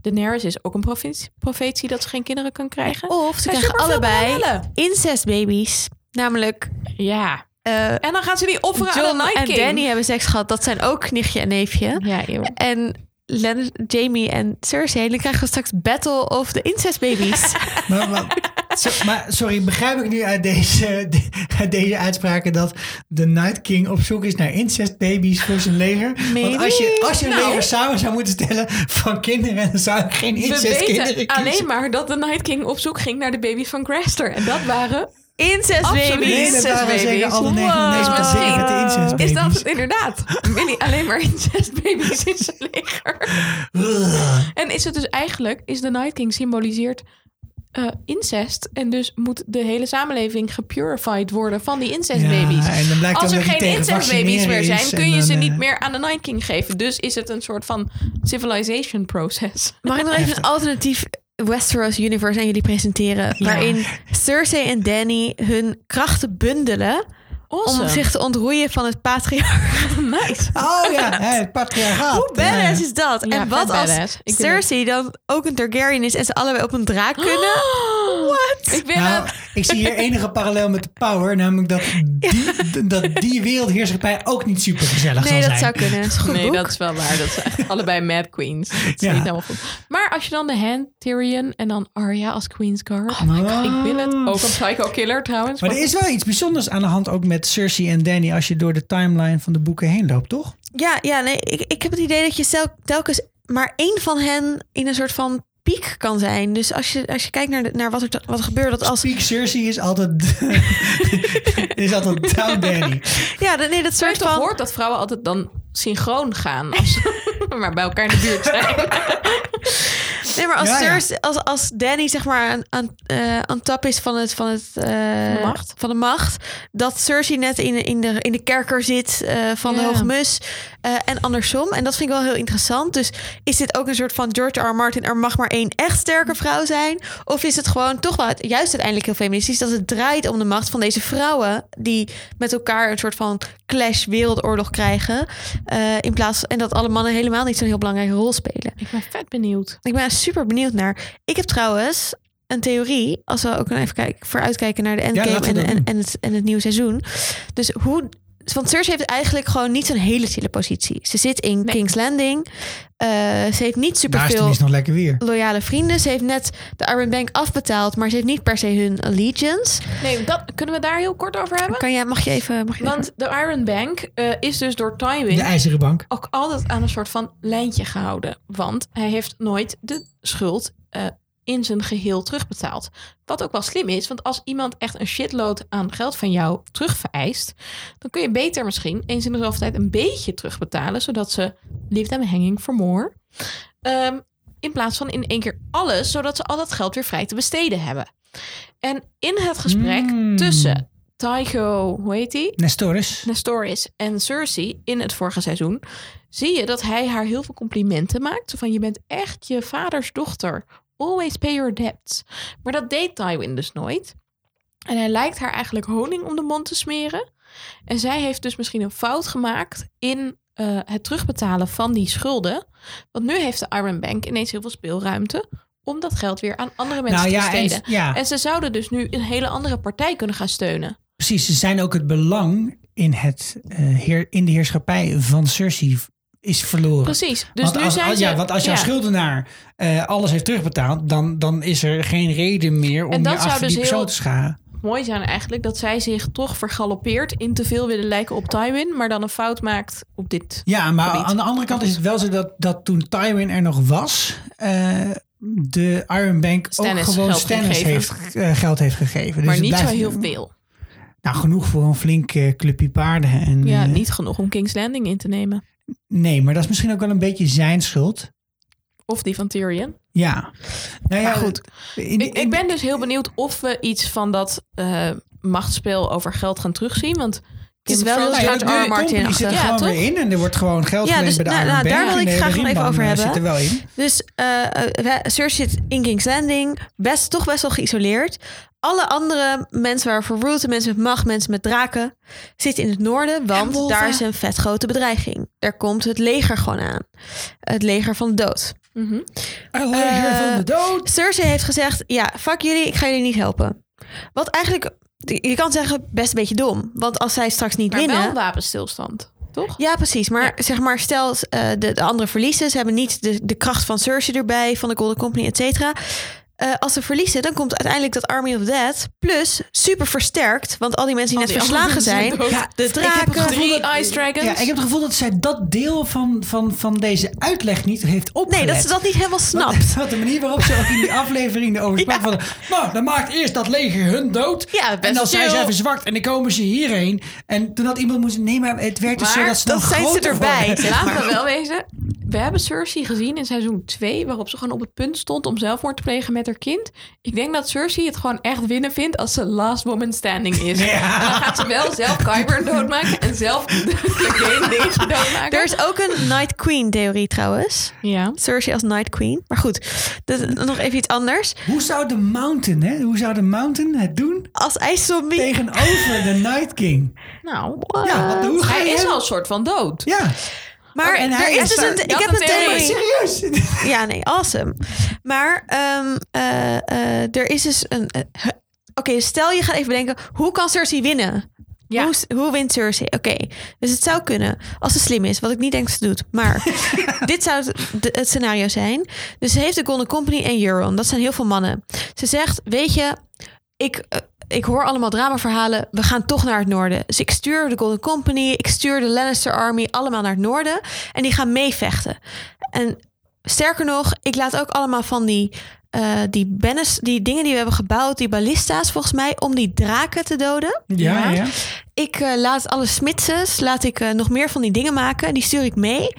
Daenerys is ook een profetie, profetie dat ze geen kinderen kan krijgen. Of ze krijgen allebei incestbaby's. Namelijk Ja. eh, En dan gaan ze die offeren aan John de Night en. Danny hebben seks gehad. Dat zijn ook nichtje en neefje. Ja. En Len, Jamie en Cersei. Dan krijgen we straks Battle of the Incest Babies. Maar, maar, so- maar sorry, begrijp ik nu uit deze, uit deze uitspraken dat de Night King op zoek is naar incestbabies voor zijn leger? Want als je, als je een Nou. leger samen zou moeten stellen van kinderen, dan zou ik geen weten kiezen. alleen maar dat de Night King op zoek ging naar de baby's van Craster. En dat waren... Incest Absoluut. babies. Nee, dat waren zeker alle 99 Wow. katholieken met de Is incestbabies. dat het inderdaad? Willy alleen maar incestbaby's in zijn leger. En is het dus eigenlijk, is de Night King symboliseert eh, incest. En dus moet de hele samenleving gepurified worden van die incestbabies. Ja, en dan blijkt Als er geen incestbabies meer zijn, is kun je ze niet eh, meer aan de Night King geven. Dus is het een soort van civilization process. Mag ik nog even een alternatief Westeros universe aan jullie presenteren? Waarin Cersei en Danny hun krachten bundelen... Awesome. om zich te ontroeien van het patriarch. nice. Oh ja, hè, het patriarchaat. Hoe badass is dat? Ja, en wat als badass. Cersei dan ook een Targaryen is... en ze allebei op een draak kunnen? What? Ik Nou, ik zie hier enige parallel met de Power, namelijk dat die, dat die wereldheerschappij ook niet super gezellig Nee, zal dat zijn. zou kunnen. Dat is een goed nee, boek. dat is wel waar. Dat zijn allebei Mad Queens. Dat is Ja. niet helemaal goed. Maar als je dan de Hand, Tyrion en dan Arya als Queen's Guard. Oh my God. Ik wil het. Ook een psycho killer trouwens. Maar er is wel iets bijzonders aan de hand ook met Cersei en Danny als je door de timeline van de boeken heen loopt, toch? Ja, ja nee, ik, ik heb het idee dat je tel- telkens maar één van hen in een soort van piek kan zijn. Dus als je, als je kijkt naar, de, naar wat, er, wat er gebeurt, dat als... Peak Cersei is altijd, is altijd down Danny. Ja, dat- nee, dat soort toch van... hoort dat vrouwen altijd dan synchroon gaan. Als ze maar bij elkaar in de buurt zijn. Nee, maar als, Ja, ja. Cersei- als, als Danny zeg maar aan, aan, eh, aan top is van, het, van, het, eh, de macht. van de macht, dat Cersei net in, in, de, in de kerker zit eh, van de Ja. Hoogmus eh, en andersom. En dat vind ik wel heel interessant. Dus is dit ook een soort van George R. R. Martin, er mag maar één echt sterke vrouw zijn? Of is het gewoon toch wel juist uiteindelijk heel feministisch, dat het draait om de macht van deze vrouwen die met elkaar een soort van clash wereldoorlog krijgen, eh, in plaats en dat alle mannen helemaal niet zo'n heel belangrijke rol spelen. Ik ben vet benieuwd. Ik ben super benieuwd naar. Ik heb trouwens een theorie, als we ook nog even kijken, vooruitkijken naar de endgame en, en, doen. en, het, en het nieuwe seizoen. Dus hoe. Want Cersei heeft eigenlijk gewoon niet zo'n hele chille positie. Ze zit in King's Landing. Eh, ze heeft niet Daar is superveel tenminste nog lekker weer. loyale vrienden. Ze heeft net de Iron Bank afbetaald, maar ze heeft niet per se hun allegiance. Nee, dat, kunnen we daar heel kort over hebben? Kan jij, mag je even. Mag je even- Want de Iron Bank eh, is dus door Tywin De IJzeren Bank. ook altijd aan een soort van lijntje gehouden. Want hij heeft nooit de schuld eh, in zijn geheel terugbetaald. Wat ook wel slim is, want als iemand echt een shitload aan geld van jou terugvereist, dan kun je beter misschien eens in de zoveel tijd een beetje terugbetalen, zodat ze liefde en hanging for more. Ehm, in plaats van in één keer alles, zodat ze al dat geld weer vrij te besteden hebben. En in het gesprek Mm. tussen Tycho, hoe heet die? Nestoris. Nestoris en Cersei in het vorige seizoen, zie je dat hij haar heel veel complimenten maakt. Van, je bent echt je vaders dochter. Always pay your debts. Maar dat deed Tywin dus nooit. En hij lijkt haar eigenlijk honing om de mond te smeren. En zij heeft dus misschien een fout gemaakt in eh, het terugbetalen van die schulden. Want nu heeft de Iron Bank ineens heel veel speelruimte om dat geld weer aan andere mensen Nou te ja, en- ja. en ze zouden dus nu een hele andere partij kunnen gaan steunen. Precies, ze zijn ook het belang in, het, eh, heer, in de heerschappij van Cersei is verloren. Precies. Dus want nu als, zijn ze... ja, want als jouw ja. schuldenaar eh, alles heeft terugbetaald, dan, dan is er geen reden meer om je achter zou die dus persoon te scharen. mooi zijn eigenlijk dat zij zich toch vergalopeert in te veel willen lijken op Tywin, maar dan een fout maakt op dit. Ja, maar gebied. aan de andere kant is het wel zo dat, dat toen Tywin er nog was, eh, de Iron Bank Stannis ook gewoon geld Stannis gegeven. heeft, eh, geld heeft gegeven. Dus maar het niet zo heel veel. Nou, genoeg voor een flink eh, clubje paarden. En, Ja, niet genoeg om King's Landing in te nemen. Nee, maar dat is misschien ook wel een beetje zijn schuld. Of die van Tyrion. Ja. Nou ja, Maar goed. in- ik, ik ben dus heel benieuwd of we iets van dat eh, machtsspel over geld gaan terugzien. Want Het is wel heel ja, de R. R. Martin company zit er achter. gewoon Ja, weer in. En er wordt gewoon geld Ja, geleend dus bij de nou, nou, daar wil ik de graag nog even over hebben. Zit er wel in. Dus eh eh, Cersei zit in King's Landing, best, toch best wel geïsoleerd. Alle andere mensen waarvoor Root, mensen met macht, mensen met draken, zitten in het noorden, want daar is een vet grote bedreiging. Daar komt het leger gewoon aan. Het leger van de dood. Mhm. Een leger van de dood. Cersei heeft gezegd, ja, fuck jullie, ik ga jullie niet helpen. Wat eigenlijk, je kan zeggen, best een beetje dom. Want als zij straks niet maar winnen... wel een wapenstilstand, toch? Ja, precies. Maar zeg maar, stel eh, de, de andere verliezen. Ze hebben niet de, de kracht van Cersei erbij, van de Golden Company, et cetera. Eh, als ze verliezen, dan komt uiteindelijk dat Army of Dead plus super versterkt. Want al die mensen die net verslagen zijn. Ja, de ik heb het draken. gevoel Drie dat- Ice Dragons. Ja, ik heb het gevoel dat zij dat deel van, van, van deze uitleg niet heeft opgelet. Nee, dat ze dat niet helemaal snapt. Want, want de manier waarop ze ook in die aflevering erover sprak van... Nou, dan maakt eerst dat leger hun dood. Ja, best en dan zijn ze zwart en dan komen ze hierheen. En toen had iemand moeten... Nee, maar het werd dus zo dat ze dat zijn ze erbij, Laten we wel wezen. We hebben Cersei gezien in seizoen 2, waarop ze gewoon op het punt stond om zelfmoord te plegen met haar kind. Ik denk dat Cersei het gewoon echt winnen vindt als ze last woman standing is. Ja. Dan gaat ze wel zelf Kyber doodmaken en zelf de game dingetje doodmaken. Er is ook een Night Queen theorie trouwens. Ja. Cersei als Night Queen. Maar goed, dat, nog even iets anders. Hoe zou de Mountain, hè? Hoe zou de Mountain het doen Als ijszombie. tegenover de Night King? Nou, Ja, want hoe ga hij je is hem- al een soort van dood. Ja, Maar en er is is dus een, ik heb een theorie. theorie. serieus? Ja, nee, awesome. Maar ehm, eh, eh, er is dus een. eh. Oké, stel je gaat even bedenken, hoe kan Cersei winnen? Ja. Hoe, hoe wint Cersei? Oké, dus het zou kunnen als ze slim is, wat ik niet denk dat ze doet. Maar dit zou het, het scenario zijn. Dus ze heeft de Golden Company en Euron. Dat zijn heel veel mannen. Ze zegt, weet je, ik, ik hoor allemaal dramaverhalen. We gaan toch naar het noorden. Dus ik stuur de Golden Company, ik stuur de Lannister Army allemaal naar het noorden. En die gaan meevechten. En sterker nog, ik laat ook allemaal van die, eh, die bennis, die dingen die we hebben gebouwd, die ballista's volgens mij, om die draken te doden. Ja, ja. Ik eh, laat alle smitsers, laat ik eh, nog meer van die dingen maken. Die stuur ik mee.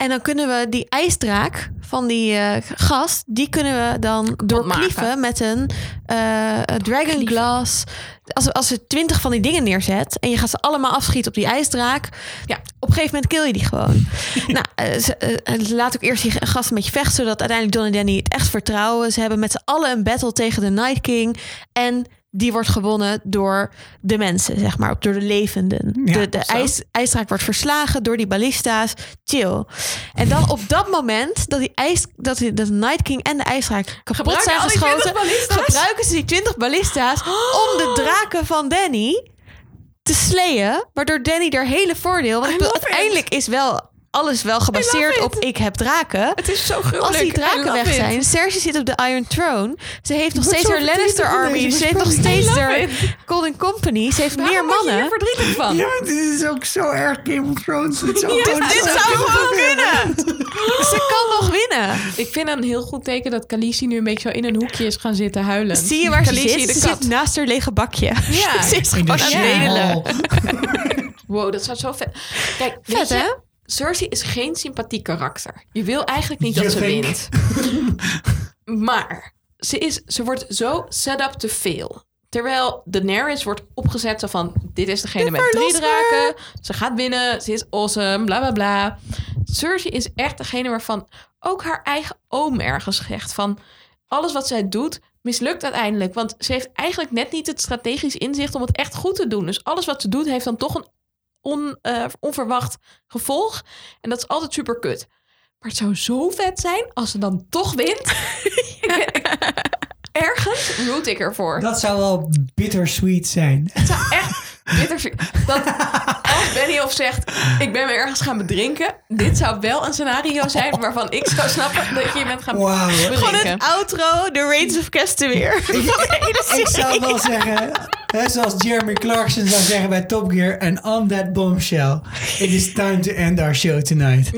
En dan kunnen we die ijsdraak van die eh, gast, die kunnen we dan doorklieven met een eh, dragon glass. Als, als je twintig van die dingen neerzet en je gaat ze allemaal afschieten op die ijsdraak, ja, op een gegeven moment kill je die gewoon. nou, eh, laat ook eerst die gast een beetje vechten, zodat uiteindelijk John en Danny het echt vertrouwen. Ze hebben met z'n allen een battle tegen de Night King en die wordt gewonnen door de mensen, zeg maar, door de levenden. Ja, de de ijs, ijsdraak wordt verslagen door die ballista's. Chill. En dan op dat moment dat die ijs, dat de Night King en de ijsdraak kapot Gebruiken zijn al die 20 geschoten, gebruiken ze die 20 ballista's om de draken van Danny te slayen, waardoor Danny er hele voordeel. Want uiteindelijk is wel alles wel gebaseerd it. op ik heb draken. Het is zo gruwelijk. Als die draken weg it. zijn, Cersei zit op de Iron Throne. Ze heeft nog steeds haar Lannister Army. Ze heeft nog steeds haar it. Golden Company. Ze heeft meer Waarom mannen. hier verdrietig van? Ja, dit is ook zo erg Game of Thrones. Dit zou, Ja, gewoon dit zo zou kunnen gewoon. Ze kan nog winnen. Ik vind een heel goed teken dat Khaleesi nu een beetje zo in een hoekje is gaan zitten huilen. Zie je waar ze zit? de Ze zit naast haar lege bakje. Ja. ze is gewoon aan het. Wow, dat zou zo vet. Kijk, Vet, hè? Cersei is geen sympathiek karakter. Je wil eigenlijk niet dat ze wint. maar ze, is, ze wordt zo set up te veel. Terwijl Daenerys wordt opgezet van... dit is degene met drie draken. Ze gaat winnen. Ze is awesome. Bla, bla, bla. Cersei is echt degene waarvan ook haar eigen oom ergens zegt van... alles wat zij doet mislukt uiteindelijk. Want ze heeft eigenlijk net niet het strategisch inzicht om het echt goed te doen. Dus alles wat ze doet heeft dan toch een on, eh, onverwacht gevolg. En dat is altijd super kut. Maar het zou zo vet zijn als ze dan toch wint. Ergens root ik ervoor. Dat zou wel bittersweet zijn. Het zou echt bitter Dat Benny of zegt, ik ben me ergens gaan bedrinken. Dit zou wel een scenario zijn waarvan ik zou snappen dat je je bent gaan Wauw. bedrinken. Gewoon het outro, de Reigns of Castamere. Ik, ik, ik zou wel zeggen, hè, zoals Jeremy Clarkson zou zeggen bij Top Gear, and on that bombshell, it is time to end our show tonight.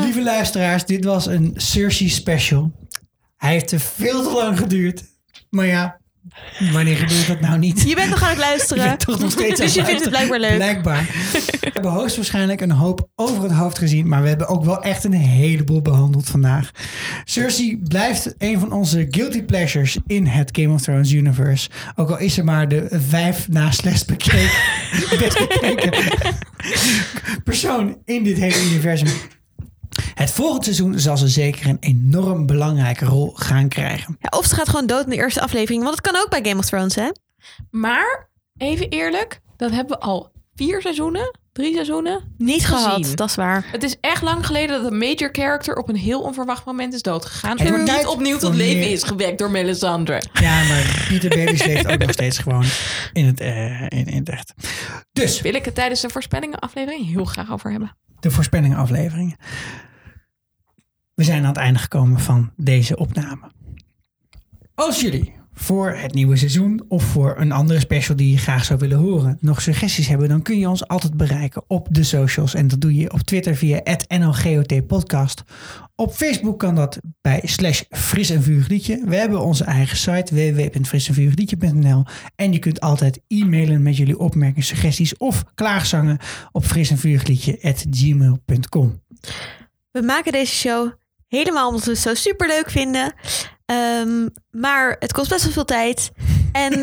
Lieve luisteraars, dit was een Cersei special. Hij heeft er veel te lang geduurd. Maar ja, wanneer gebeurt dat nou niet? Je bent nog aan het luisteren. toch nog steeds aan dus je vindt het blijkbaar leuk. Blijkbaar. We hebben hoogstwaarschijnlijk een hoop over het hoofd gezien. Maar we hebben ook wel echt een heleboel behandeld vandaag. Cersei blijft een van onze guilty pleasures in het Game of Thrones universe. Ook al is ze maar de vijf na slechts bekeken, best bekeken persoon in dit hele universum. Het volgende seizoen zal ze zeker een enorm belangrijke rol gaan krijgen. Ja, of ze gaat gewoon dood in de eerste aflevering. Want het kan ook bij Game of Thrones, hè? Maar, even eerlijk, dat hebben we al vier seizoenen, drie seizoenen Niet gezien. gehad, dat is waar. Het is echt lang geleden dat een major character op een heel onverwacht moment is doodgegaan. En wordt niet opnieuw tot leven meer- is gewekt door Melisandre. Ja, maar Pieter Baelish leeft ook nog steeds gewoon in het, eh, in, in het echt. Dus, Wil ik het tijdens de voorspellingen aflevering heel graag over hebben. de voorspellingen-afleveringen. We zijn aan het einde gekomen van deze opname. Als jullie voor het nieuwe seizoen of voor een andere special die je graag zou willen horen, nog suggesties hebben, dan kun je ons altijd bereiken op de socials. En dat doe je op Twitter via NLGOT Podcast. Op Facebook kan dat bij slash fris en. We hebben onze eigen site www.frisenvurigliedje.nl en je kunt altijd e-mailen met jullie opmerkingen, suggesties of klaagzangen op frisenvurigliedje.gmail.com. We maken deze show helemaal omdat we het zo super leuk vinden. Ehm, maar het kost best wel veel tijd. En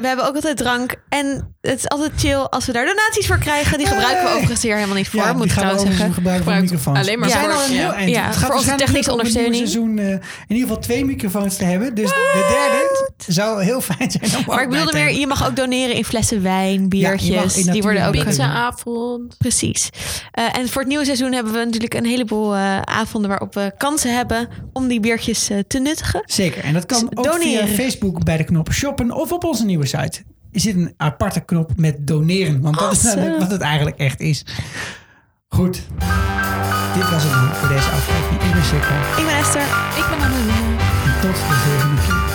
we hebben ook altijd drank. En het is altijd chill als we daar donaties voor krijgen. Die gebruiken we overigens hier helemaal niet voor, Ja, moet ik trouwens zeggen. gebruiken voor Gebruikt microfoons. alleen maar we zijn voor- al een heel eind. Ja, het gaat voor onze technische ondersteuning. seizoen eh, in ieder geval twee microfoons te hebben. Dus de derde zou heel fijn zijn om Maar ik bedoelde meer, je mag ook doneren in flessen wijn, biertjes. Ja, die worden ook. Pizzaavond. Precies. Eh, en voor het nieuwe seizoen hebben we natuurlijk een heleboel eh, avonden waarop we kansen hebben om die biertjes te nuttigen. Zeker. En dat kan Dus ook doneren. via Facebook bij de knop shoppen Patreon of op onze nieuwe site er zit een aparte knop met doneren. Want dat is wat het eigenlijk echt is. Goed. Dit was het voor deze aflevering. Ik ben Ik ben Esther. Ik ben Anne. En tot de volgende keer.